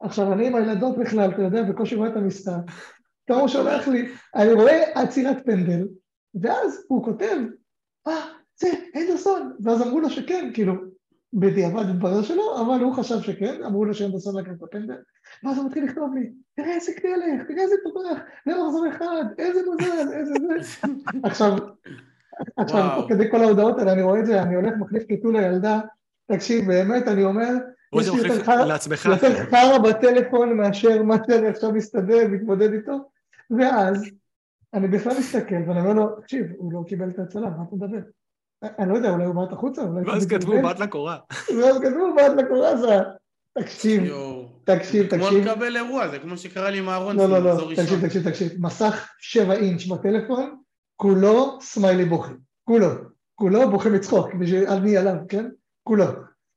עכשיו אני עם הילדות בכלל, אתה יודע, בקושי רואה את המשחק. הוא שולח לי, אני רואה עצירת פנדל, ואז הוא כותב, אה, זה הנדרסון, ואז אמרו לו שכן, כאילו, בדיעבד התברר שלא, אבל הוא חשב שכן, אמרו לו שהנדרסון לקח את הפנדל, ואז הוא מתחיל לכתוב לי, תראה איזה מלך, תראה איזה תותח, זה מחזור אחד, איזה מזל, איזה זה. עכשיו, עכשיו, כדי כל ההודעות האלה, אני רואה את זה, אני הולך, מחליף קיטול לילדה, תקשיב, באמת, אני אומר, או יש לי. יותר חרא בטלפון מאשר מה שאני עכשיו מסתדר, מתמודד איתו, ואז אני בכלל מסתכל ואני אומר לו, תקשיב, הוא לא קיבל את ההצלה, מה אתה מדבר? אני לא יודע, אולי הוא בעט החוצה, אולי... ואז הוא כתבו. בעט לקורה. ואז כתבו בעט לקורה זה... תקשיב, יואו. תקשיב, כמו תקשיב. לקבל אירוע, זה כמו שקרה לי עם אהרון, לא, לא, לא. תקשיב, תקשיב, תקשיב. מסך שבע אינץ' בטלפון, כולו סמיילי בוכה. כולו. כולו בוכה מצחוק, בשביל מי עליו, כן? כולו.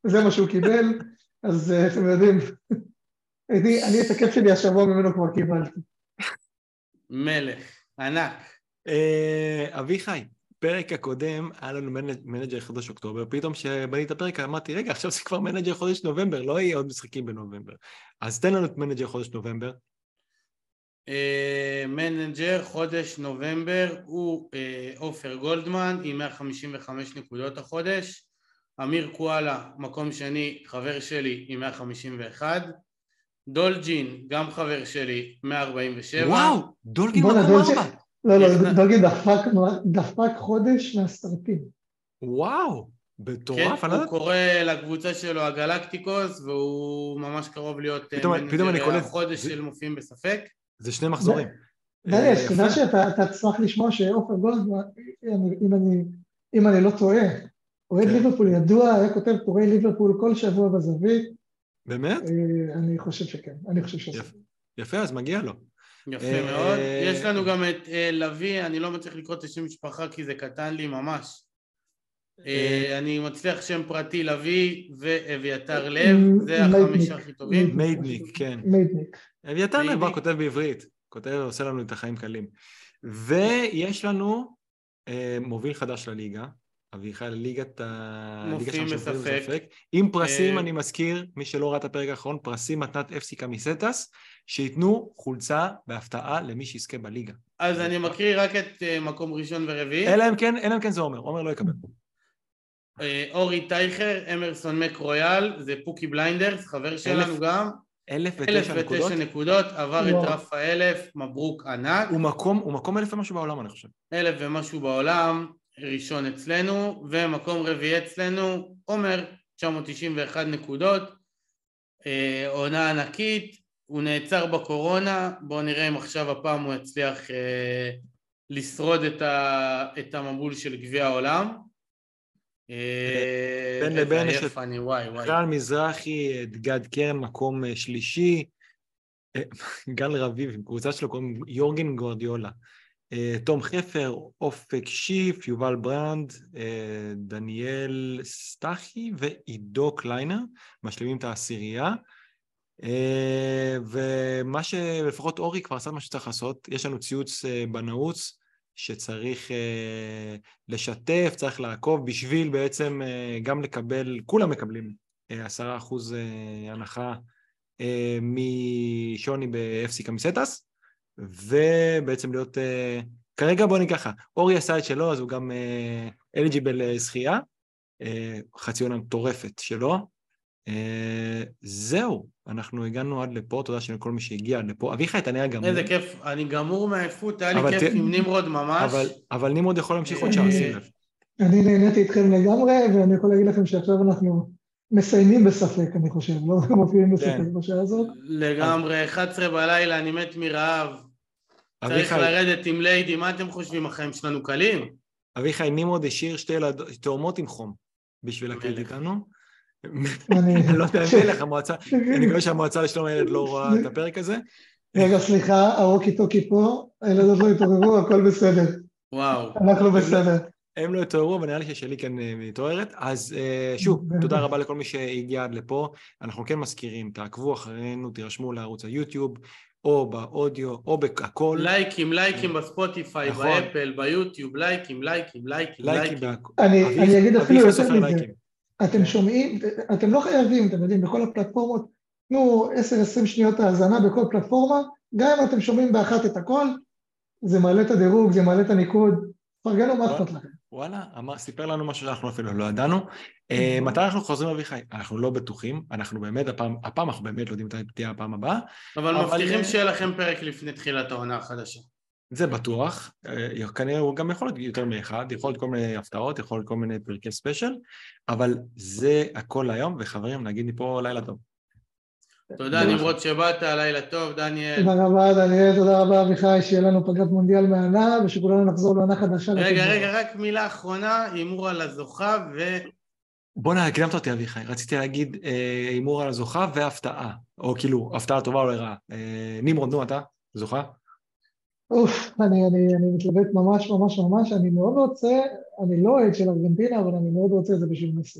זה מה שהוא קיבל, אז אה, אתם יודעים, אני אני את הכיף שלי השבוע ממנו כבר קיבלתי. מלך, ענק. אה, אביחי, פרק הקודם היה לנו מנ- manager חודש אוקטובר, פתאום כשבניתי את הפרק אמרתי, רגע, עכשיו זה כבר manager חודש נובמבר, לא יהיה עוד משחקים בנובמבר. אז תן לנו את manager חודש נובמבר. אה, manager חודש נובמבר הוא אה, עופר גולדמן עם 155 נקודות החודש, אמיר קואלה מקום שני חבר שלי עם 151, דולג'ין גם חבר שלי 147, וואו, דולגין מקום דולג'ין- ארבע. לא, לא, יש- דוגי דפק, דפק חודש מהסרטים. וואו, כן, מטורף, אני לא הוא. קורא לקבוצה שלו הגלקטיקוס והוא ממש קרוב להיות אה, פתאום- פתאום אני קולט. החודש זה- של מופיעים בספק. זה שני מחזורים. דניאל, אה, יפה. שאתה אתה תשמח לשמוע שעופר גולדמן, אם- אם אני- אם אני לא טועה, אוהד כן. ליברפול ידוע, היה כותב טורי ליברפול כל שבוע בזווית, באמת? אה, אני חושב שכן, אני חושב שזה. יפה. יפה, אז מגיע לו. יפה אה, מאוד. יש לנו גם את אה, לביא, אני לא מצליח לקרוא את השם משפחה כי זה קטן לי ממש. אני מצליח שם פרטי לביא ואביתר לב, זה. החמישה הכי טובים. מיידניק, כן. מיידניק. אביתר לב. בא, כותב בעברית. כותב, עושה לנו את החיים קלים. ויש לנו מוביל חדש לליגה, אביחי, ליגת ה... מופיעים בספק. עם פרסים, אה, אני מזכיר, מי שלא ראה את הפרק האחרון, פרסים מתנת אפסי קמיסטס, שייתנו חולצה בהפתעה למי שיזכה בליגה. אז אני מקריא רק את אה, מקום ראשון ורביעי. אלא אם כן, אלא אם כן זה עומר, עומר לא יקבל. אה, אורי טייכר, אמרסון מק רויאל, זה פוקי בליינדרס, חבר שלנו גם. אלף אלף ותשע נקודות. ותשע נקודות, עבר את. רף האלף, מברוק ענק. הוא מקום, הוא מקום אלף ומשהו בעולם, אני חושב. אלף ומשהו בעולם, ראשון אצלנו, ומקום רביעי אצלנו, עומר, 991 נקודות, אה, עונה ענקית, הוא נעצר בקורונה, בואו נראה אם עכשיו הפעם הוא יצליח אה, לשרוד את, ה, את המבול של גביע העולם. אה, בין לבין יש את. רן מזרחי, את גד קרן, מקום אה, שלישי. אה, גל רביב, קבוצה שלו קוראים יורגן גורדיולה. אה, תום חפר, אופק שיף, יובל ברנד, אה, דניאל סטחי ועידו קליינר, משלימים את העשירייה. אה, ומה שלפחות אורי כבר עשה מה שצריך לעשות, יש לנו ציוץ בנעוץ, שצריך לשתף, צריך לעקוב בשביל בעצם גם לקבל, כולם מקבלים עשרה אחוז הנחה משוני ב-FC קמיסטס, ובעצם להיות, אה, כרגע בוא נגיד ככה, אורי עשה את שלו, אז הוא גם אליג'יבל אה, זכייה, אה, חצי עונה מטורפת שלו. זהו, אנחנו הגענו עד לפה, תודה לכל מי שהגיע עד לפה. אביחי, אתה נראה גמור. איזה כיף, אני גמור מעייפות, היה לי אבל כיף ת- עם נמרוד ממש. אבל, אבל נמרוד יכול להמשיך עוד שעה, שים לב. אני נהניתי איתכם לגמרי, ואני יכול להגיד לכם שעכשיו אנחנו מסיימים בספק, אני חושב, לא מופיעים בספק כן. בשעה הזאת. לגמרי, 11 בלילה, אני מת מרעב. צריך אביחי, לרדת עם ליידי, מה אתם חושבים, החיים שלנו קלים? אביחי, נמרוד השאיר שתי תאומות עם חום בשביל להקליט. איתנו. אני... לא יודע, מלך המועצה, אני מקווה שהמועצה לשלום הילד לא רואה את הפרק הזה. רגע, סליחה, הווקי טוקי פה, הילדות לא התעוררו, הכל בסדר. וואו. אנחנו בסדר. הם לא התעוררו, אבל נראה לי ששלי כן אה, מתעוררת. אז אה, שוב, תודה רבה לכל מי שהגיע עד לפה. אנחנו כן מזכירים, תעקבו אחרינו, תירשמו לערוץ היוטיוב, או באודיו, או בהכל. לייקים, לייקים בספוטיפיי, נכון. באפל, ביוטיוב, לייקים, לייקים, לייקים, לייקים. אני אביב- אני אגיד אפילו יותר מזה. לייקים. אתם שומעים, אתם לא חייבים, אתם יודעים, בכל הפלטפורמות, תנו 10-20 שניות האזנה בכל פלטפורמה, גם אם אתם שומעים באחת את הכל, זה מעלה את הדירוג, זה מעלה את הניקוד, פרגנו מה אכפת לכם. וואלה, אמר, סיפר לנו משהו שאנחנו אפילו לא ידענו. אה, מתי אנחנו חוזרים אביחי? אנחנו לא בטוחים, אנחנו באמת, הפעם, הפעם אנחנו באמת לא יודעים מתי תהיה הפעם הבאה. אבל אבל, מבטיחים אה, שיהיה לכם פרק לפני תחילת העונה החדשה. זה בטוח, אה, כנראה הוא גם יכול להיות יותר מאחד, יכול להיות כל מיני הפתעות, יכול להיות כל מיני פרקי ספיישל, אבל זה הכל היום, וחברים, נגיד מפה לילה טוב. תודה. נמרוד שבאת, לילה טוב, דניאל. תודה רבה דניאל, תודה רבה אביחי, שיהיה לנו פגרת מונדיאל מהנה, ושכולנו נחזור לעונה חדשה. רגע. רגע, רק מילה אחרונה, הימור על הזוכה ו... בואנה, הקדמת אותי אביחי, רציתי להגיד אה, הימור על הזוכה והפתעה, או כאילו, הפתעה טובה או לרעה. אה, נמרוד, נו, אתה, זוכה? אוף, אני, אני, אני מתלבט ממש ממש ממש, אני מאוד רוצה, אני לא אוהד של ארגנטינה, אבל אני מאוד רוצה את זה בשביל מסי.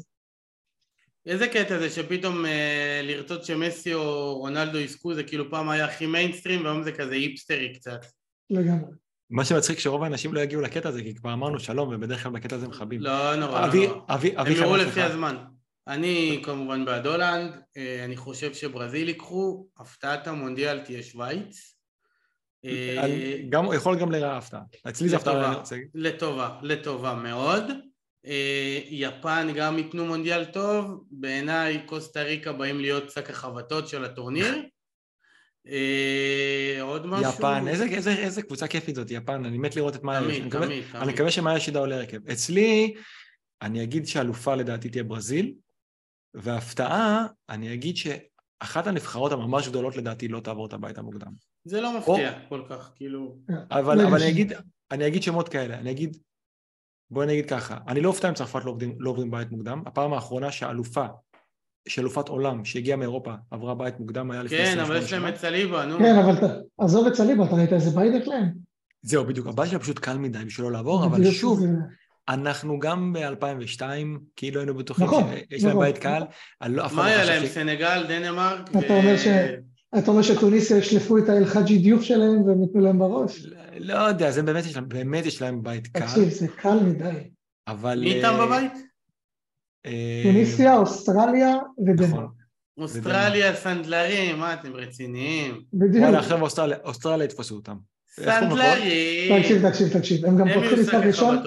איזה קטע זה שפתאום אה, לרצות שמסי או רונלדו יזכו זה כאילו פעם היה הכי מיינסטרים והיום זה כזה היפסטרי קצת. לגמרי. מה שמצחיק שרוב האנשים לא יגיעו לקטע הזה, כי כבר אמרנו שלום, ובדרך כלל בקטע הזה מכבים. לא נורא, לא אבי, נורא. אבי, הם אביחי, יראו לפי? הזמן. אני כמובן בעד הולנד, אה, אני חושב שברזיל ייקחו, הפתעת המונדיאל תהיה שווייץ. אה, גם, יכול גם לרעה הפתעה. אצלי זה הפתעה. לטובה, לטובה מאוד. אה, יפן גם ייתנו מונדיאל טוב, בעיניי קוסטה ריקה באים להיות שק החבטות של הטורניר. אה, עוד משהו? יפן, איזה, איזה, איזה קבוצה כיפית זאת, יפן, אני מת לראות את מה... אני תמיד, מקווה- תמיד, אני תמיד. מקווה שמאיה שידה עולה הרכב. אצלי, אני אגיד שאלופה לדעתי תהיה ברזיל, והפתעה, אני אגיד שאחת הנבחרות הממש גדולות לדעתי לא תעבור את הבית המוקדם. זה לא מפתיע כל כך, כאילו... אבל, אבל אני, יש- אגיד, אני אגיד שמות כאלה, אני אגיד, בואי נגיד ככה, אני לא אופתע אם צרפת לא עוברים, לא עוברים בית מוקדם, הפעם האחרונה שאלופה, שאלופת עולם שהגיעה מאירופה עברה בית מוקדם היה לפני כן, 28 אבל יש להם. את סליבה, נו. כן, אבל עזוב את סליבה, אתה ראית איזה בית יש להם? זהו, בדיוק, הבית שלה פשוט קל מדי בשביל לא לעבור, אבל שוב, זה- אנחנו גם ב-2002, כאילו היינו בטוחים נכון, שיש להם נכון. בית קל, אני לא, אף אחד מה היה להם, ש- סנגל, דנמרק? אתה אומר ש- אתה אומר שטוניסיה ישלפו את האל-חאג'י דיוף שלהם והם ייתנו להם בראש? לא יודע, זה באמת יש להם, באמת יש להם בית קל, תקשיב, זה קל מדי. אבל... מי איתם אה, בבית? אה, טוניסיה, אוסטרליה ודנמרק. נכון. אוסטרליה, סנדלרים, מה אתם רציניים? בדיוק. וואלה, עכשיו אוסטרליה, אוסטרליה יתפסו אותם. סנדלרים! תקשיב, תקשיב, תקשיב. הם גם פותחים משחק ראשון.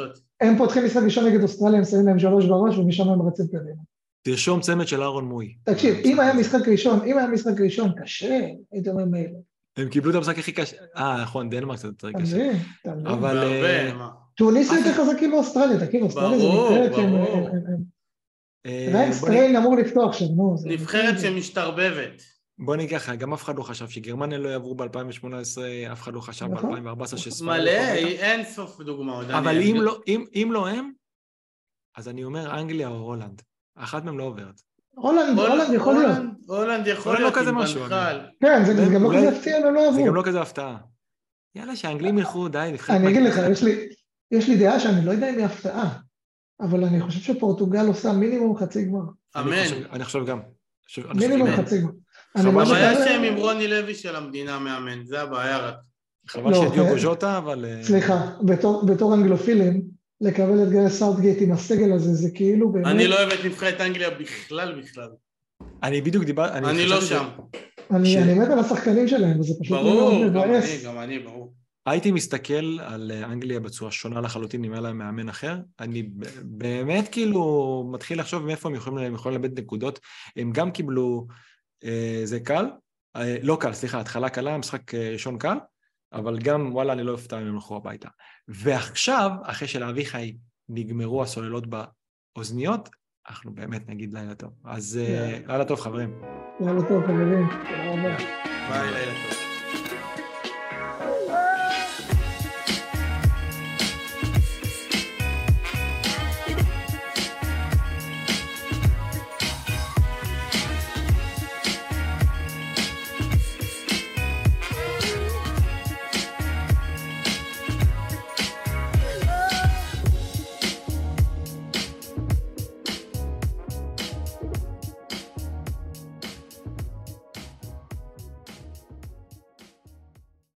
הם פותחים משחק ראשון נגד אוסטרליה, הם שמים להם שלוש בראש ומשם הם רצים קדימה. תרשום צמד של אהרון מוי. תקשיב, אם היה. משחק ראשון, אם היה משחק ראשון קשה, הייתי אומר מילא. הם קיבלו את המשחק הכי קשה. אה, נכון, דנמרק קצת יותר אתה קשה. אבל... אה? טוניסיה יותר חזקים מאוסטרליה, תכיר, אוסטרליה זה נבחרת שהם... הם- הם- אה, סטריין אמור לפתוח שם, נו. זה- נבחרת זה- שמשתרבבת. בוא נגיד ככה, גם אף אחד לא חשב שגרמניה לא יעברו ב-2018, אף אחד לא חשב נכון. ב-2014 שספרד... מלא, לא. אין סוף דוגמאות. אבל לא- אם- אם לא הם, אז אני אומר אנגליה או הולנד. אחת מהם לא עוברת. הולנד, הולנד- יכול להיות. הולנד- יכול לא להיות כזה עם משהו, בנחל. כן, זה זה גם לא כזה הפתיע הם לא זה עברו. גם לא כזה הפתעה. יאללה, שהאנגלים ילכו, די, נבחרת... אני אגיד לך. יש לי- יש לי דעה שאני לא יודע אם היא הפתעה, אבל אני חושב שפורטוגל עושה מינימום חצי גמר. אמן. אני חושב גם. מינימום. חצי גמר. שזה- הבעיה שהם עם רוני לוי של המדינה מאמן, זה הבעיה רק. חבל לא, שדיוגו אה, ז'וטה, אבל... אה, סליחה, בתור אנגלופילים, לקבל את גארת' סאות'גייט עם הסגל הזה, זה כאילו באמת... אני לא אוהב את נבחרת אנגליה בכלל בכלל. אני בדיוק דיבר... אני לא חשבתי שם. אני, ש- אני מת על השחקנים שלהם, וזה פשוט ברור, מאוד גם מבאס. אני, גם אני, ברור. הייתי מסתכל על אה, אנגליה בצורה שונה לחלוטין אם היה להם מאמן אחר. אני באמת כאילו מתחיל לחשוב מאיפה הם יכולים, הם יכולים לאבד נקודות. הם גם קיבלו, אה, זה קל, אה, לא קל, סליחה, התחלה קלה, משחק אה, ראשון קל, אבל גם וואלה אני לא אופתע אם הם ילכו הביתה. ועכשיו, אחרי שלאביחי נגמרו הסוללות באוזניות, אנחנו באמת נגיד לילה טוב. אז אה. לילה טוב חברים. יאללה טוב, חברים. תודה רבה. ביי, לילה טוב.